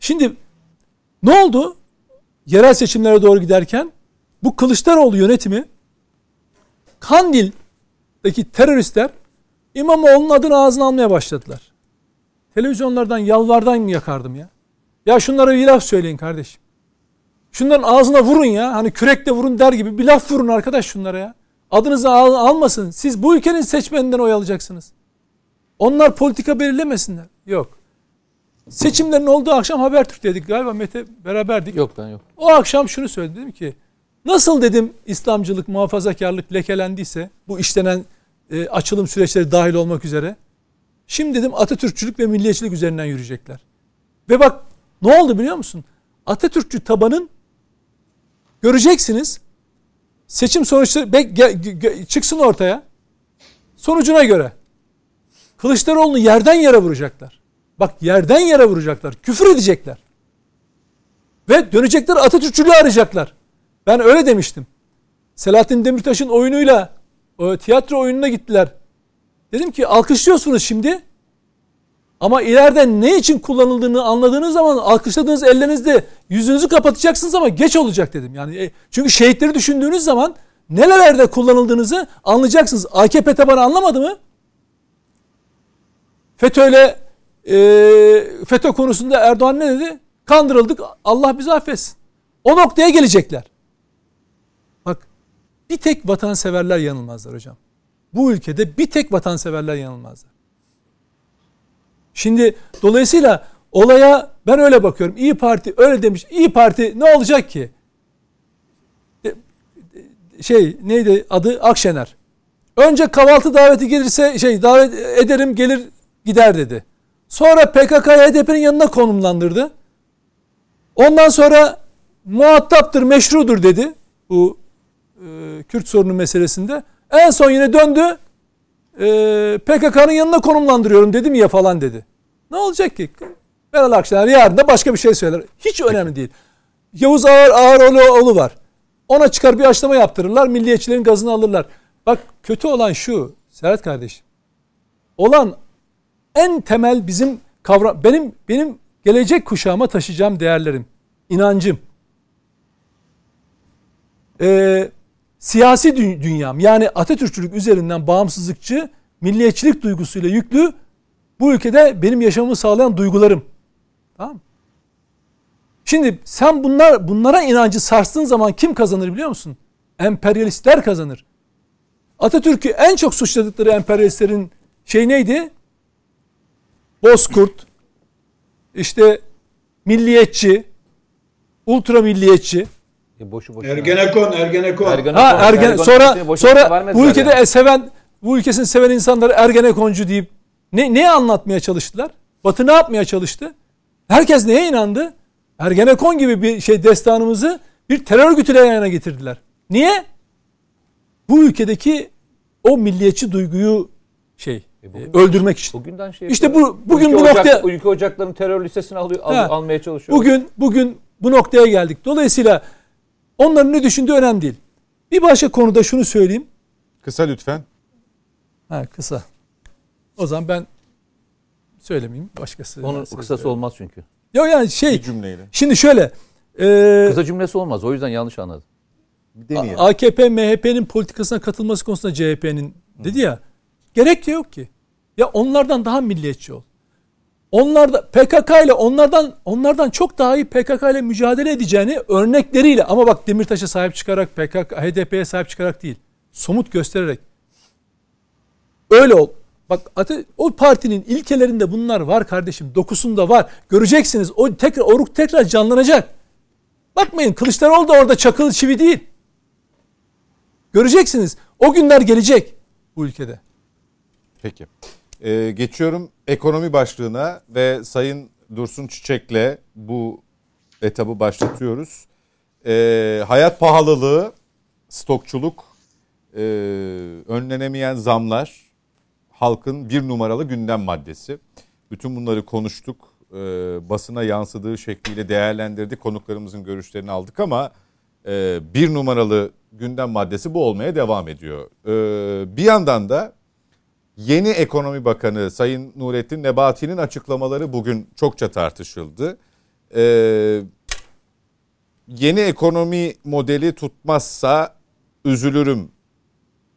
Speaker 3: Şimdi ne oldu? Yerel seçimlere doğru giderken bu Kılıçdaroğlu yönetimi Kandil'deki teröristler İmamoğlu'nun adını ağzına almaya başladılar. Televizyonlardan yalvardan yakardım ya. Ya şunlara bir laf söyleyin kardeşim. Şunların ağzına vurun ya. Hani kürekle vurun der gibi bir laf vurun arkadaş şunlara ya. Adınızı al, almasın. Siz bu ülkenin seçmeninden oy alacaksınız. Onlar politika belirlemesinler. Yok. Seçimlerin olduğu akşam Habertürk'teydik galiba Mete beraberdik.
Speaker 2: Yok ben yok.
Speaker 3: O akşam şunu söyledim ki nasıl dedim İslamcılık, muhafazakarlık lekelendiyse bu işlenen e, açılım süreçleri dahil olmak üzere şimdi dedim Atatürkçülük ve milliyetçilik üzerinden yürüyecekler. Ve bak ne oldu biliyor musun? Atatürkçü tabanın göreceksiniz seçim sonuçları be, ge, ge, çıksın ortaya sonucuna göre Kılıçdaroğlu'nu yerden yere vuracaklar. Bak yerden yere vuracaklar. Küfür edecekler. Ve dönecekler Atatürkçülüğü arayacaklar. Ben öyle demiştim. Selahattin Demirtaş'ın oyunuyla tiyatro oyununa gittiler. Dedim ki alkışlıyorsunuz şimdi. Ama ileride ne için kullanıldığını anladığınız zaman alkışladığınız ellerinizde yüzünüzü kapatacaksınız ama geç olacak dedim. Yani e, çünkü şehitleri düşündüğünüz zaman nelerde kullanıldığınızı anlayacaksınız. AKP tabanı anlamadı mı? FETÖ'yle e, FETÖ konusunda Erdoğan ne dedi? Kandırıldık Allah bizi affetsin. O noktaya gelecekler. Bir tek vatanseverler yanılmazlar hocam. Bu ülkede bir tek vatanseverler yanılmazlar. Şimdi dolayısıyla olaya ben öyle bakıyorum. İyi Parti öyle demiş. İyi Parti ne olacak ki? Şey neydi adı? Akşener. Önce kahvaltı daveti gelirse şey davet ederim gelir gider dedi. Sonra PKK'yı HDP'nin yanına konumlandırdı. Ondan sonra muhataptır, meşrudur dedi bu e, Kürt sorunu meselesinde. En son yine döndü e, PKK'nın yanına konumlandırıyorum dedim ya falan dedi. Ne olacak ki? Meral Akşener yarın da başka bir şey söyler. Hiç önemli değil. Yavuz Ağar Ağaroğlu var. Ona çıkar bir açlama yaptırırlar. Milliyetçilerin gazını alırlar. Bak kötü olan şu Serhat kardeşim. Olan en temel bizim kavram benim benim gelecek kuşağıma taşıyacağım değerlerim, inancım. Ee, siyasi dü- dünyam yani Atatürkçülük üzerinden bağımsızlıkçı, milliyetçilik duygusuyla yüklü bu ülkede benim yaşamımı sağlayan duygularım. Tamam Şimdi sen bunlar bunlara inancı sarstığın zaman kim kazanır biliyor musun? Emperyalistler kazanır. Atatürk'ü en çok suçladıkları emperyalistlerin şey neydi? Bozkurt, işte milliyetçi, ultra milliyetçi.
Speaker 2: E boşu boşuna.
Speaker 4: Ergenekon, Ergenekon.
Speaker 2: Ergenekon.
Speaker 3: Ha ergen
Speaker 2: Ergenekon
Speaker 3: sonra sonra bu ülkede
Speaker 2: yani.
Speaker 3: seven bu ülkesini seven insanları ergenekoncu deyip ne ne anlatmaya çalıştılar? Batı ne yapmaya çalıştı? Herkes neye inandı? Ergenekon gibi bir şey destanımızı bir terör örgütüyle yana getirdiler. Niye? Bu ülkedeki o milliyetçi duyguyu şey
Speaker 2: E bugün-
Speaker 3: e, öldürmek için.
Speaker 2: Bugünden şey
Speaker 3: İşte bu- bugün
Speaker 2: ülke
Speaker 3: bu
Speaker 2: ocak-
Speaker 3: noktaya-
Speaker 2: ülke ocaklarının terör listesini alıyor, al- almaya çalışıyor.
Speaker 3: Bugün bugün bu noktaya geldik. Dolayısıyla onların ne düşündüğü önemli değil. Bir başka konuda şunu söyleyeyim.
Speaker 1: Kısa lütfen.
Speaker 3: Ha kısa. O zaman ben söylemeyeyim. Başkası.
Speaker 2: onun kısası
Speaker 3: verir.
Speaker 2: olmaz çünkü.
Speaker 3: Yok yani şey.
Speaker 1: Bir cümleyle.
Speaker 3: Şimdi şöyle. E,
Speaker 2: Kısa cümlesi olmaz. O yüzden yanlış anladım.
Speaker 1: Deneyelim.
Speaker 3: AKP MHP'nin politikasına katılması konusunda CHP'nin dedi ya. Gerek de yok ki. Ya onlardan daha milliyetçi ol. Onlar da PKK ile onlardan onlardan çok daha iyi PKK ile mücadele edeceğini örnekleriyle ama bak Demirtaş'a sahip çıkarak PKK HDP'ye sahip çıkarak değil. Somut göstererek. Öyle ol. Bak o partinin ilkelerinde bunlar var kardeşim. Dokusunda var. Göreceksiniz. O tekrar oruk tekrar canlanacak. Bakmayın Kılıçdaroğlu da orada çakılı çivi değil. Göreceksiniz. O günler gelecek bu ülkede.
Speaker 1: Peki. Ee, geçiyorum ekonomi başlığına ve Sayın Dursun Çiçek'le bu etabı başlatıyoruz. Ee, hayat pahalılığı, stokçuluk, e, önlenemeyen zamlar halkın bir numaralı gündem maddesi. Bütün bunları konuştuk. Ee, basına yansıdığı şekliyle değerlendirdik. Konuklarımızın görüşlerini aldık ama e, bir numaralı gündem maddesi bu olmaya devam ediyor. Ee, bir yandan da Yeni Ekonomi Bakanı Sayın Nurettin Nebati'nin açıklamaları bugün çokça tartışıldı. Ee, yeni ekonomi modeli tutmazsa üzülürüm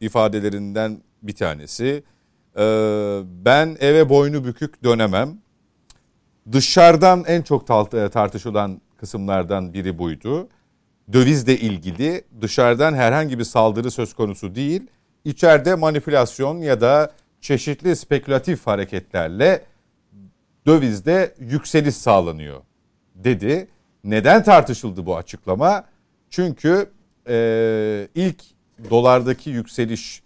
Speaker 1: ifadelerinden bir tanesi. Ee, ben eve boynu bükük dönemem. Dışarıdan en çok talt- tartışılan kısımlardan biri buydu. dövizle ilgili dışarıdan herhangi bir saldırı söz konusu değil. İçeride manipülasyon ya da çeşitli spekülatif hareketlerle dövizde yükseliş sağlanıyor dedi. Neden tartışıldı bu açıklama? Çünkü e, ilk dolardaki yükseliş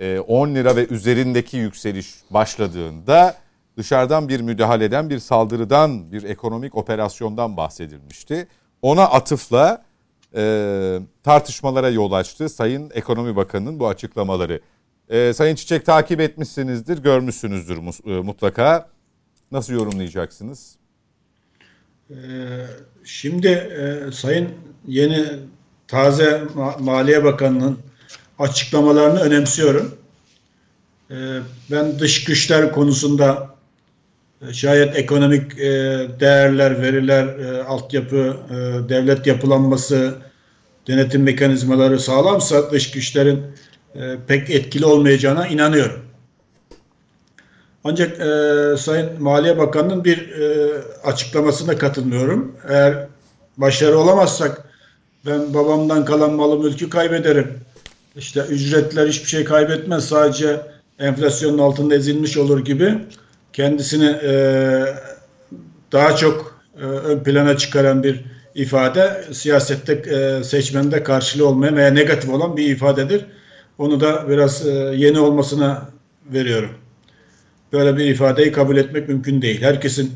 Speaker 1: e, 10 lira ve üzerindeki yükseliş başladığında dışarıdan bir müdahaleden, bir saldırıdan, bir ekonomik operasyondan bahsedilmişti. Ona atıfla e, tartışmalara yol açtı Sayın Ekonomi Bakanı'nın bu açıklamaları. E, Sayın Çiçek takip etmişsinizdir, görmüşsünüzdür e, mutlaka. Nasıl yorumlayacaksınız?
Speaker 4: Ee, şimdi e, Sayın yeni taze Maliye Bakanı'nın açıklamalarını önemsiyorum. Ee, ben dış güçler konusunda e, şayet ekonomik değerler, veriler, e, altyapı, devlet yapılanması, denetim mekanizmaları sağlamsa dış güçlerin pek etkili olmayacağına inanıyorum. Ancak e, Sayın Maliye Bakanı'nın bir e, açıklamasına katılmıyorum. Eğer başarı olamazsak ben babamdan kalan malı mülkü kaybederim. İşte ücretler hiçbir şey kaybetmez sadece enflasyonun altında ezilmiş olur gibi kendisini e, daha çok e, ön plana çıkaran bir ifade siyasette e, seçmende karşılığı olmayan veya negatif olan bir ifadedir. Onu da biraz e, yeni olmasına veriyorum. Böyle bir ifadeyi kabul etmek mümkün değil. Herkesin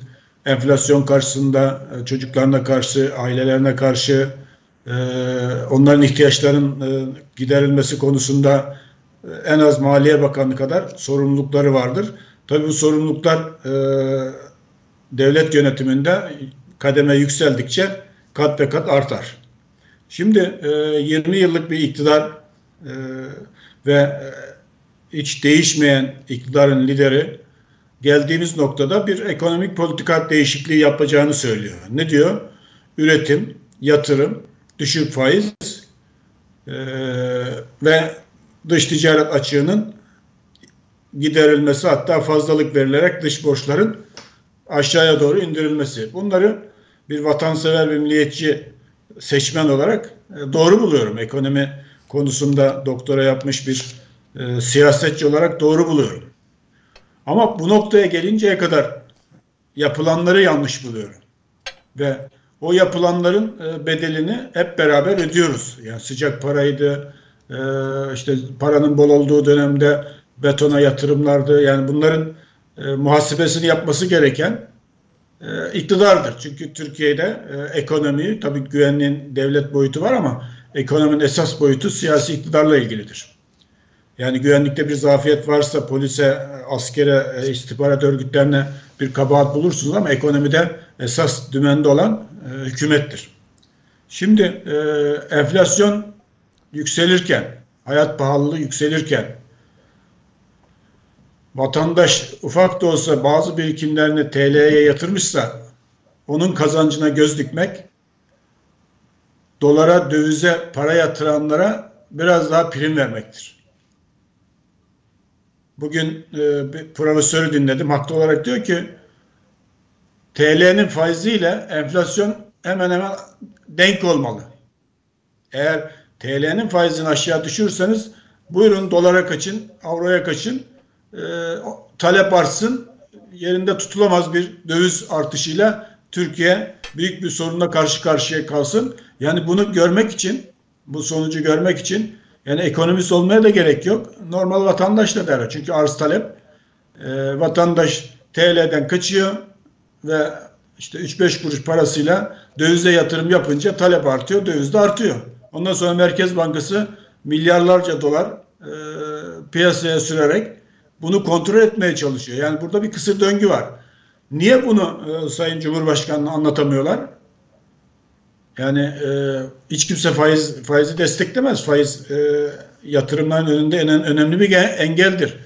Speaker 4: enflasyon karşısında e, çocuklarına karşı, ailelerine karşı e, onların ihtiyaçlarının giderilmesi konusunda en az Maliye Bakanı kadar sorumlulukları vardır. Tabii bu sorumluluklar devlet yönetiminde kademe yükseldikçe kat be kat artar. Şimdi 20 yıllık bir iktidar ve hiç değişmeyen iktidarın lideri geldiğimiz noktada bir ekonomik politika değişikliği yapacağını söylüyor. Ne diyor? Üretim, yatırım, düşük faiz e, ve dış ticaret açığının giderilmesi hatta fazlalık verilerek dış borçların aşağıya doğru indirilmesi. Bunları bir vatansever bir milliyetçi seçmen olarak e, doğru buluyorum. Ekonomi konusunda doktora yapmış bir e, siyasetçi olarak doğru buluyorum. Ama bu noktaya gelinceye kadar yapılanları yanlış buluyorum. Ve o yapılanların e, bedelini hep beraber ödüyoruz. Yani sıcak paraydı, e, işte paranın bol olduğu dönemde betona yatırımlardı. Yani bunların e, muhasebesini yapması gereken iktidardır. Çünkü Türkiye'de ekonomi, tabii güvenliğin devlet boyutu var ama ekonominin esas boyutu siyasi iktidarla ilgilidir. Yani güvenlikte bir zafiyet varsa polise, askere, e, istihbarat örgütlerine bir kabahat bulursunuz ama ekonomide esas dümende olan e, hükümettir. Şimdi e, enflasyon yükselirken, hayat pahalılığı yükselirken vatandaş ufak da olsa bazı birikimlerini TL'ye yatırmışsa onun kazancına göz dikmek dolara, dövize para yatıranlara biraz daha prim vermektir. Bugün e, bir profesörü dinledim. Haklı olarak diyor ki TL'nin faiziyle enflasyon hemen hemen denk olmalı. Eğer TL'nin faizini aşağı düşürseniz buyurun dolara kaçın, avroya kaçın. E, talep artsın. Yerinde tutulamaz bir döviz artışıyla Türkiye büyük bir sorunla karşı karşıya kalsın. Yani bunu görmek için, bu sonucu görmek için yani ekonomist olmaya da gerek yok. Normal vatandaş da der. Çünkü arz talep e, vatandaş TL'den kaçıyor ve işte 3-5 kuruş parasıyla dövize yatırım yapınca talep artıyor, döviz de artıyor. Ondan sonra Merkez Bankası milyarlarca dolar e, piyasaya sürerek bunu kontrol etmeye çalışıyor. Yani burada bir kısır döngü var. Niye bunu e, Sayın Cumhurbaşkanı'na anlatamıyorlar? Yani e, hiç kimse faiz faizi desteklemez. Faiz e, yatırımların önünde en önemli bir engeldir.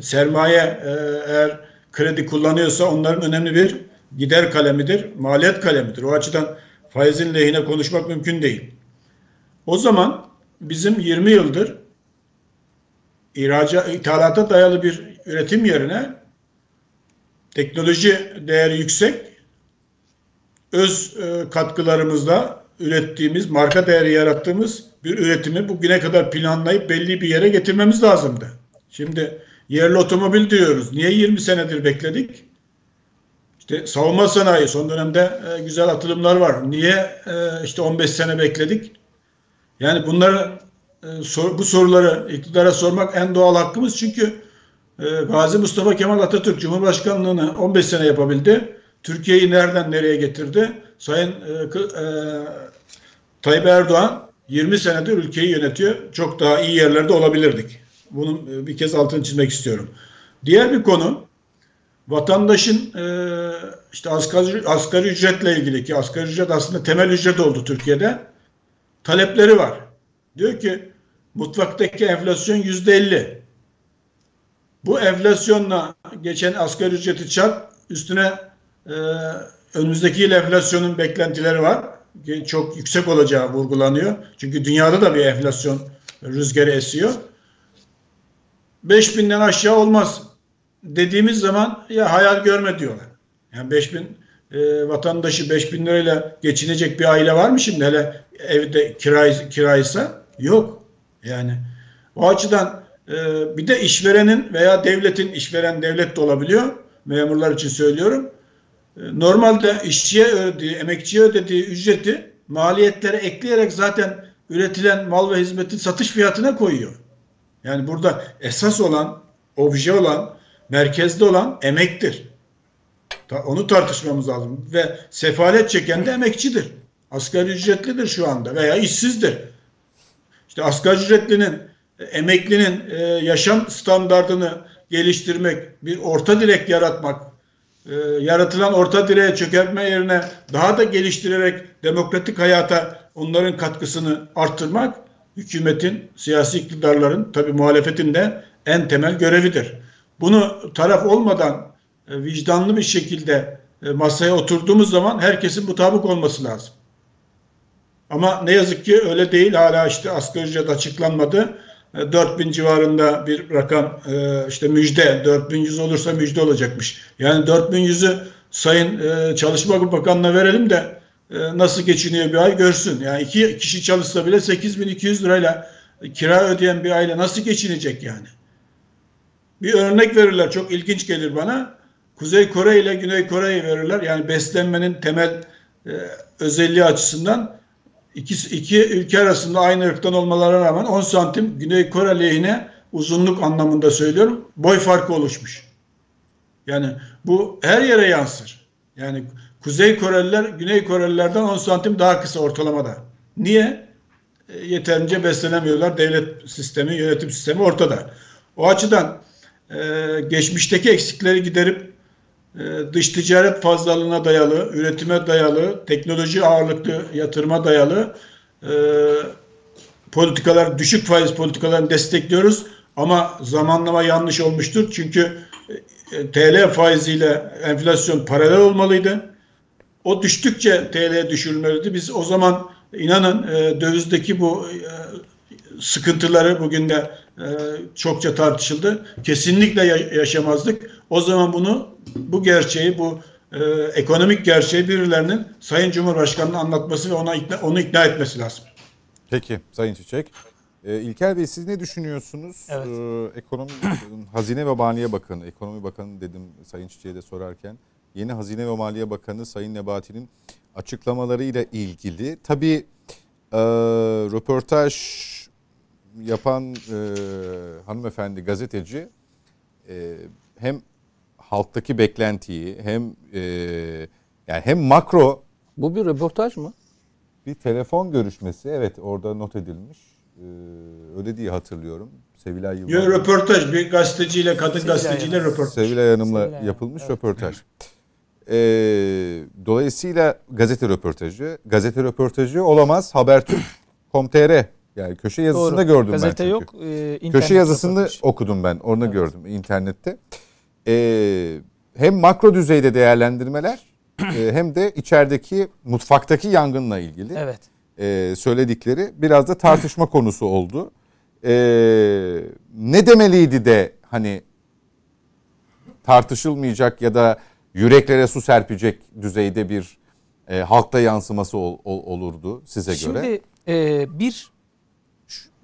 Speaker 4: Sermaye e, eğer kredi kullanıyorsa onların önemli bir gider kalemidir, maliyet kalemidir. O açıdan faizin lehine konuşmak mümkün değil. O zaman bizim 20 yıldır ihraca, ithalata dayalı bir üretim yerine teknoloji değeri yüksek öz e, katkılarımızla ürettiğimiz, marka değeri yarattığımız bir üretimi bugüne kadar planlayıp belli bir yere getirmemiz lazımdı. Şimdi yerli otomobil diyoruz. Niye 20 senedir bekledik? İşte savunma sanayi son dönemde e, güzel atılımlar var. Niye e, işte 15 sene bekledik? Yani bunları e, sor, bu soruları iktidara sormak en doğal hakkımız çünkü Gazi Mustafa Kemal Atatürk Cumhurbaşkanlığını 15 sene yapabildi. Türkiye'yi nereden nereye getirdi? Sayın e, e, Tayyip Erdoğan 20 senedir ülkeyi yönetiyor. Çok daha iyi yerlerde olabilirdik. Bunun e, bir kez altını çizmek istiyorum. Diğer bir konu vatandaşın e, işte asgari, asgari ücretle ilgili ki asgari ücret aslında temel ücret oldu Türkiye'de. Talepleri var. Diyor ki mutfaktaki enflasyon yüzde elli. Bu enflasyonla geçen asgari ücreti çarp üstüne e, önümüzdeki yıl enflasyonun beklentileri var. Çok yüksek olacağı vurgulanıyor. Çünkü dünyada da bir enflasyon rüzgarı esiyor. 5000'den aşağı olmaz dediğimiz zaman ya hayal görme diyorlar. Yani 5000 e, vatandaşı 5000 lirayla geçinecek bir aile var mı şimdi hele evde kiray, kiraysa? Yok. Yani o açıdan bir de işverenin veya devletin işveren devlet de olabiliyor. Memurlar için söylüyorum. E, normalde işçiye ödediği, emekçiye ödediği ücreti maliyetlere ekleyerek zaten üretilen mal ve hizmetin satış fiyatına koyuyor. Yani burada esas olan, obje olan, merkezde olan emektir. Onu tartışmamız lazım. Ve sefalet çeken de emekçidir. Asgari ücretlidir şu anda veya işsizdir. İşte asgari ücretlinin, emeklinin e, yaşam standartını geliştirmek, bir orta direk yaratmak, e, yaratılan orta direğe çökertme yerine daha da geliştirerek demokratik hayata onların katkısını arttırmak hükümetin, siyasi iktidarların, tabi muhalefetin de en temel görevidir. Bunu taraf olmadan e, vicdanlı bir şekilde masaya oturduğumuz zaman herkesin mutabık olması lazım. Ama ne yazık ki öyle değil. Hala işte asgari ücret açıklanmadı. 4000 e, civarında bir rakam işte müjde 4100 olursa müjde olacakmış. Yani 4100'ü Sayın Çalışma Bakanı'na verelim de nasıl geçiniyor bir ay görsün. Yani iki kişi çalışsa bile 8200 lirayla kira ödeyen bir aile nasıl geçinecek yani? Bir örnek verirler çok ilginç gelir bana. Kuzey Kore ile Güney Kore'yi verirler. Yani beslenmenin temel e, özelliği açısından iki, iki ülke arasında aynı ırktan olmalarına rağmen 10 santim Güney Kore lehine uzunluk anlamında söylüyorum boy farkı oluşmuş. Yani bu her yere yansır. Yani Kuzey Koreliler Güney Korelilerden 10 santim daha kısa ortalamada. Niye? E, yeterince beslenemiyorlar. Devlet sistemi, yönetim sistemi ortada. O açıdan e, geçmişteki eksikleri giderip dış ticaret fazlalığına dayalı, üretime dayalı, teknoloji ağırlıklı yatırıma dayalı e, politikalar, düşük faiz politikalarını destekliyoruz. Ama zamanlama yanlış olmuştur. Çünkü e, TL faiziyle enflasyon paralel olmalıydı. O düştükçe TL düşürülmeliydi. Biz o zaman inanın e, dövizdeki bu e, sıkıntıları bugün de e, çokça tartışıldı. Kesinlikle yaşamazdık. O zaman bunu bu gerçeği bu e, ekonomik gerçeği birilerinin Sayın Cumhurbaşkanı'nın anlatması ve ona ikna, onu ikna etmesi lazım.
Speaker 1: Peki Sayın Çiçek. E, İlker Bey siz ne düşünüyorsunuz?
Speaker 5: Evet.
Speaker 1: E, ekonomi Hazine ve Maliye Bakanı, Ekonomi Bakanı dedim Sayın Çiçek'e de sorarken. Yeni Hazine ve Maliye Bakanı Sayın Nebati'nin açıklamalarıyla ilgili. Tabii e, röportaj yapan e, hanımefendi gazeteci e, hem halktaki beklentiyi hem e, yani hem makro
Speaker 2: bu bir röportaj mı?
Speaker 1: Bir telefon görüşmesi evet orada not edilmiş. Ee, öyle diye hatırlıyorum. Sevilay
Speaker 4: Yılmaz. Yok röportaj bir gazeteciyle kadın Sevilay gazeteciyle Hanım. röportaj.
Speaker 1: Sevilay Hanım'la Sevilay yapılmış evet. röportaj. Ee, dolayısıyla gazete röportajı. Gazete röportajı olamaz. Habertürk.com.tr yani köşe yazısında Doğru. gördüm
Speaker 5: Gazete
Speaker 1: ben
Speaker 5: yok.
Speaker 1: E, köşe yazısını röportaj. okudum ben. Orada evet. gördüm internette. Ee, hem makro düzeyde değerlendirmeler e, hem de içerideki mutfaktaki yangınla ilgili
Speaker 5: evet.
Speaker 1: e, söyledikleri biraz da tartışma konusu oldu. E, ne demeliydi de hani tartışılmayacak ya da yüreklere su serpecek düzeyde bir e, halkta yansıması ol, ol, olurdu size
Speaker 5: Şimdi,
Speaker 1: göre?
Speaker 5: Şimdi e, bir,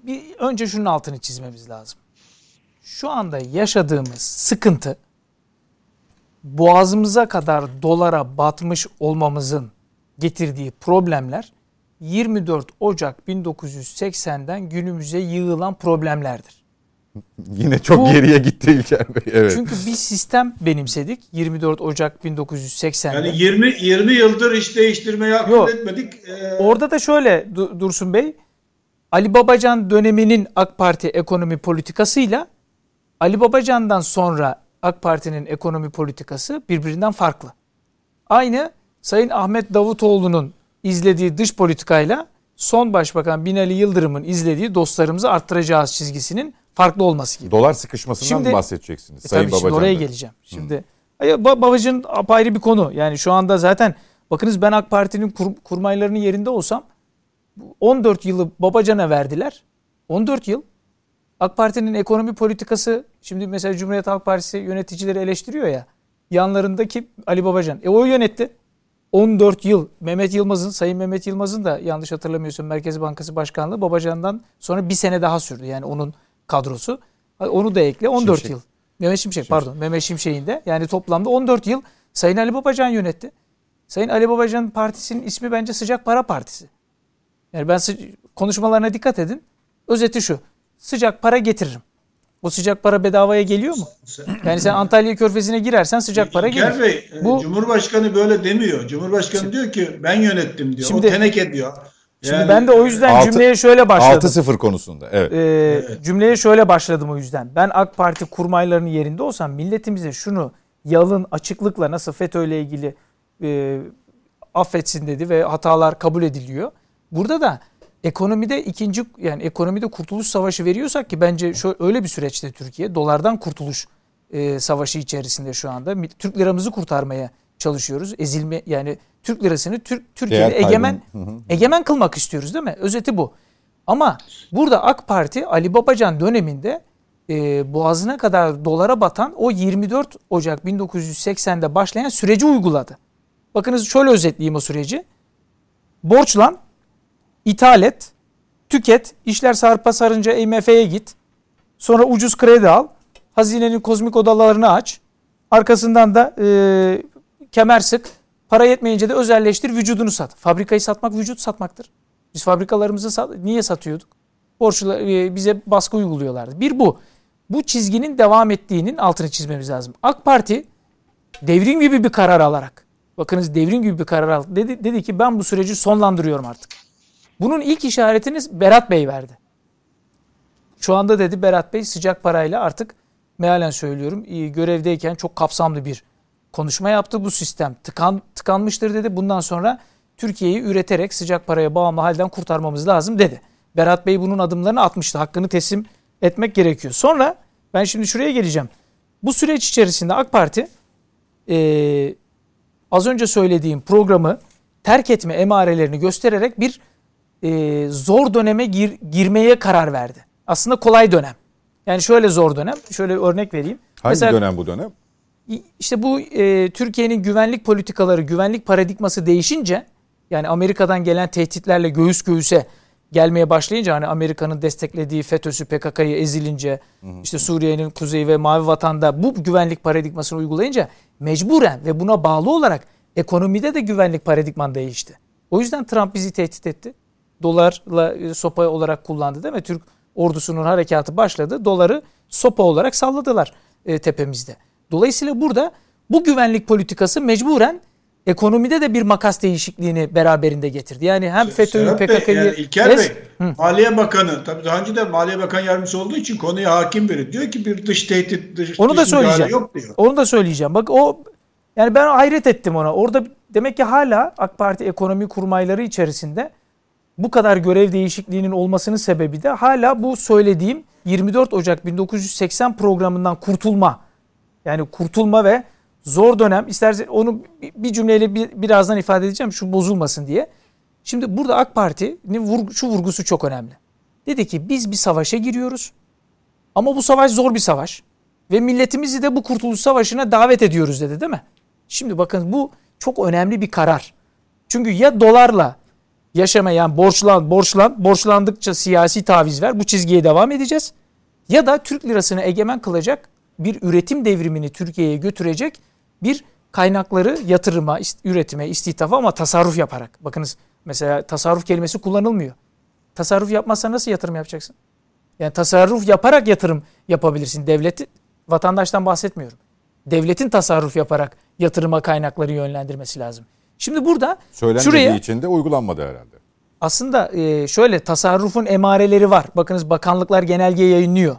Speaker 5: bir önce şunun altını çizmemiz lazım. Şu anda yaşadığımız sıkıntı boğazımıza kadar dolara batmış olmamızın getirdiği problemler 24 Ocak 1980'den günümüze yığılan problemlerdir.
Speaker 1: Yine çok
Speaker 5: Bu-
Speaker 1: geriye gitti İlker Bey. Evet.
Speaker 5: Çünkü bir sistem benimsedik 24 Ocak 1980'de.
Speaker 4: Yani 20 20 yıldır iş değiştirmeyi akıl etmedik. Ee,
Speaker 5: Orada da şöyle Du- Dursun Bey, Ali Babacan döneminin AK Parti ekonomi politikasıyla Ali Babacan'dan sonra AK Parti'nin ekonomi politikası birbirinden farklı. Aynı Sayın Ahmet Davutoğlu'nun izlediği dış politikayla son başbakan Binali Yıldırım'ın izlediği dostlarımızı arttıracağız çizgisinin farklı olması gibi.
Speaker 1: Dolar sıkışmasından
Speaker 5: Şimdi-
Speaker 1: mı bahsedeceksiniz
Speaker 5: E
Speaker 1: Sayın
Speaker 5: tabii
Speaker 1: Babacan'da?
Speaker 5: oraya geleceğim. Şimdi Ay, Ba- Babacan apayrı bir konu. Yani şu anda zaten bakınız ben AK Parti'nin kur- kurmaylarının yerinde olsam 14 yılı Babacan'a verdiler. 14 yıl AK Parti'nin ekonomi politikası şimdi mesela Cumhuriyet Halk Partisi yöneticileri eleştiriyor ya. Yanlarındaki Ali Babacan. E o yönetti. 14 yıl Mehmet Yılmaz'ın, Sayın Mehmet Yılmaz'ın da yanlış hatırlamıyorsam Merkez Bankası Başkanlığı Babacan'dan sonra bir sene daha sürdü. Yani onun kadrosu. Onu da ekle 14
Speaker 1: Şimşek.
Speaker 5: yıl. Mehmet Şimşek, pardon Mehmet Şimşek'in de yani toplamda 14 yıl Sayın Ali Babacan yönetti. Sayın Ali Babacan partisinin ismi bence Sıcak Para Partisi. Yani ben konuşmalarına dikkat edin. Özeti şu. Sıcak para getiririm. O sıcak para bedavaya geliyor mu? Yani sen Antalya Körfezi'ne girersen sıcak para
Speaker 4: İlker
Speaker 5: gelir.
Speaker 4: Bey, e,
Speaker 5: Bu-
Speaker 4: Cumhurbaşkanı böyle demiyor. Cumhurbaşkanı diyor ki ben yönettim diyor.
Speaker 5: Şimdi-
Speaker 4: o teneke diyor.
Speaker 5: Şimdi
Speaker 4: Yani-
Speaker 5: ben de o yüzden
Speaker 1: Altı-
Speaker 5: cümleye şöyle başladım.
Speaker 1: 6-0 konusunda. Evet.
Speaker 5: Ee, Cümleye şöyle başladım o yüzden. Ben AK Parti kurmaylarının yerinde olsam milletimize şunu yalın açıklıkla nasıl FETÖ ile ilgili e, affetsin dedi ve hatalar kabul ediliyor. Burada da ekonomide ikinci yani ekonomide kurtuluş savaşı veriyorsak ki bence şu öyle bir süreçte Türkiye dolardan kurtuluş e, savaşı içerisinde şu anda Türk liramızı kurtarmaya çalışıyoruz. Ezilme yani Türk lirasını Türk Türkiye'de
Speaker 1: Değer
Speaker 5: egemen egemen kılmak istiyoruz değil mi? Özeti bu. Ama burada AK Parti Ali Babacan döneminde e, boğazına kadar dolara batan o 24 Ocak 1980'de başlayan süreci uyguladı. Bakınız şöyle özetleyeyim o süreci. Borçlan, ithal et, tüket, işler sarpa sarınca IMF'ye git. Sonra ucuz kredi al. Hazinenin kozmik odalarını aç. Arkasından da e, kemer sık. Para yetmeyince de özelleştir, vücudunu sat. Fabrikayı satmak vücut satmaktır. Biz fabrikalarımızı sat- niye satıyorduk? Borçlu e, bize baskı uyguluyorlardı. Bir bu. Bu çizginin devam ettiğinin altını çizmemiz lazım. AK Parti devrim gibi bir karar alarak bakınız devrim gibi bir karar aldı. Dedi, dedi ki ben bu süreci sonlandırıyorum artık. Bunun ilk işaretini Berat Bey verdi. Şu anda dedi Berat Bey sıcak parayla artık mealen söylüyorum görevdeyken çok kapsamlı bir konuşma yaptı. Bu sistem tıkan, tıkanmıştır dedi. Bundan sonra Türkiye'yi üreterek sıcak paraya bağımlı halden kurtarmamız lazım dedi. Berat Bey bunun adımlarını atmıştı. Hakkını teslim etmek gerekiyor. Sonra ben şimdi şuraya geleceğim. Bu süreç içerisinde AK Parti e, az önce söylediğim programı terk etme emarelerini göstererek bir e, zor döneme gir- girmeye karar verdi. Aslında kolay dönem. Yani şöyle zor dönem. Şöyle örnek vereyim.
Speaker 1: Hangi
Speaker 5: Mesela-
Speaker 1: dönem bu dönem?
Speaker 5: işte bu e, Türkiye'nin güvenlik politikaları, güvenlik paradigması değişince yani Amerika'dan gelen tehditlerle göğüs göğüse gelmeye başlayınca hani Amerika'nın desteklediği FETÖ'sü PKK'yı ezilince işte Suriye'nin kuzeyi ve Mavi Vatan'da bu güvenlik paradigmasını uygulayınca mecburen ve buna bağlı olarak ekonomide de güvenlik paradigman değişti. O yüzden Trump bizi tehdit etti. Dolarla e, sopa olarak kullandı değil mi? Türk ordusunun harekatı başladı. Doları sopa olarak salladılar e, tepemizde. Dolayısıyla burada bu güvenlik politikası mecburen ekonomide de bir makas değişikliğini beraberinde getirdi. Yani hem FETÖ'yü PKK'yı
Speaker 4: yani İlker Bey, Maliye Bakanı, tabii daha önce de Maliye Bakan Yardımcısı olduğu için konuya hakim biri. Diyor ki bir dış tehdit, dış,
Speaker 5: Onu da
Speaker 4: dış müdahale
Speaker 5: söyleyeceğim.
Speaker 4: yok diyor.
Speaker 5: Onu da söyleyeceğim. Bak o yani ben hayret ettim ona. Orada demek ki hala AK Parti ekonomi kurmayları içerisinde bu kadar görev değişikliğinin olmasının sebebi de hala bu söylediğim 24 Ocak 1980 programından kurtulma. Yani kurtulma ve zor dönem. İstersen onu bir- cümleyle bir, birazdan ifade edeceğim şu bozulmasın diye. Şimdi burada AK Parti'nin vurgu, şu vurgusu çok önemli. Dedi ki biz bir savaşa giriyoruz. Ama bu savaş zor bir savaş. Ve milletimizi de bu kurtuluş savaşına davet ediyoruz dedi değil mi? Şimdi bakın bu çok önemli bir karar. Çünkü ya dolarla yaşamayan borçlan, borçlan, borçlandıkça siyasi taviz ver. Bu çizgiye devam edeceğiz. Ya da Türk lirasını egemen kılacak bir üretim devrimini Türkiye'ye götürecek bir kaynakları yatırıma, üretime, istihdama ama tasarruf yaparak. Bakınız mesela tasarruf kelimesi kullanılmıyor. Tasarruf yapmazsan nasıl yatırım yapacaksın? Yani tasarruf yaparak yatırım yapabilirsin. Devleti, vatandaştan bahsetmiyorum. Devletin tasarruf yaparak yatırıma kaynakları yönlendirmesi lazım. Şimdi burada
Speaker 1: Söylenmediği
Speaker 5: şuraya
Speaker 1: için de uygulanmadı herhalde.
Speaker 5: aslında e, şöyle tasarrufun emareleri var. Bakınız bakanlıklar genelge yayınlıyor.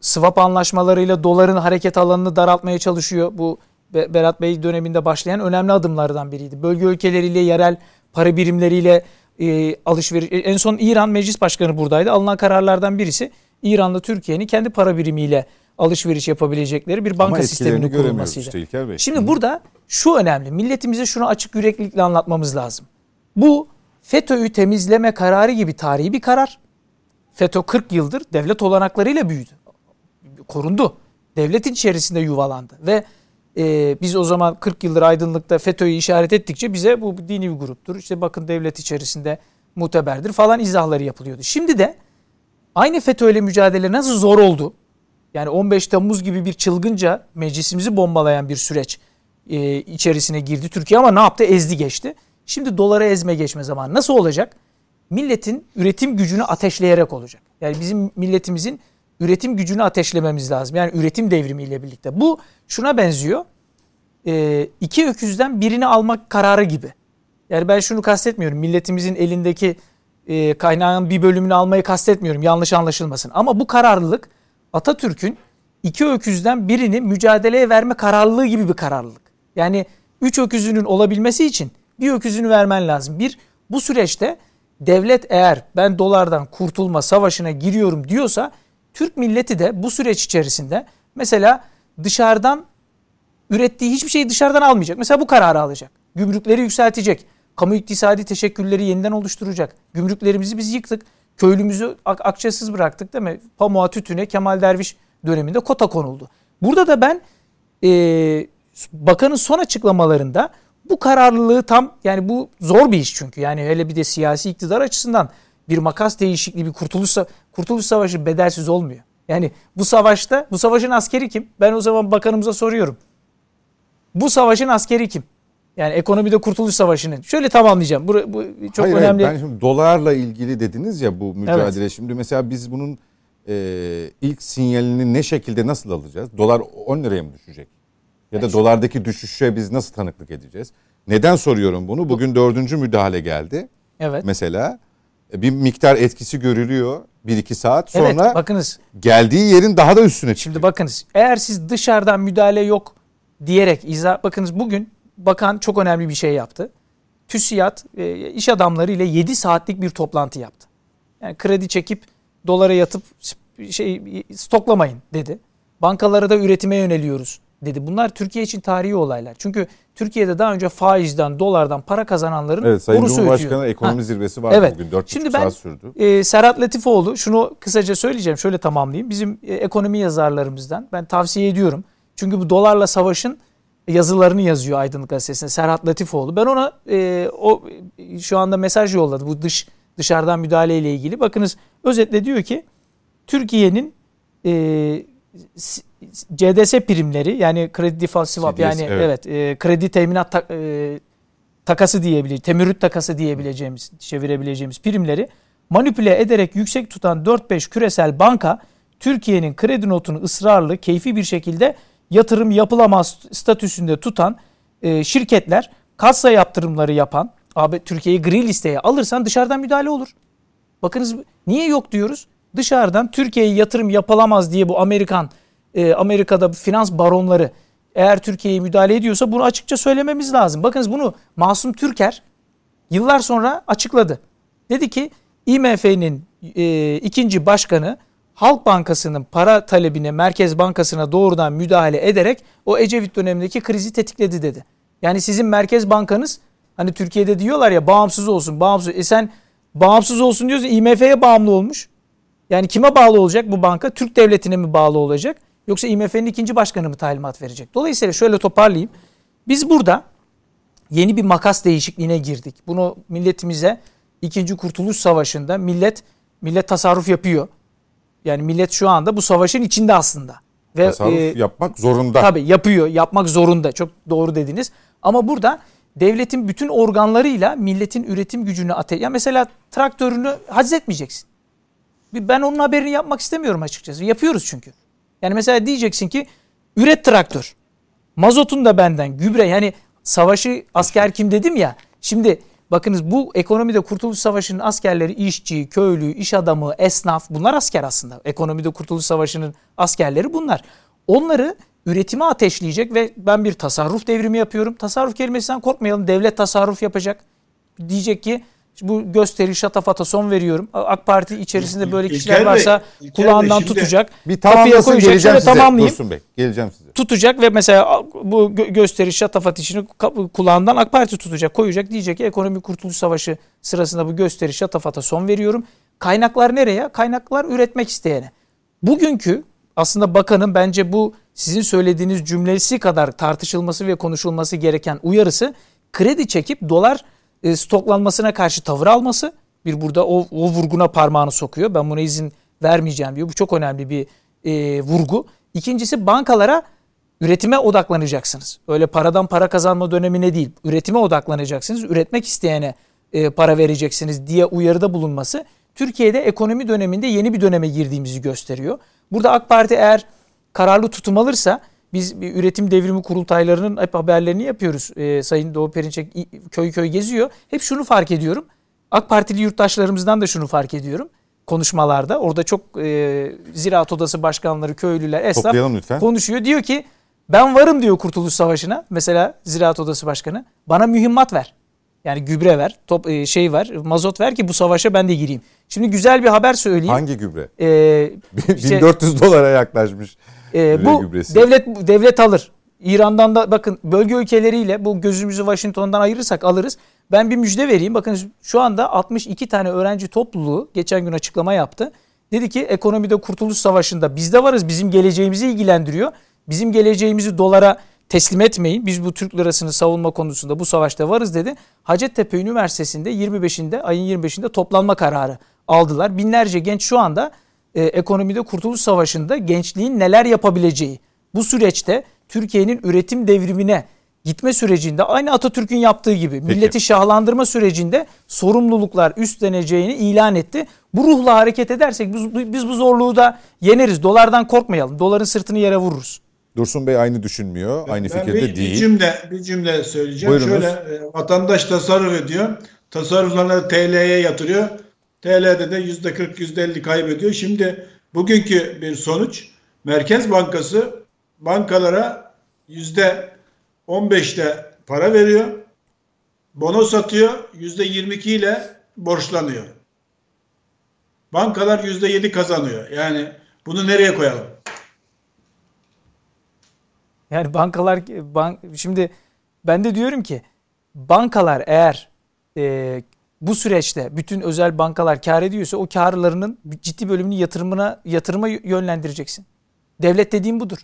Speaker 5: Swap anlaşmalarıyla doların hareket alanını daraltmaya çalışıyor. Bu Be- Berat Bey döneminde başlayan önemli adımlardan biriydi. Bölge ülkeleriyle yerel para birimleriyle e, alışveriş. e, En son İran Meclis Başkanı buradaydı. Alınan kararlardan birisi İran'la Türkiye'nin kendi para birimiyle alışveriş yapabilecekleri bir banka sisteminin kurulmasıydı.
Speaker 1: işte İlker Bey.
Speaker 5: Şimdi burada şu önemli. Milletimize şunu açık yüreklilikle anlatmamız lazım. Bu FETÖ'yü temizleme kararı gibi tarihi bir karar. FETÖ 40 yıldır devlet olanaklarıyla büyüdü. Korundu. Devletin içerisinde yuvalandı. Ve e, biz o zaman 40 yıldır aydınlıkta FETÖ'yü işaret ettikçe bize bu dini bir gruptur. İşte bakın devlet içerisinde muteberdir falan izahları yapılıyordu. Şimdi de aynı FETÖ ile mücadele nasıl zor oldu? Yani 15 Temmuz gibi bir çılgınca meclisimizi bombalayan bir süreç e, içerisine girdi Türkiye ama ne yaptı? Ezdi geçti. Şimdi dolara ezme geçme zamanı. Nasıl olacak? Milletin üretim gücünü ateşleyerek olacak. Yani bizim milletimizin üretim gücünü ateşlememiz lazım. Yani üretim devrimiyle birlikte. Bu şuna benziyor. E, iki öküzden birini almak kararı gibi. Yani ben şunu kastetmiyorum. Milletimizin elindeki e, kaynağın bir bölümünü almayı kastetmiyorum. Yanlış anlaşılmasın. Ama bu kararlılık Atatürk'ün iki öküzden birini mücadeleye verme kararlılığı gibi bir kararlılık. Yani üç öküzünün olabilmesi için bir öküzünü vermen lazım. Bir, bu süreçte devlet eğer ben dolardan kurtulma savaşına giriyorum diyorsa Türk milleti de bu süreç içerisinde mesela dışarıdan ürettiği hiçbir şeyi dışarıdan almayacak. Mesela bu kararı alacak. Gümrükleri yükseltecek. Kamu iktisadi teşekkülleri yeniden oluşturacak. Gümrüklerimizi biz yıktık. Köylümüzü ak- akçesız bıraktık değil mi? Pamuğa, tütüne, Kemal Derviş döneminde kota konuldu. Burada da ben e, bakanın son açıklamalarında bu kararlılığı tam yani bu zor bir iş çünkü. Yani hele bir de siyasi iktidar açısından bir makas değişikliği bir kurtuluş kurtuluş savaşı bedelsiz olmuyor. Yani bu savaşta bu savaşın askeri kim? Ben o zaman bakanımıza soruyorum. Bu savaşın askeri kim? Yani ekonomide kurtuluş savaşının. Şöyle tamamlayacağım. Bu, bu çok
Speaker 1: hayır,
Speaker 5: önemli.
Speaker 1: Hayır, ben şimdi dolarla ilgili dediniz ya bu mücadele. Şimdi mesela biz bunun e, ilk sinyalini ne şekilde nasıl alacağız? Dolar 10 liraya mı düşecek? Ya da dolardaki düşüşe biz nasıl tanıklık edeceğiz? Neden soruyorum bunu? Bugün dördüncü müdahale geldi.
Speaker 5: Evet.
Speaker 1: Mesela E, bir miktar etkisi görülüyor. Bir iki saat sonra
Speaker 5: evet bakınız
Speaker 1: geldiği yerin daha da üstüne çıkıyor.
Speaker 5: Şimdi bakınız eğer siz dışarıdan müdahale yok diyerek izah bakınız bugün bakan çok önemli bir şey yaptı. TÜSİAD e, iş adamları ile 7 saatlik bir toplantı yaptı. Yani kredi çekip dolara yatıp şey stoklamayın dedi. Bankalara da üretime yöneliyoruz dedi. Bunlar Türkiye için tarihi olaylar. Çünkü Türkiye'de daha önce faizden, dolardan para kazananların
Speaker 1: Evet Sayın
Speaker 5: borusu
Speaker 1: Cumhurbaşkanı
Speaker 5: ötüyor.
Speaker 1: ekonomi
Speaker 5: Ha.
Speaker 1: zirvesi vardı
Speaker 5: Evet.
Speaker 1: bugün 4,5
Speaker 5: Şimdi ben-
Speaker 1: saat sürdü.
Speaker 5: Ee, Serhat Latifoğlu şunu kısaca söyleyeceğim. Şöyle tamamlayayım. Bizim e, ekonomi yazarlarımızdan ben tavsiye ediyorum. Çünkü bu dolarla savaşın yazılarını yazıyor Aydınlık Gazetesi'nde Serhat Latifoğlu. Ben ona e, o şu anda mesaj yolladı bu dış dışarıdan müdahale ile ilgili. Bakınız özetle diyor ki Türkiye'nin e, CDS primleri yani kredi default swap
Speaker 1: CDS,
Speaker 5: yani
Speaker 1: evet.
Speaker 5: evet, e, kredi teminat ta- e, takası diyebileceğimiz, temerrüt takası diyebileceğimiz, çevirebileceğimiz primleri manipüle ederek yüksek tutan 4-5 küresel banka Türkiye'nin kredi notunu ısrarlı, keyfi bir şekilde yatırım yapılamaz statüsünde tutan e, şirketler, kassa yaptırımları yapan, abi Türkiye'yi gri listeye alırsan dışarıdan müdahale olur. Bakınız niye yok diyoruz? Dışarıdan Türkiye'ye yatırım yapılamaz diye bu Amerikan e, Amerika'da finans baronları eğer Türkiye'ye müdahale ediyorsa bunu açıkça söylememiz lazım. Bakınız bunu Masum Türker yıllar sonra açıkladı. Dedi ki IMF'nin e, ikinci başkanı Halk Bankası'nın para talebine Merkez Bankası'na doğrudan müdahale ederek o Ecevit dönemindeki krizi tetikledi dedi. Yani sizin Merkez Bankanız hani Türkiye'de diyorlar ya bağımsız olsun bağımsız. E sen bağımsız olsun diyorsun IMF'ye bağımlı olmuş. Yani kime bağlı olacak bu banka? Türk devletine mi bağlı olacak? Yoksa IMF'nin ikinci başkanı mı talimat verecek? Dolayısıyla şöyle toparlayayım. Biz burada yeni bir makas değişikliğine girdik. Bunu milletimize İkinci Kurtuluş Savaşı'nda millet millet tasarruf yapıyor. Yani millet şu anda bu savaşın içinde aslında.
Speaker 1: Ve, tasarruf e, yapmak zorunda.
Speaker 5: Tabii yapıyor, yapmak zorunda. Çok doğru dediniz. Ama burada devletin bütün organlarıyla milletin üretim gücünü ate... Ya mesela traktörünü haciz etmeyeceksin. Ben onun haberini yapmak istemiyorum açıkçası. Yapıyoruz çünkü. Yani mesela diyeceksin ki üret traktör. Mazotun da benden, gübre yani savaşı asker kim dedim ya. Şimdi bakınız bu ekonomide Kurtuluş Savaşı'nın askerleri işçi, köylü, iş adamı, esnaf bunlar asker aslında. Ekonomide Kurtuluş Savaşı'nın askerleri bunlar. Onları üretime ateşleyecek ve ben bir tasarruf devrimi yapıyorum. Tasarruf kelimesinden korkmayalım. Devlet tasarruf yapacak. Diyecek ki bu gösteri şatafata son veriyorum. AK Parti içerisinde böyle kişiler İlker varsa Bey, kulağından Bey, tutacak.
Speaker 1: Bir tamamlasın geleceğim Şöyle size. Tamamlayayım. Dursun Bey geleceğim size.
Speaker 5: Tutacak ve mesela bu gösteri şatafat işini kulağından AK Parti tutacak koyacak. Diyecek ki ekonomi kurtuluş savaşı sırasında bu gösteri şatafata son veriyorum. Kaynaklar nereye? Kaynaklar üretmek isteyene. Bugünkü aslında bakanın bence bu sizin söylediğiniz cümlesi kadar tartışılması ve konuşulması gereken uyarısı kredi çekip dolar e, stoklanmasına karşı tavır alması. Bir burada o, o vurguna parmağını sokuyor. Ben buna izin vermeyeceğim diyor. Bu çok önemli bir e, vurgu. İkincisi bankalara üretime odaklanacaksınız. Öyle paradan para kazanma dönemine değil. Üretime odaklanacaksınız. Üretmek isteyene e, para vereceksiniz diye uyarıda bulunması Türkiye'de ekonomi döneminde yeni bir döneme girdiğimizi gösteriyor. Burada AK Parti eğer kararlı tutum alırsa biz bir üretim devrimi kurultaylarının hep haberlerini yapıyoruz. Ee, Sayın Doğu Perinçek köy köy geziyor. Hep şunu fark ediyorum. AK Partili yurttaşlarımızdan da şunu fark ediyorum konuşmalarda. Orada çok e, ziraat odası başkanları, köylüler, esnaf konuşuyor. Diyor ki ben varım diyor Kurtuluş Savaşı'na. Mesela ziraat odası başkanı. Bana mühimmat ver. Yani gübre ver, top e, şey ver, mazot ver ki bu savaşa ben de gireyim. Şimdi güzel bir haber söyleyeyim.
Speaker 1: Hangi gübre? Ee, işte, 1400 dolara yaklaşmış.
Speaker 5: E, bu gübresi. devlet devlet alır. İran'dan da bakın bölge ülkeleriyle bu gözümüzü Washington'dan ayırırsak alırız. Ben bir müjde vereyim. Bakın şu anda 62 tane öğrenci topluluğu geçen gün açıklama yaptı. Dedi ki ekonomide kurtuluş savaşında biz de varız. Bizim geleceğimizi ilgilendiriyor. Bizim geleceğimizi dolara teslim etmeyin. Biz bu Türk lirasını savunma konusunda bu savaşta varız dedi. Hacettepe Üniversitesi'nde 25'inde ayın 25'inde toplanma kararı aldılar. Binlerce genç şu anda e, ekonomide Kurtuluş Savaşı'nda gençliğin neler yapabileceği bu süreçte Türkiye'nin üretim devrimine gitme sürecinde aynı Atatürk'ün yaptığı gibi Peki. milleti şahlandırma sürecinde sorumluluklar üstleneceğini ilan etti. Bu ruhla hareket edersek biz, biz bu zorluğu da yeneriz. Dolardan korkmayalım. Doların sırtını yere vururuz.
Speaker 1: Dursun Bey aynı düşünmüyor. Aynı ben fikirde
Speaker 4: bir,
Speaker 1: değil.
Speaker 4: Bir cümle, bir cümle söyleyeceğim. Buyurunuz. Şöyle e, vatandaş tasarruf ediyor. Tasarruflarını TL'ye yatırıyor. TL'de de yüzde 40 yüzde 50 kaybediyor. Şimdi bugünkü bir sonuç Merkez Bankası bankalara yüzde 15'te para veriyor. Bono satıyor. Yüzde 22 ile borçlanıyor. Bankalar yüzde 7 kazanıyor. Yani bunu nereye koyalım?
Speaker 5: Yani bankalar bank şimdi ben de diyorum ki bankalar eğer e, bu süreçte bütün özel bankalar kar ediyorsa o karlarının ciddi bölümünü yatırımına yatırıma yönlendireceksin. Devlet dediğim budur.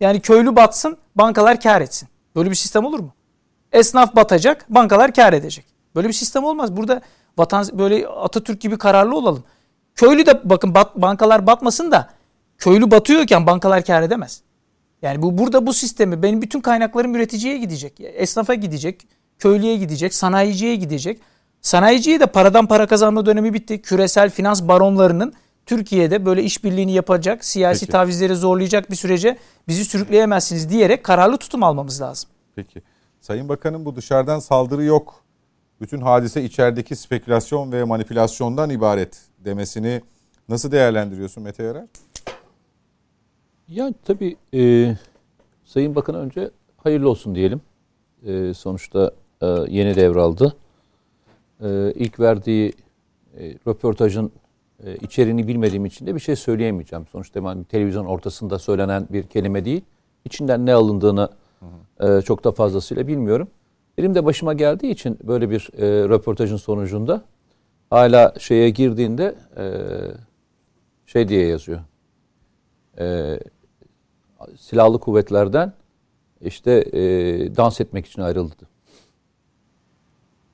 Speaker 5: Yani köylü batsın, bankalar kar etsin. Böyle bir sistem olur mu? Esnaf batacak, bankalar kar edecek. Böyle bir sistem olmaz. Burada vatan böyle Atatürk gibi kararlı olalım. Köylü de bakın bat, bankalar batmasın da köylü batıyorken bankalar kar edemez. Yani bu burada bu sistemi benim bütün kaynaklarım üreticiye gidecek. Esnafa gidecek, köylüye gidecek, sanayiciye gidecek. Sanayiciye de paradan para kazanma dönemi bitti. Küresel finans baronlarının Türkiye'de böyle işbirliğini yapacak, siyasi Peki. tavizleri zorlayacak bir sürece bizi sürükleyemezsiniz diyerek kararlı tutum almamız lazım.
Speaker 1: Peki. Sayın Bakanım bu dışarıdan saldırı yok. Bütün hadise içerideki spekülasyon ve manipülasyondan ibaret demesini nasıl değerlendiriyorsun Mete Yarar?
Speaker 2: Ya tabii e, Sayın Bakan önce hayırlı olsun diyelim. E, sonuçta e, yeni devraldı. E, ilk verdiği e, röportajın e, içeriğini bilmediğim için de bir şey söyleyemeyeceğim. Sonuçta ben televizyon ortasında söylenen bir kelime değil. İçinden ne alındığını e, çok da fazlasıyla bilmiyorum. Benim de başıma geldiği için böyle bir e, röportajın sonucunda hala şeye girdiğinde e, şey diye yazıyor. E, silahlı kuvvetlerden işte e, dans etmek için ayrıldı.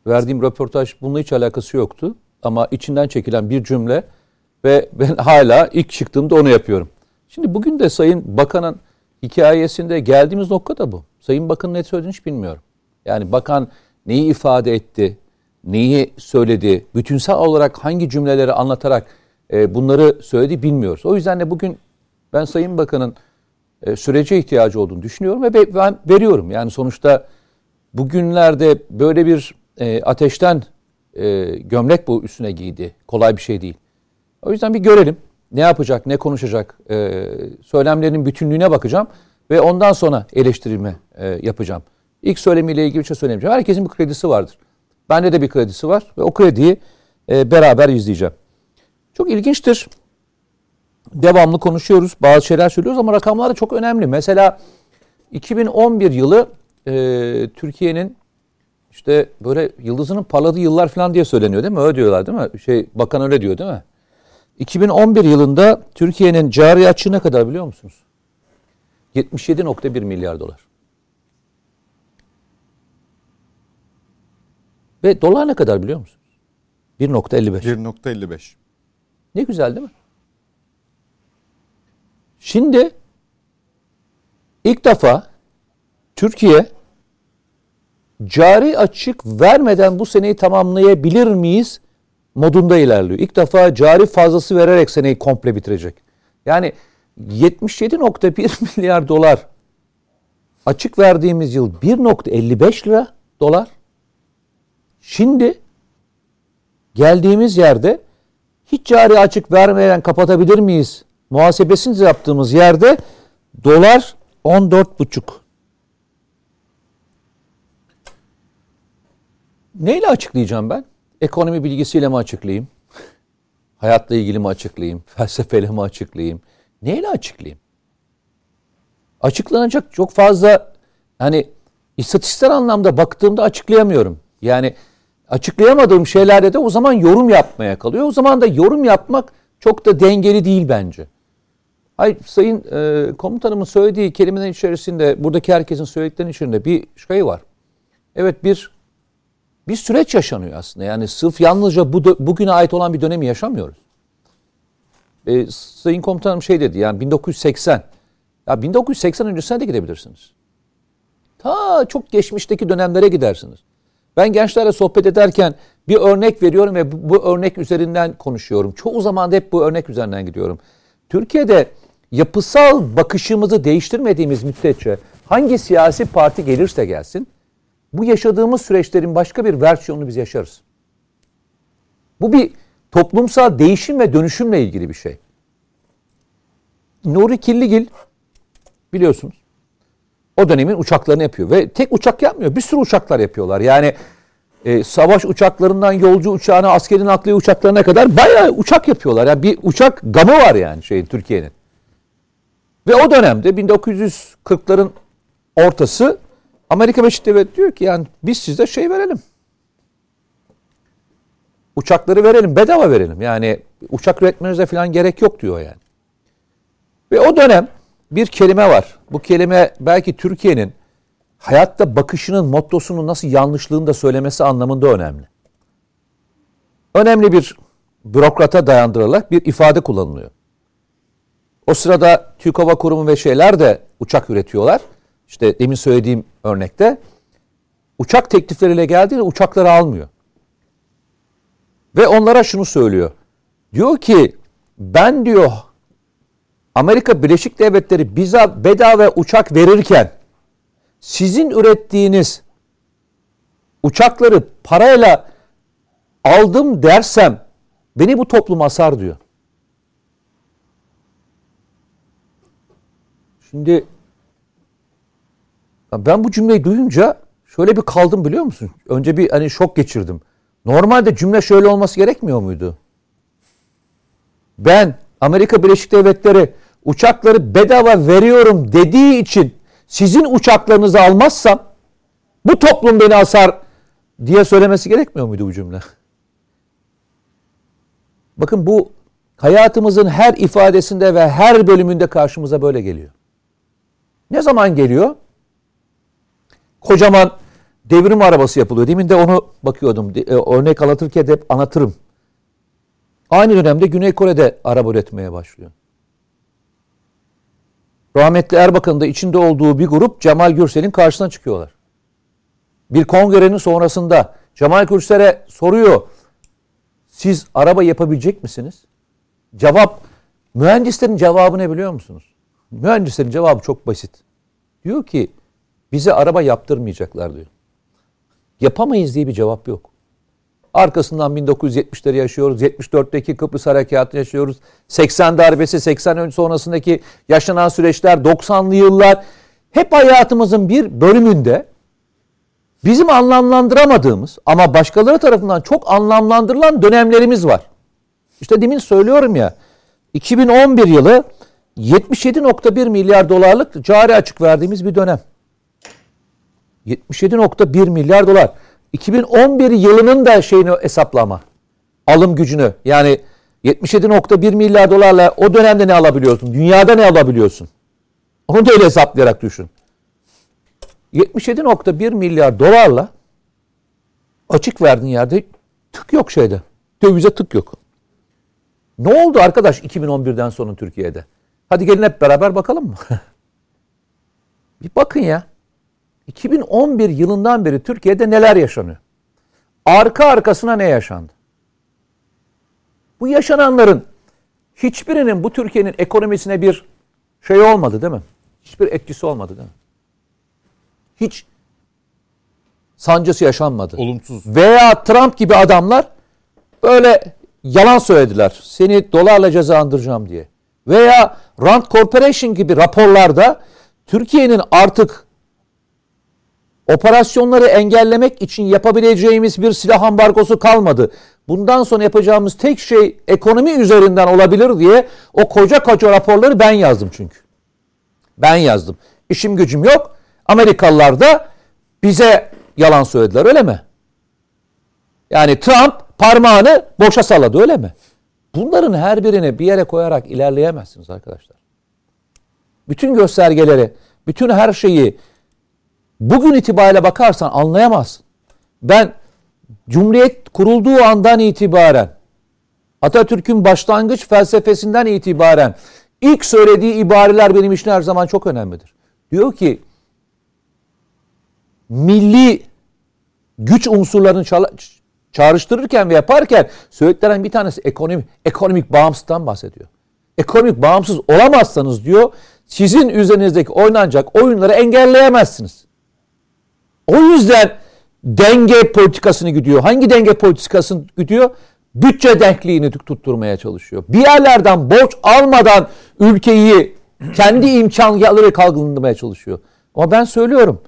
Speaker 2: verdiğim röportaj bununla hiç alakası yoktu. Ama içinden çekilen bir cümle ve ben hala ilk çıktığımda onu yapıyorum. Şimdi bugün de Sayın Bakan'ın hikayesinde geldiğimiz nokta da bu. Sayın Bakan ne söylediğini hiç bilmiyorum. Yani bakan neyi ifade etti, neyi söyledi, bütünsel olarak hangi cümleleri anlatarak e, bunları söyledi bilmiyoruz. O yüzden de bugün ben Sayın Bakan'ın e, sürece ihtiyacı olduğunu düşünüyorum ve ben veriyorum. Yani sonuçta bugünlerde böyle bir e, ateşten e, gömlek bu üstüne giydi. Kolay bir şey değil. O yüzden bir görelim. Ne yapacak, ne konuşacak, e, söylemlerinin bütünlüğüne bakacağım ve ondan sonra eleştirme e, yapacağım. İlk söylemiyle ilgili bir şey söylemeyeceğim. Herkesin bir kredisi vardır. Bende de bir kredisi var ve o krediyi e, beraber izleyeceğim. Çok ilginçtir. Devamlı konuşuyoruz, bazı şeyler söylüyoruz ama rakamlar da çok önemli. Mesela 2011 yılı e, Türkiye'nin işte böyle yıldızının parladığı yıllar falan diye söyleniyor değil mi? Öyle diyorlar değil mi? Şey bakan öyle diyor değil mi? 2011 yılında Türkiye'nin cari açığı ne kadar biliyor musunuz? 77.1 milyar dolar. Ve dolar ne kadar biliyor musunuz? 1.55.
Speaker 1: 1.55.
Speaker 2: Ne güzel değil mi? Şimdi ilk defa Türkiye cari açık vermeden bu seneyi tamamlayabilir miyiz modunda ilerliyor. İlk defa cari fazlası vererek seneyi komple bitirecek. Yani 77.1 milyar dolar açık verdiğimiz yıl 1.55 lira dolar. Şimdi geldiğimiz yerde hiç cari açık vermeden kapatabilir miyiz? Muhasebesini yaptığımız yerde dolar 14,5. Neyle açıklayacağım ben? Ekonomi bilgisiyle mi açıklayayım? Hayatla ilgili mi açıklayayım? Felsefeyle mi açıklayayım? Neyle açıklayayım? Açıklanacak çok fazla hani istatistiksel anlamda baktığımda açıklayamıyorum. Yani açıklayamadığım şeylerde de o zaman yorum yapmaya kalıyor. O zaman da yorum yapmak çok da dengeli değil bence. Hayır Sayın e, komutanımın söylediği kelimelerin içerisinde buradaki herkesin söylediklerinin içerisinde bir şey var. Evet bir bir süreç yaşanıyor aslında. Yani sırf yalnızca bu bugüne ait olan bir dönemi yaşamıyoruz. E, Sayın komutanım şey dedi yani 1980. Ya 1980 öncesine de gidebilirsiniz. Ta çok geçmişteki dönemlere gidersiniz. Ben gençlerle sohbet ederken bir örnek veriyorum ve bu, bu örnek üzerinden konuşuyorum. Çoğu zaman hep bu örnek üzerinden gidiyorum. Türkiye'de yapısal bakışımızı değiştirmediğimiz müddetçe hangi siyasi parti gelirse gelsin bu yaşadığımız süreçlerin başka bir versiyonunu biz yaşarız. Bu bir toplumsal değişim ve dönüşümle ilgili bir şey. Nuri Kirligil biliyorsunuz o dönemin uçaklarını yapıyor ve tek uçak yapmıyor. Bir sürü uçaklar yapıyorlar. Yani e, savaş uçaklarından yolcu uçağına, askeri nakliye uçaklarına kadar bayağı uçak yapıyorlar. Yani bir uçak gamı var yani şeyin Türkiye'nin. Ve o dönemde 1940'ların ortası Amerika Birleşik Devletleri diyor ki yani biz size şey verelim. Uçakları verelim, bedava verelim. Yani uçak üretmenize falan gerek yok diyor yani. Ve o dönem bir kelime var. Bu kelime belki Türkiye'nin hayatta bakışının mottosunun nasıl yanlışlığını da söylemesi anlamında önemli. Önemli bir bürokrata dayandırılarak bir ifade kullanılıyor. O sırada Türk Hava Kurumu ve şeyler de uçak üretiyorlar. İşte demin söylediğim örnekte uçak teklifleriyle geldiğinde uçakları almıyor. Ve onlara şunu söylüyor. Diyor ki ben diyor Amerika Birleşik Devletleri bize bedava uçak verirken sizin ürettiğiniz uçakları parayla aldım dersem beni bu toplum asar diyor. Şimdi ben bu cümleyi duyunca şöyle bir kaldım biliyor musun? Önce bir hani şok geçirdim. Normalde cümle şöyle olması gerekmiyor muydu? Ben Amerika Birleşik Devletleri uçakları bedava veriyorum dediği için sizin uçaklarınızı almazsam bu toplum beni asar diye söylemesi gerekmiyor muydu bu cümle? Bakın bu hayatımızın her ifadesinde ve her bölümünde karşımıza böyle geliyor. Ne zaman geliyor? Kocaman devrim arabası yapılıyor. Demin de onu bakıyordum. E, örnek anlatırken de hep anlatırım. Aynı dönemde Güney Kore'de araba üretmeye başlıyor. Rahmetli Erbakan'ın da içinde olduğu bir grup Cemal Gürsel'in karşısına çıkıyorlar. Bir kongrenin sonrasında Cemal Gürsel'e soruyor. Siz araba yapabilecek misiniz? Cevap, mühendislerin cevabı ne biliyor musunuz? Mühendislerin cevabı çok basit. Diyor ki bize araba yaptırmayacaklar diyor. Yapamayız diye bir cevap yok. Arkasından 1970'leri yaşıyoruz. 74'teki Kıbrıs Harekatı yaşıyoruz. 80 darbesi, 80 sonrasındaki yaşanan süreçler, 90'lı yıllar hep hayatımızın bir bölümünde bizim anlamlandıramadığımız ama başkaları tarafından çok anlamlandırılan dönemlerimiz var. İşte demin söylüyorum ya 2011 yılı 77.1 milyar dolarlık cari açık verdiğimiz bir dönem. 77.1 milyar dolar. 2011 yılının da şeyini hesaplama. Alım gücünü. Yani 77.1 milyar dolarla o dönemde ne alabiliyorsun? Dünyada ne alabiliyorsun? Onu da öyle hesaplayarak düşün. 77.1 milyar dolarla açık verdiğin yerde tık yok şeyde. Dövize tık yok. Ne oldu arkadaş 2011'den sonra Türkiye'de? Hadi gelin hep beraber bakalım mı? bir bakın ya. 2011 yılından beri Türkiye'de neler yaşanıyor? Arka arkasına ne yaşandı? Bu yaşananların hiçbirinin bu Türkiye'nin ekonomisine bir şey olmadı değil mi? Hiçbir etkisi olmadı değil mi? Hiç sancısı yaşanmadı.
Speaker 1: Olumsuz.
Speaker 2: Veya Trump gibi adamlar böyle yalan söylediler. Seni dolarla cezalandıracağım diye. Veya Rand Corporation gibi raporlarda Türkiye'nin artık operasyonları engellemek için yapabileceğimiz bir silah ambargosu kalmadı. Bundan sonra yapacağımız tek şey ekonomi üzerinden olabilir diye o koca koca raporları ben yazdım çünkü. Ben yazdım. İşim gücüm yok. Amerikalılar da bize yalan söylediler öyle mi? Yani Trump parmağını boşa salladı öyle mi? Bunların her birini bir yere koyarak ilerleyemezsiniz arkadaşlar. Bütün göstergeleri, bütün her şeyi bugün itibariyle bakarsan anlayamazsın. Ben Cumhuriyet kurulduğu andan itibaren Atatürk'ün başlangıç felsefesinden itibaren ilk söylediği ibareler benim için her zaman çok önemlidir. Diyor ki milli güç unsurlarını çağrıştırırken ve yaparken söylediklerinden bir tanesi ekonomik, ekonomik bağımsızlıktan bahsediyor. Ekonomik bağımsız olamazsanız diyor sizin üzerinizdeki oynanacak oyunları engelleyemezsiniz. O yüzden denge politikasını gidiyor. Hangi denge politikasını gidiyor? Bütçe denkliğini tutturmaya çalışıyor. Bir yerlerden borç almadan ülkeyi kendi imkanları kalkındırmaya çalışıyor. Ama ben söylüyorum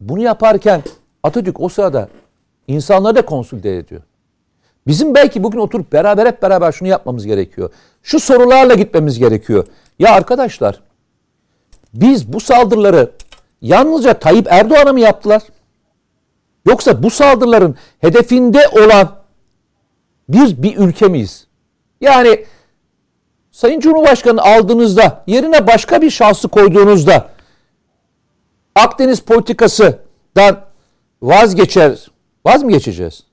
Speaker 2: bunu yaparken Atatürk o sırada insanları da konsulde ediyor. Bizim belki bugün oturup beraber hep beraber şunu yapmamız gerekiyor. Şu sorularla gitmemiz gerekiyor. Ya arkadaşlar biz bu saldırıları yalnızca Tayyip Erdoğan'a mı yaptılar? Yoksa bu saldırıların hedefinde olan bir bir ülke miyiz? Yani Sayın Cumhurbaşkanı aldığınızda yerine başka bir şahsı koyduğunuzda Akdeniz politikasından vazgeçer, vaz mı geçeceğiz?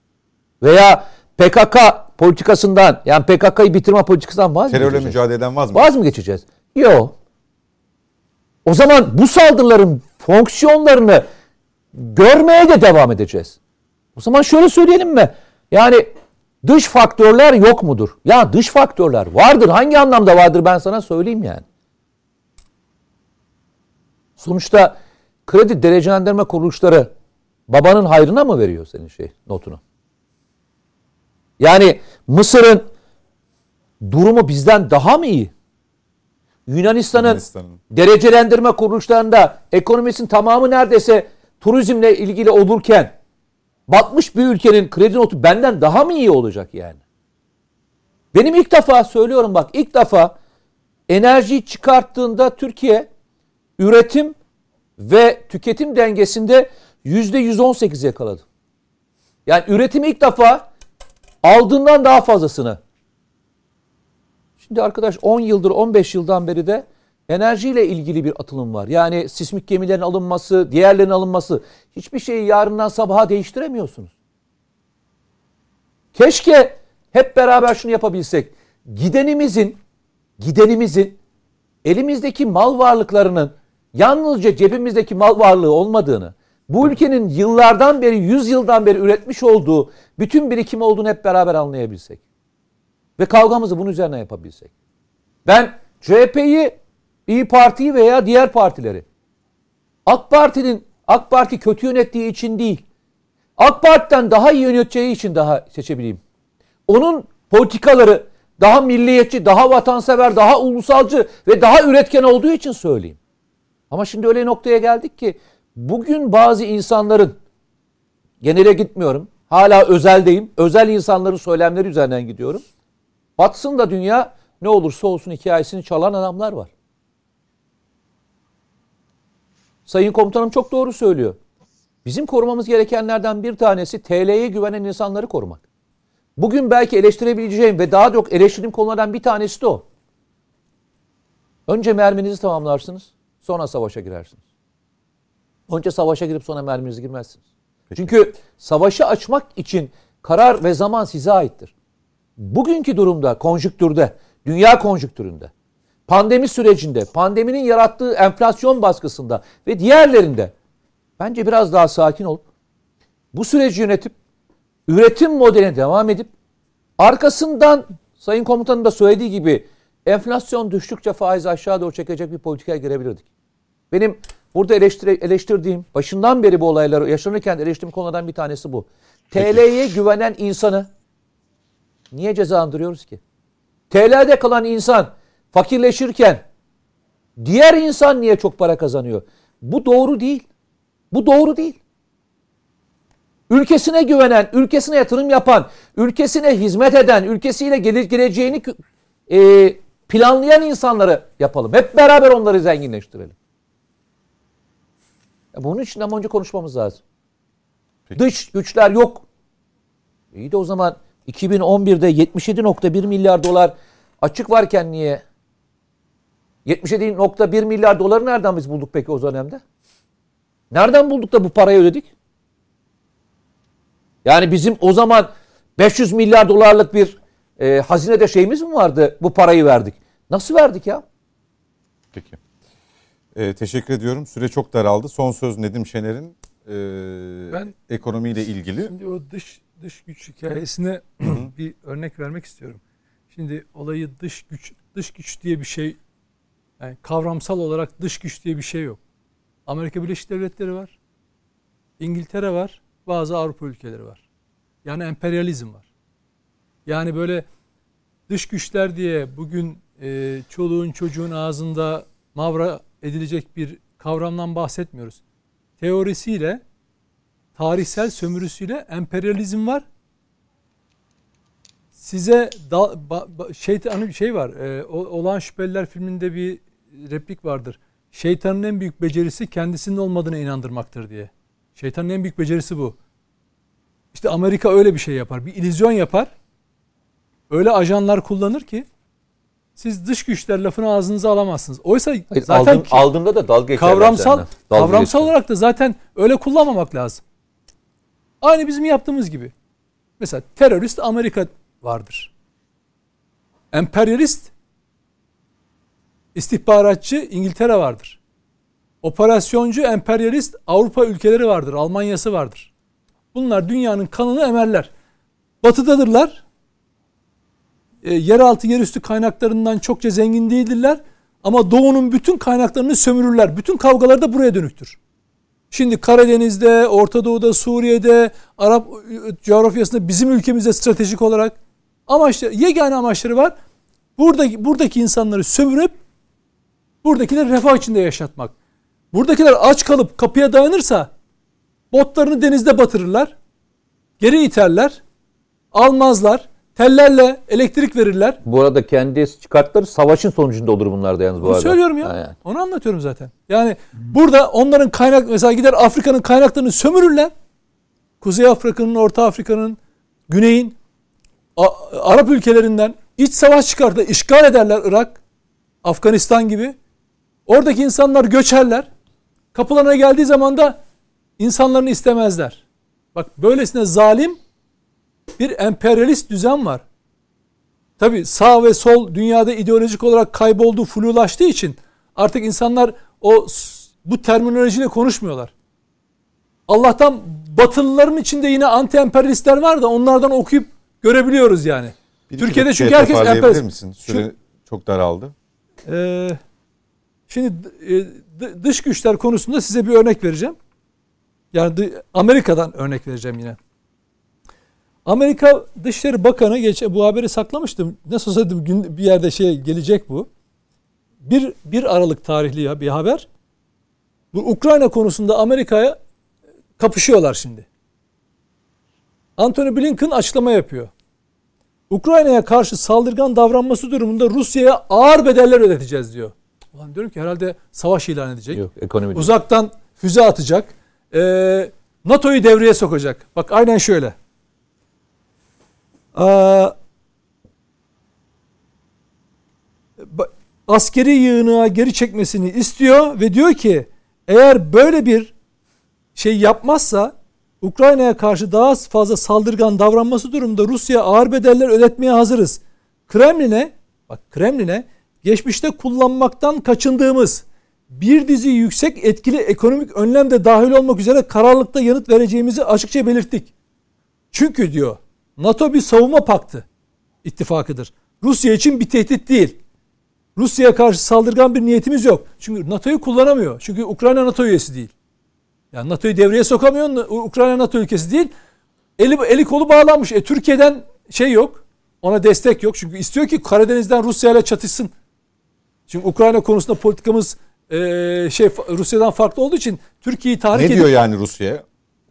Speaker 2: Veya PKK politikasından yani PKK'yı bitirme politikasından vaz mı
Speaker 1: Terörle
Speaker 2: geçeceğiz?
Speaker 1: mücadeleden vaz mı?
Speaker 2: Vaz mı geçeceğiz? Yok. O zaman bu saldırıların fonksiyonlarını görmeye de devam edeceğiz. O zaman şöyle söyleyelim mi? Yani dış faktörler yok mudur? Ya dış faktörler vardır. Hangi anlamda vardır ben sana söyleyeyim yani. Sonuçta kredi derecelendirme kuruluşları babanın hayrına mı veriyor senin şey notunu? Yani Mısır'ın durumu bizden daha mı iyi? Yunanistan'ın Yunanistan derecelendirme kuruluşlarında ekonomisinin tamamı neredeyse turizmle ilgili olurken batmış bir ülkenin kredi notu benden daha mı iyi olacak yani? Benim ilk defa söylüyorum bak ilk defa enerjiyi çıkarttığında Türkiye üretim ve tüketim dengesinde 118 yakaladı. Yani üretim ilk defa aldığından daha fazlasını. Şimdi arkadaş 10 yıldır 15 yıldan beri de enerjiyle ilgili bir atılım var. Yani sismik gemilerin alınması, diğerlerinin alınması hiçbir şeyi yarından sabaha değiştiremiyorsunuz. Keşke hep beraber şunu yapabilsek. Gidenimizin gidenimizin elimizdeki mal varlıklarının yalnızca cebimizdeki mal varlığı olmadığını, bu ülkenin yıllardan beri, yüz yıldan beri üretmiş olduğu bütün birikim olduğunu hep beraber anlayabilsek. Ve kavgamızı bunun üzerine yapabilsek. Ben CHP'yi, İyi Parti'yi veya diğer partileri AK Parti'nin AK Parti kötü yönettiği için değil. AK Parti'den daha iyi yöneteceği için daha seçebileyim. Onun politikaları daha milliyetçi, daha vatansever, daha ulusalcı ve daha üretken olduğu için söyleyeyim. Ama şimdi öyle noktaya geldik ki bugün bazı insanların genele gitmiyorum. Hala özeldeyim. Özel insanların söylemleri üzerinden gidiyorum. Batsın da dünya ne olursa olsun hikayesini çalan adamlar var. Sayın komutanım çok doğru söylüyor. Bizim korumamız gerekenlerden bir tanesi TL'ye güvenen insanları korumak. Bugün belki eleştirebileceğim ve daha çok eleştirdiğim konulardan bir tanesi de o. Önce merminizi tamamlarsınız, sonra savaşa girersiniz. Önce savaşa girip sonra merminizi girmezsiniz. Peki. Çünkü savaşı açmak için karar ve zaman size aittir. Bugünkü durumda, konjüktürde, dünya konjüktüründe, pandemi sürecinde, pandeminin yarattığı enflasyon baskısında ve diğerlerinde bence biraz daha sakin olup bu süreci yönetip üretim modeline devam edip arkasından Sayın Komutanın da söylediği gibi enflasyon düştükçe faiz aşağı doğru çekecek bir politikaya girebilirdik. Benim burada eleştire, eleştirdiğim, başından beri bu olayları yaşanırken eleştirdiğim konulardan bir tanesi bu. TL'ye güvenen insanı niye cezalandırıyoruz ki? TL'de kalan insan fakirleşirken diğer insan niye çok para kazanıyor? Bu doğru değil. Bu doğru değil. Ülkesine güvenen, ülkesine yatırım yapan, ülkesine hizmet eden, ülkesiyle gelir geleceğini e, planlayan insanları yapalım. Hep beraber onları zenginleştirelim. Bunun için ama önce konuşmamız lazım. Peki. Dış güçler yok. İyi de o zaman 2011'de 77.1 milyar dolar açık varken niye 77.1 milyar doları nereden biz bulduk peki o dönemde? Nereden bulduk da bu parayı ödedik? Yani bizim o zaman 500 milyar dolarlık bir e, hazinede şeyimiz mi vardı? Bu parayı verdik. Nasıl verdik ya?
Speaker 1: Peki. Ee, teşekkür ediyorum. Süre çok daraldı. Son söz Nedim Şener'in e, ben, ekonomiyle ilgili.
Speaker 3: Şimdi o dış dış güç hikayesine bir örnek vermek istiyorum. Şimdi olayı dış güç dış güç diye bir şey yani kavramsal olarak dış güç diye bir şey yok. Amerika Birleşik Devletleri var. İngiltere var. Bazı Avrupa ülkeleri var. Yani emperyalizm var. Yani böyle dış güçler diye bugün e, çoluğun çocuğun ağzında mavra edilecek bir kavramdan bahsetmiyoruz. Teorisiyle, tarihsel sömürüsüyle emperyalizm var. Size da, ba, ba, şeytanı bir şey var. E, Olan Şüpheliler filminde bir replik vardır. Şeytanın en büyük becerisi kendisinin olmadığına inandırmaktır diye. Şeytanın en büyük becerisi bu. İşte Amerika öyle bir şey yapar. Bir illüzyon yapar. Öyle ajanlar kullanır ki siz dış güçler lafını ağzınıza alamazsınız. Oysa Hayır, zaten aldın,
Speaker 2: aldığında da dalga
Speaker 3: kavramsal dalga kavramsal geçer. olarak da zaten öyle kullanmamak lazım. Aynı bizim yaptığımız gibi. Mesela terörist Amerika vardır. Emperyalist istihbaratçı İngiltere vardır. Operasyoncu emperyalist Avrupa ülkeleri vardır. Almanya'sı vardır. Bunlar dünyanın kanını emerler. Batıdadırlar. E, yeraltı yerüstü kaynaklarından çokça zengin değildirler. Ama doğunun bütün kaynaklarını sömürürler. Bütün kavgalar da buraya dönüktür. Şimdi Karadeniz'de, Orta Doğu'da, Suriye'de, Arap coğrafyasında bizim ülkemizde stratejik olarak amaçları, yegane amaçları var. Buradaki, buradaki insanları sömürüp buradakileri refah içinde yaşatmak. Buradakiler aç kalıp kapıya dayanırsa botlarını denizde batırırlar. Geri iterler. Almazlar. Tellerle elektrik verirler.
Speaker 2: Bu arada kendi çıkarttıkları savaşın sonucunda olur bunlar da yalnız bu Onu arada.
Speaker 3: söylüyorum ya. yani. Onu anlatıyorum zaten. Yani burada onların kaynak mesela gider Afrika'nın kaynaklarını sömürürler. Kuzey Afrika'nın, Orta Afrika'nın, Güney'in Arap ülkelerinden iç savaş çıkartır, işgal ederler Irak, Afganistan gibi. Oradaki insanlar göçerler. Kapılarına geldiği zaman da insanlarını istemezler. Bak böylesine zalim bir emperyalist düzen var. Tabi sağ ve sol dünyada ideolojik olarak kayboldu, flulaştığı için artık insanlar o bu terminolojiyle konuşmuyorlar. Allah'tan Batılıların içinde yine anti emperyalistler var da onlardan okuyup görebiliyoruz yani.
Speaker 1: Bir
Speaker 3: Türkiye'de çünkü herkes emperyalist.
Speaker 1: misin? Süre çok daraldı.
Speaker 3: Ee, şimdi e, dış güçler konusunda size bir örnek vereceğim. Yani Amerika'dan örnek vereceğim yine. Amerika Dışişleri Bakanı geç bu haberi saklamıştım. Nasıl olsa dedim bir yerde şey gelecek bu. Bir, bir Aralık tarihli bir haber. Bu Ukrayna konusunda Amerika'ya kapışıyorlar şimdi. Anthony Blinken açıklama yapıyor. Ukrayna'ya karşı saldırgan davranması durumunda Rusya'ya ağır bedeller ödeteceğiz diyor. Ulan diyorum ki herhalde savaş ilan edecek.
Speaker 2: Yok ekonomi değil.
Speaker 3: Uzaktan füze atacak. Ee, NATO'yu devreye sokacak. Bak aynen şöyle. Askeri yığınığa geri çekmesini istiyor ve diyor ki eğer böyle bir şey yapmazsa Ukrayna'ya karşı daha fazla saldırgan davranması durumunda Rusya ağır bedeller ödetmeye hazırız. Kremlin'e bak Kremlin'e geçmişte kullanmaktan kaçındığımız bir dizi yüksek etkili ekonomik önlem de dahil olmak üzere kararlılıkta yanıt vereceğimizi açıkça belirttik. Çünkü diyor NATO bir savunma paktı ittifakıdır. Rusya için bir tehdit değil. Rusya'ya karşı saldırgan bir niyetimiz yok. Çünkü NATO'yu kullanamıyor. Çünkü Ukrayna NATO üyesi değil. Yani NATO'yu devreye sokamıyor. Ukrayna NATO ülkesi değil. Eli, eli kolu bağlanmış. E, Türkiye'den şey yok. Ona destek yok. Çünkü istiyor ki Karadeniz'den Rusya ile çatışsın. Çünkü Ukrayna konusunda politikamız e, şey Rusya'dan farklı olduğu için Türkiye'yi tahrik
Speaker 1: Ne
Speaker 3: edip
Speaker 1: diyor yani Rusya'ya?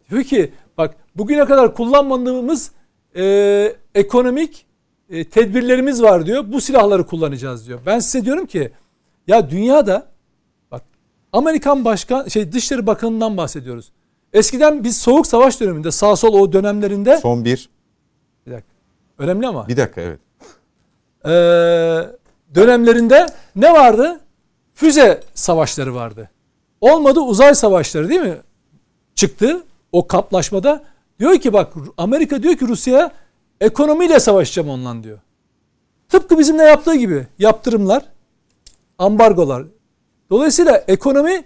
Speaker 3: diyor ki bak bugüne kadar kullanmadığımız e, ekonomik e, tedbirlerimiz var diyor. Bu silahları kullanacağız diyor. Ben size diyorum ki ya dünyada bak Amerikan başkan şey Dışişleri Bakanı'ndan bahsediyoruz. Eskiden biz soğuk savaş döneminde sağ sol o dönemlerinde
Speaker 1: Son bir.
Speaker 3: bir dakika. Önemli ama.
Speaker 1: Bir dakika evet.
Speaker 3: Ee, dönemlerinde ne vardı? Füze savaşları vardı. Olmadı uzay savaşları değil mi? Çıktı o kaplaşmada. Diyor ki bak Amerika diyor ki Rusya'ya ekonomiyle savaşacağım ondan diyor. Tıpkı bizimle yaptığı gibi yaptırımlar, ambargolar. Dolayısıyla ekonomi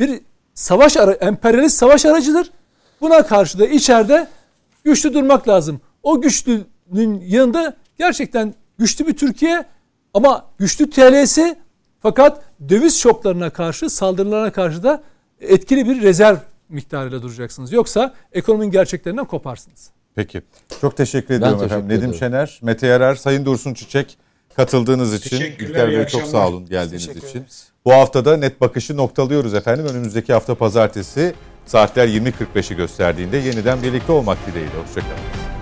Speaker 3: bir savaş ara, emperyalist savaş aracıdır. Buna karşı da içeride güçlü durmak lazım. O güçlünün yanında gerçekten güçlü bir Türkiye ama güçlü TL'si fakat döviz şoklarına karşı, saldırılarına karşı da etkili bir rezerv miktarıyla duracaksınız. Yoksa ekonominin gerçeklerinden koparsınız.
Speaker 1: Peki. Çok teşekkür ediyorum
Speaker 2: teşekkür
Speaker 1: efendim. Nedim. Şener, Mete Yarar, Sayın Dursun Çiçek katıldığınız için.
Speaker 4: Teşekkürler,
Speaker 1: İlker
Speaker 4: iyi
Speaker 1: Bey çok sağ olun geldiğiniz için.
Speaker 5: ederiz.
Speaker 1: Bu haftada net bakışı noktalıyoruz efendim. Önümüzdeki hafta pazartesi saatler 20.45'i gösterdiğinde yeniden birlikte olmak dileğiyle. Hoşçakalın.